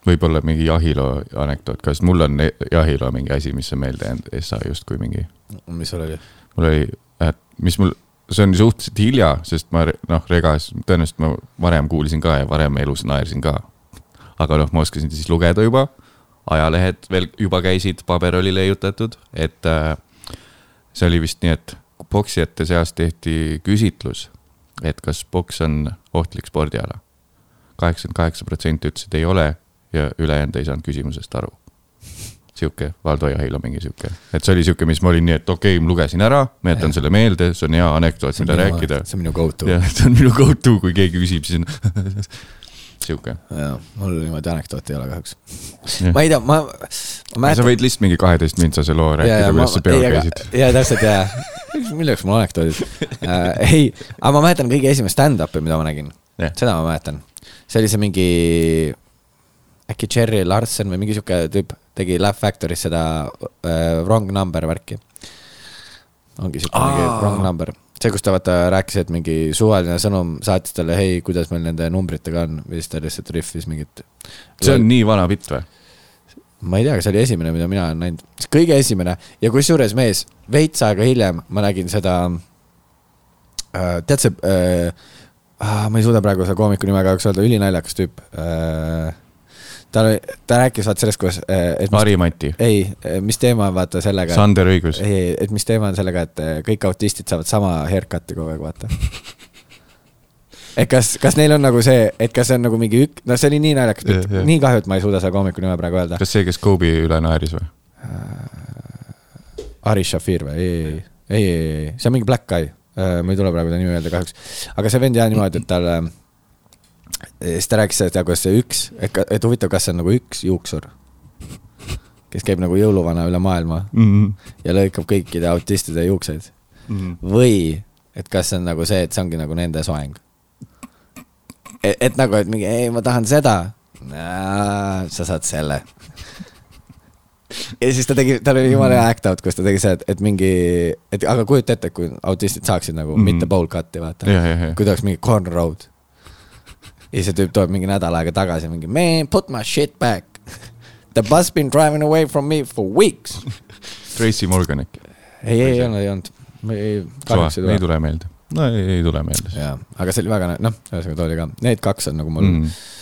võib-olla mingi jahiloo anekdoot, kas mul on jahiloo mingi asi, mis on meelde jäänud, Essa justkui mingi mis sul oli? mul oli, et mis mul, see on suhteliselt hilja, sest ma noh, regas, tõenäoliselt ma varem kuulsin ka ja varem elus naersin ka. aga noh, ma oskasin siis lugeda juba, ajalehed veel juba käisid, paber oli leiutatud, et äh, see oli vist nii, et poksijate seas tehti küsitlus, et kas poks on ohtlik spordiala. kaheksakümmend kaheksa protsenti ütles, et ei ole ja ülejäänud ei saanud küsimusest aru sihuke Valdo Jahilo mingi sihuke, et see oli sihuke, mis ma olin nii, et okei okay,, ma lugesin ära, ma jätan selle meelde, see on hea anekdoot, mida rääkida. see on minu go to. jah, see on minu go to, kui keegi küsib, siis on sihuke. jaa, mul niimoodi anekdooti ei ole kahjuks. ma ei tea, ma, ma sa mäletan. võid lihtsalt mingi kaheteist mintsase loo rääkida, kuidas sa peol käisid. jaa, täpselt jaa. milleks mul anekdoodid äh? ei, aga ma mäletan kõige esimest stand-up'i, mida ma nägin Jah.. seda ma mäletan. see oli see mingi, äkki Cherry Larson või mingi sihuke tüüp tegi Laugh Factory's seda äh, Wrong Number värki. ongi sihuke mingi Wrong Number. see, kus ta vaata rääkis, et mingi suvaline sõnum saatis talle, hei, kuidas meil nende numbritega on või siis ta lihtsalt rihvis mingit. see on nii vana bitt või? ma ei tea, kas see oli esimene, mida mina olen näinud, kõige esimene ja kusjuures mees, veits aega hiljem ma nägin seda äh,, tead see äh,, ma ei suuda praegu seda koomiku nime kahjuks öelda, ülinaljakas tüüp äh,. ta, ta rääkis vaata sellest, kuidas äh,, Mari-Mati, ei, mis teema on vaata sellega, Sander Õigus. ei, et mis teema on sellega, et äh, kõik autistid saavad sama haircut'i kogu aeg, vaata. et kas, kas neil on nagu see, et kas see on nagu mingi ük-, no see oli nii naljakas Jah,, jah. nii kahju, et ma ei suuda seda koomiku nime praegu öelda. kas see, kes Kobe üle naeris või? Aris Shafir või? ei, ei, ei, ei, ei, see on mingi black guy. ma ei tule praegu ta nimi meelde kahjuks. aga see vend jah niimoodi, et tal, siis ta rääkis sellest, kuidas see üks, et, et huvitav, kas see on nagu üks juuksur, kes käib nagu jõuluvana üle maailma ja lõikab kõikide autistide juukseid või et kas see on nagu see, et see ongi nagu nende soeng. et, et nagu, et mingi, ei, ma tahan seda. sa saad selle. ja siis ta tegi, tal oli jumala hea act out, kus ta tegi see, et, et mingi, et aga kujuta ette, kui autistid saaksid nagu mm Mhm. -hmm. mitte bowl cut'i vaata kui ta oleks mingi cornrow'd. Ja see tüüp tuleb mingi nädal aega tagasi mingi man put my shit back. The bus been driving away from me for weeks. Tracy Morgan äkki? ei, ei olnud, ei olnud. kahjuks ei ei tule. tule meelde. no ei, ei tule meelde. jaa, aga see oli väga, noh, ühesõnaga ta oli ka, need kaks on nagu mul mm. Mm.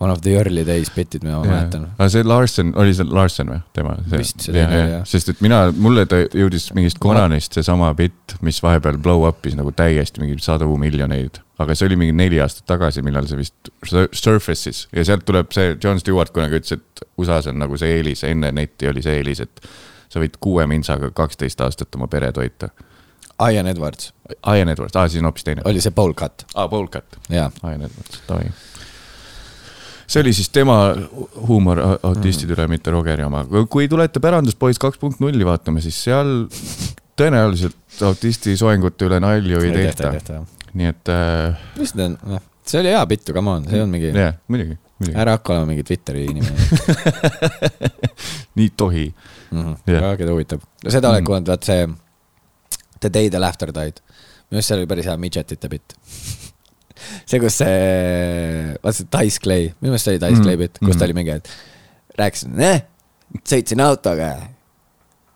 One of the early days bitid, mida ma mäletan. aga see Larson, oli see Larson või tema? Vist see teine oli, jah. sest et mina, mulle ta jõudis mingist Conanist seesama bitt, mis vahepeal blow up'is nagu täiesti mingi sadu miljoneid. aga see oli mingi neli aastat tagasi, millal see vist sur- surface'is ja sealt tuleb see John Stewart kunagi ütles, et USA-s on nagu see eelis, enne netti oli see eelis, et sa võid kuue mintsaga kaksteist aastat oma pere toita. Ian Edwards Ian Edwards, aa siis on hoopis teine. oli see bowl cut, aa, Bolkat. jaa. Ian Edwards, davai. See oli siis tema huumor a- autistide üle, mitte Rogeri oma. kui tulete Päranduspoiss kaks punkt nulli vaatama, siis seal tõenäoliselt autisti soengute üle nalju ei tehta. nii et äh, mis ta on, noh, see oli hea bitt ju, come on, see olnud mingi, jah, muidugi, muidugi, ära hakka olema mingi Twitteri inimene nii ei tohi. mm. -hmm. Jah. väga no seda oled Mhm. kuulanud, vaat see The Day the Laughter Died. minu arust see oli päris hea midgetite bitt. see, kus see, vaata see Dice Clay, minu meelest see oli Dice Mhm. Clay bitt, kus Mhm. ta oli mingi, et rääkis, eh, sõitsin autoga,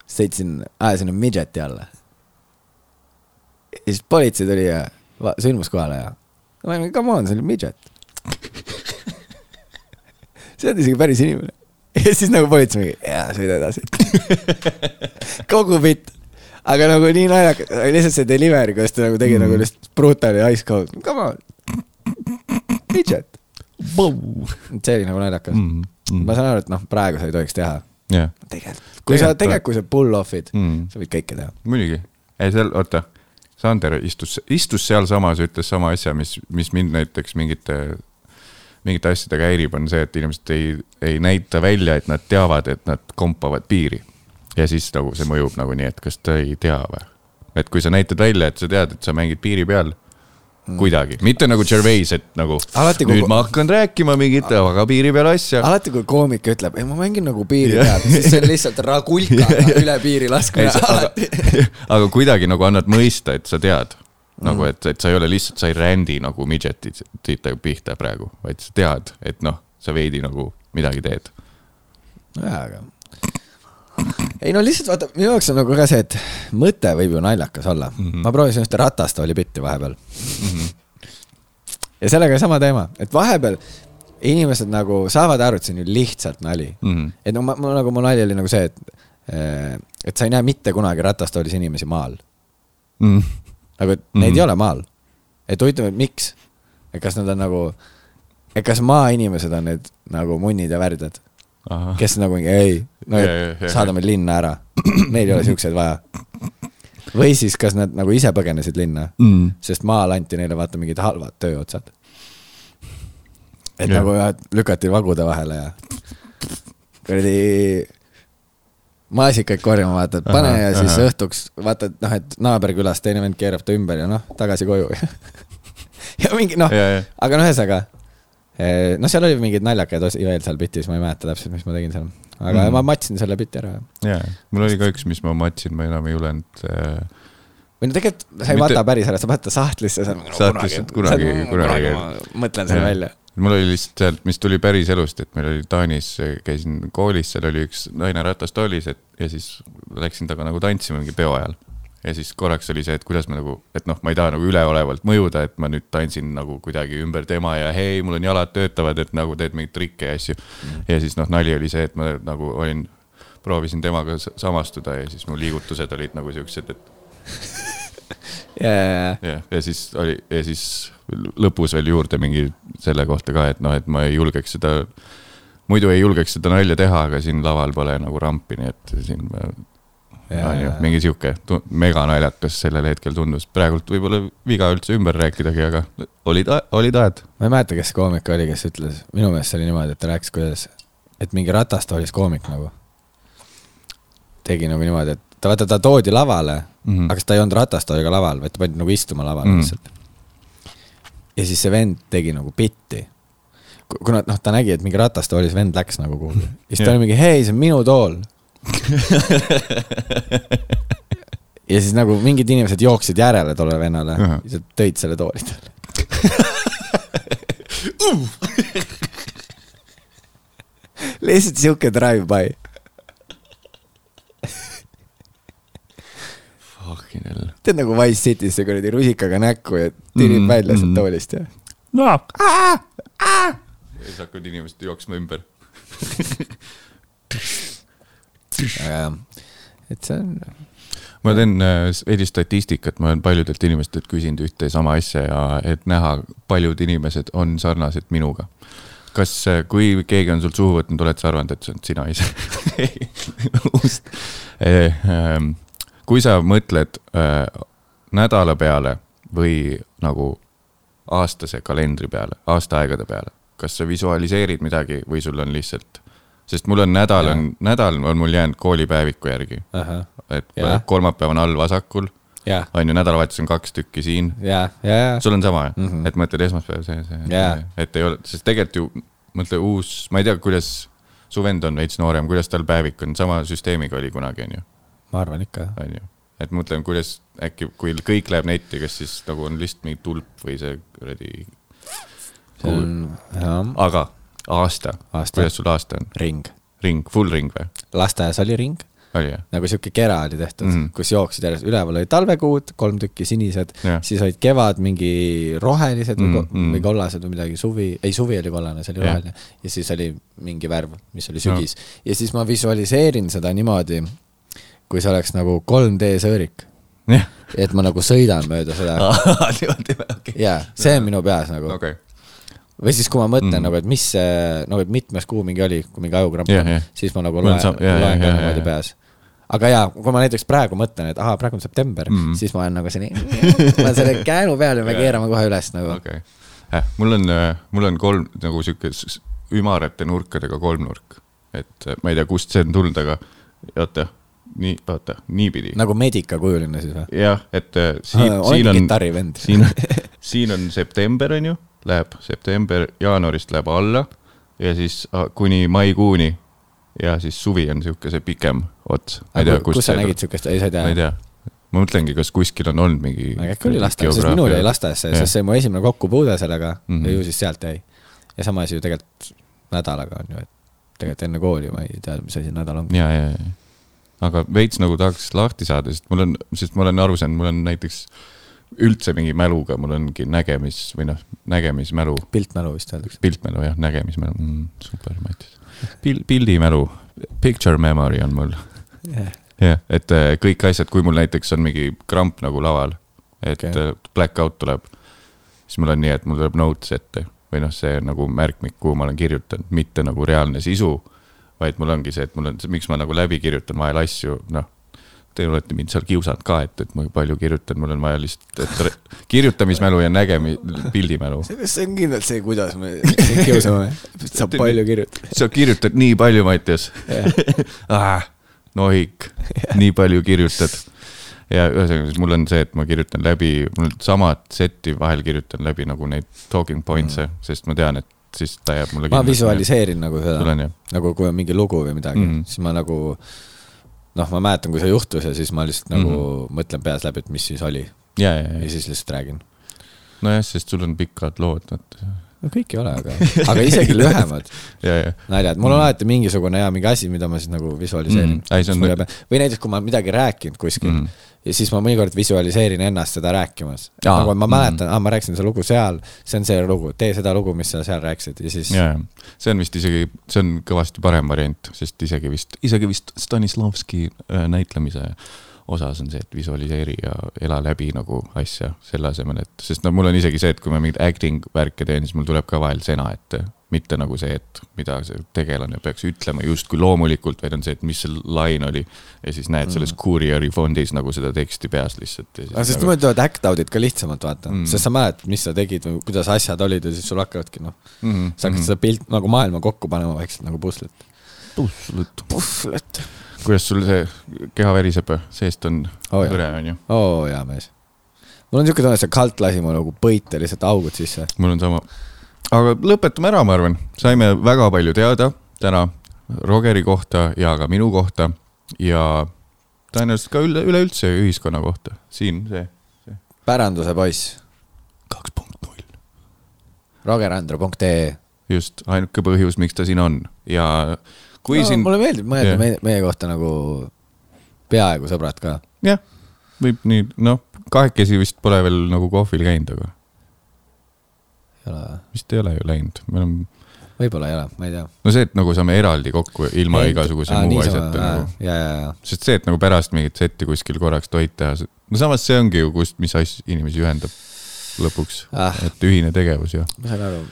sõitsin, ajasin midžeti alla. ja siis politsei tuli ja va- sündmuskohale ja ma olin, come on, see oli midžet. see on isegi päris inimene. ja siis nagu politsei mingi, jaa, sõida edasi. kogu bitt. aga nagu nii naljakas, lihtsalt see delivery, kuidas ta nagu tegi mm. nagu lihtsalt brutally ice cold, come on. midžet. see oli nagu naljakas mm.. Mm, ma saan aru, et noh, praegu sa ei tohiks teha. jah, tegelikult, kui sa Tegelikult kui sa pull off'id mm., Mm. sa võid kõike teha. muidugi. ei, seal, oota, Sander istus, istus sealsamas ja ütles sama asja, mis, mis mind näiteks mingite, mingite asjadega häirib, on see, et inimesed ei, ei näita välja, et nad teavad, et nad kompavad piiri. ja siis nagu see mõjub nagu nii, et kas ta ei tea või? et kui sa näitad välja, et sa tead, et sa mängid piiri peal kuidagi, mitte nagu Gervais, et nagu Alati, kui- nüüd ma hakkan rääkima mingit väga piiri peal asja. alati, kui koomik ütleb, ei ma mängin nagu piiri peal, siis see on lihtsalt ragulkaga üle piiri laskmine, alati. aga kuidagi nagu annad mõista, et sa tead Mm. nagu, et, et sa ei ole lihtsalt, sa ei rändi nagu midžetitega pihta praegu, vaid sa tead, et noh, sa veidi nagu midagi teed. jaa, aga. Ei no lihtsalt vaata, minu jaoks on nagu ka see, et mõte võib ju naljakas olla mm. -hmm. ma proovisin ühte ratastooli bitti vahepeal mm. -hmm. ja sellega sama teema, et vahepeal inimesed nagu saavad aru, et see on ju lihtsalt nali mm. Mhm. -hmm. et no ma, ma nagu, mu nali oli nagu see, et, et sa ei näe mitte kunagi ratastoolis inimesi maal. Mm. nagu, et mm -hmm. neid ei ole maal. et huvitav, et miks? et kas nad on nagu, et kas maainimesed on need nagu munnid ja värdjad, kes nagu mingi ei, no Ja, ja, ja, saadame linna ära, meil ei ole siukseid vaja. või siis, kas nad nagu ise põgenesid linna Mm. sest maal anti neile vaata mingid halvad tööotsad. et Jah. nagu lükati vagude vahele ja kuradi maasikaid korjama, vaata, et pane Ahah, ja siis ahah. õhtuks vaata, et noh, et naaberkülas teine vend keerab ta ümber ja noh, tagasi koju. ja mingi noh aga no ühesõnaga, noh, seal oli mingeid naljakaid osi veel seal bitis, ma ei mäleta täpselt, mis ma tegin seal, aga mm. Ma matsin selle biti ära. jaa, mul oli ka üks, mis ma matsin, ma enam ei julenud äh,. või no tegelikult sa ei Mitte- vaata päris ära, sa paned ta sahtlisse, sa oled Sahtlisse, kunagi- kunagi- ma mõtlen selle välja. mul oli lihtsalt sealt, mis tuli päris elust, et meil oli Taanis, käisin koolis, seal oli üks naine ratastoolis, et ja siis läksin temaga nagu tantsima mingi peo ajal. Ja siis korraks oli see, et kuidas ma nagu, et noh, ma ei taha nagu üleolevalt mõjuda, et ma nüüd tantsin nagu kuidagi ümber tema ja hei, mul on jalad töötavad, et nagu teed mingeid trikke ja asju mm.. ja siis noh, nali oli see, et ma nagu olin, proovisin temaga samastuda ja siis mu liigutused olid nagu siuksed, et ja, ja, ja, siis oli ja siis lõpus veel juurde mingi selle kohta ka, et noh, et ma ei julgeks seda, muidu ei julgeks seda nalja teha, aga siin laval pole nagu rampi, nii et siin on ju mingi sihuke meganaljakas sellel hetkel tundus, praegult võib-olla viga üldse ümber rääkidagi, aga olid, olid ajad. ma ei mäleta, kes koomik oli, kes ütles, minu meelest see oli niimoodi, et ta rääkis, kuidas, et mingi ratastoolis koomik nagu tegi nagu niimoodi, et ta vaata, ta toodi lavale mm. -hmm. aga siis ta ei olnud ratastooliga laval, vaid ta pandi nagu istuma lavale mm Mm. -hmm. lihtsalt. ja siis see vend tegi nagu bitti. kuna noh, ta nägi, et mingi ratastoolis vend läks nagu kuhugi ja siis ta oli mingi, hei, see on minu tool. ja siis nagu mingid inimesed jooksid järele tollele vennale Ahah. ja siis tõid selle tooli talle. lihtsalt sihuke drive-by. Fucking hell. tead nagu Wise City's see kuradi rusikaga näkku ja tirib mm, välja sealt mm. toolist ja. no ja siis hakkavad inimesed jooksma ümber. Et see on, ma teen äh, veidi statistikat, ma olen paljudelt inimestelt küsinud ühte ja sama asja ja et näha, paljud inimesed on sarnased minuga. kas, kui keegi on sul suhu võtnud, oled sa arvanud, et see oled sina ise? ähm, kui sa mõtled äh, nädala peale või nagu aastase kalendri peale, aastaaegade peale, kas sa visualiseerid midagi või sul on lihtsalt, sest mul on nädal on, nädal on mul jäänud koolipäeviku järgi et Jah. kolmapäev on all vasakul, Jah. on ju, nädalavahetus on kaks tükki siin. ja, ja, ja, sul on sama mm. -hmm. et mõtled esmaspäev, see, see et ei ole, sest tegelikult ju mõtle uus, ma ei tea, kuidas su vend on veits noorem, kuidas tal päevik on, sama süsteemiga oli kunagi, on ju, ma arvan ikka. on ju. et mõtlen, kuidas äkki, kui kõik läheb netti, kas siis nagu on lihtsalt mingi tulp või see kuradi, see on, jah, aga aasta, Aasta. kuidas sul aasta on? ring. ring, full ring või? lasteaias oli ring, oli jah? nagu sihuke kera oli tehtud mm. -hmm. kus jooksid järjest, üleval olid talvekuud, kolm tükki sinised Jah., siis olid kevad mingi rohelised või, Mm, mm, mm. või kollased või midagi, suvi, ei suvi oli kollane, see oli Jah. roheline ja siis oli mingi värv, mis oli sügis no.. ja siis ma visualiseerin seda niimoodi, kui see oleks nagu 3D sõõrik, jah. et ma nagu sõidan mööda seda jaa, see on minu peas nagu okay.. Või siis, kui ma mõtlen Mm. nagu, et mis see, nagu et mitmes kuu mingi oli, kui mingi ajukramp on jah., siis ma nagu loen, loen ka niimoodi peas. aga jaa, kui ma näiteks praegu mõtlen, et ahaa, praegu on september Mm. mm., siis ma olen nagu selline, ma olen selle käänu peal ja me keerame kohe üles nagu okay.. okei. mul on, mul on kolm nagu sihuke ümarate nurkadega kolmnurk. et äh, ma ei tea, kust see on tulnud, aga oota, nii, oota, niipidi. nagu medikakujuline siis või? jah, et äh, siin, siin on, siin, siin on september, on ju, läheb september, jaanuarist läheb alla ja siis kuni maikuuni ja siis suvi on sihuke see pikem ots. tea, kus sa see nägid tuleb. siukest, ei sa ei ma ei tea? tea, ma mõtlengi, kas kuskil on olnud mingi. äkki oli lasteaias, sest minul jäi lasteaiasse, Jah. sest see mu esimene kokkupuude sellega mm. -hmm. ja ju siis sealt jäi. ja sama asi ju tegelikult nädalaga on ju, et tegelikult enne kooli ma ei tea, mis asi nädal on. ja, ja, ja, aga veits nagu tahaks lahti saada, sest mul on, sest ma olen aru saanud, mul on näiteks üldse mingi mäluga, mul ongi nägemis või noh, nägemismälu, piltmälu vist öeldakse. piltmälu jah, nägemismälu mm,, super Matis. Pil-, pildimälu, picture memory on mul jah, et äh, kõik asjad, kui mul näiteks on mingi kramp nagu laval, et okay. black out tuleb, siis mul on nii, et mul tuleb notes ette või noh, see nagu märkmik, kuhu ma olen kirjutanud, mitte nagu reaalne sisu, vaid mul ongi see, et mul on, miks ma nagu läbi kirjutan vahel asju, noh, te olete mind seal kiusanud ka, et, et ma palju kirjutan, mul on vaja lihtsalt, et kirjutamismälu ja nägemi-, pildimälu. see on kindlalt see, kuidas me kiusame, saab palju kirjutada. sa kirjutad nii palju, Mattias ah,. nohik, nii palju kirjutad. ja ühesõnaga, siis mul on see, et ma kirjutan läbi, mul samad seti vahel kirjutan läbi nagu neid talking points'e mm., sest ma tean, et siis ta jääb mulle. ma visualiseerin nagu seda nagu kui on mingi lugu või midagi mm. -hmm. siis ma nagu noh, ma mäletan, kui see juhtus ja siis ma lihtsalt nagu mm. -hmm. mõtlen peas läbi, et mis siis oli ja, ja, ja ja, siis lihtsalt räägin. nojah, sest sul on pikad lood, vaata. No kõik ei ole, aga, aga isegi lühemad ja, ja, naljad, mul on alati mingisugune hea mingi asi, mida ma siis nagu visualiseerin Mm. Mm.. või näiteks, kui ma midagi rääkinud kuskil Mm. mm. ja siis ma mõnikord visualiseerin ennast seda rääkimas. Nagu ma mm. mäletan mm., aa, ma rääkisin seda lugu seal, see on see lugu, tee seda lugu, mis sa seal rääkisid ja siis ja, ja see on vist isegi, see on kõvasti parem variant, sest isegi vist, isegi vist Stanislavski äh, näitlemise osas on see, et visualiseeri ja ela läbi nagu asja selle asemel, et, sest no mul on isegi see, et kui ma mingeid acting värke teen, siis mul tuleb ka vahel sena ette. mitte nagu see, et mida see tegelane peaks ütlema justkui loomulikult, vaid on see, et mis see lain oli. ja siis näed selles Courieri fondis nagu seda teksti peas lihtsalt. aga sest niimoodi tulevad act out'id ka lihtsamalt vaata Mm. mm., sest sa mäletad, mis sa tegid või kuidas asjad olid ja siis sul hakkavadki noh, mm -hmm. sa hakkad seda pilt nagu maailma kokku panema vaikselt nagu puslet. puslet. puslet. Kuidas sul see keha veriseb, seest on oh, hõre, on ju? oo hea mees. mul on siuke tunne, et see kalt lasi mu nagu põite lihtsalt augud sisse. mul on sama. aga lõpetame ära, ma arvan, saime väga palju teada täna Rogeri kohta ja ka minu kohta ja tõenäoliselt ka üle, üleüldse ühiskonna kohta, siin see päranduse poiss, kaks punkt null. rogerandro.ee. just, ainuke põhjus, miks ta siin on ja kui no, siin, mulle meeldib mõelda Jah. meie, meie kohta nagu peaaegu sõbrad ka. jah, võib nii, noh, kahekesi vist pole veel nagu kohvil käinud, aga ei ole, vist ei ole ju läinud, me oleme võib-olla ei ole, ma ei tea. no see, et nagu saame eraldi kokku ilma igasuguse muu asjata nagu. ja, ja, ja, sest see, et nagu pärast mingit setti kuskil korraks toit teha, no samas see ongi ju, kust, mis asj-, inimesi ühendab lõpuks Ah. et ühine tegevus ju. ma saan aru.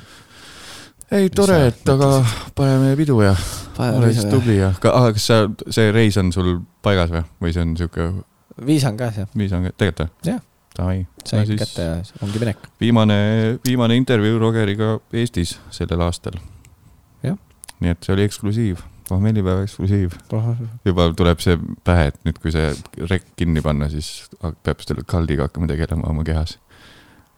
ei, tore, et aga paneme pidu ja ole siis tubli ja, aga kas sa, see reis on sul paigas või, või see on sihuke viis on käes jah, viis on, tegelikult või? Jah. Davai, sain no, kätte ja ongi minek. viimane, viimane intervjuu Rogeriga Eestis sellel aastal Jah.. nii et see oli eksklusiiv, pohmellipäeva eksklusiiv. juba tuleb see pähe, et nüüd, kui see rekk kinni panna, siis peab selle kaldiga hakkama tegelema oma kehas.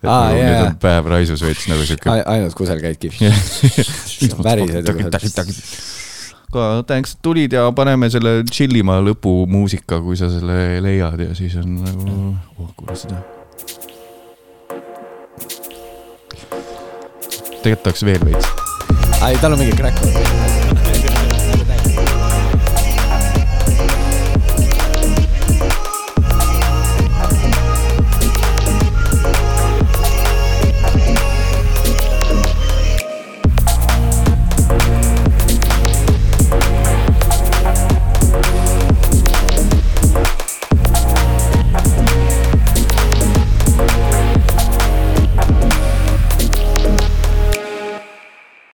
Et Aa, nagu jaa, nüüd on päev raisus veits nagu siuke. ainult kusagil käid kihvt. värised aga thanks, et tulid ja paneme selle chillima lõpumuusika, kui sa selle leiad ja siis on nagu oh,, kuule seda. tegelikult tahaks veel veits. ai, tal on mingi crack.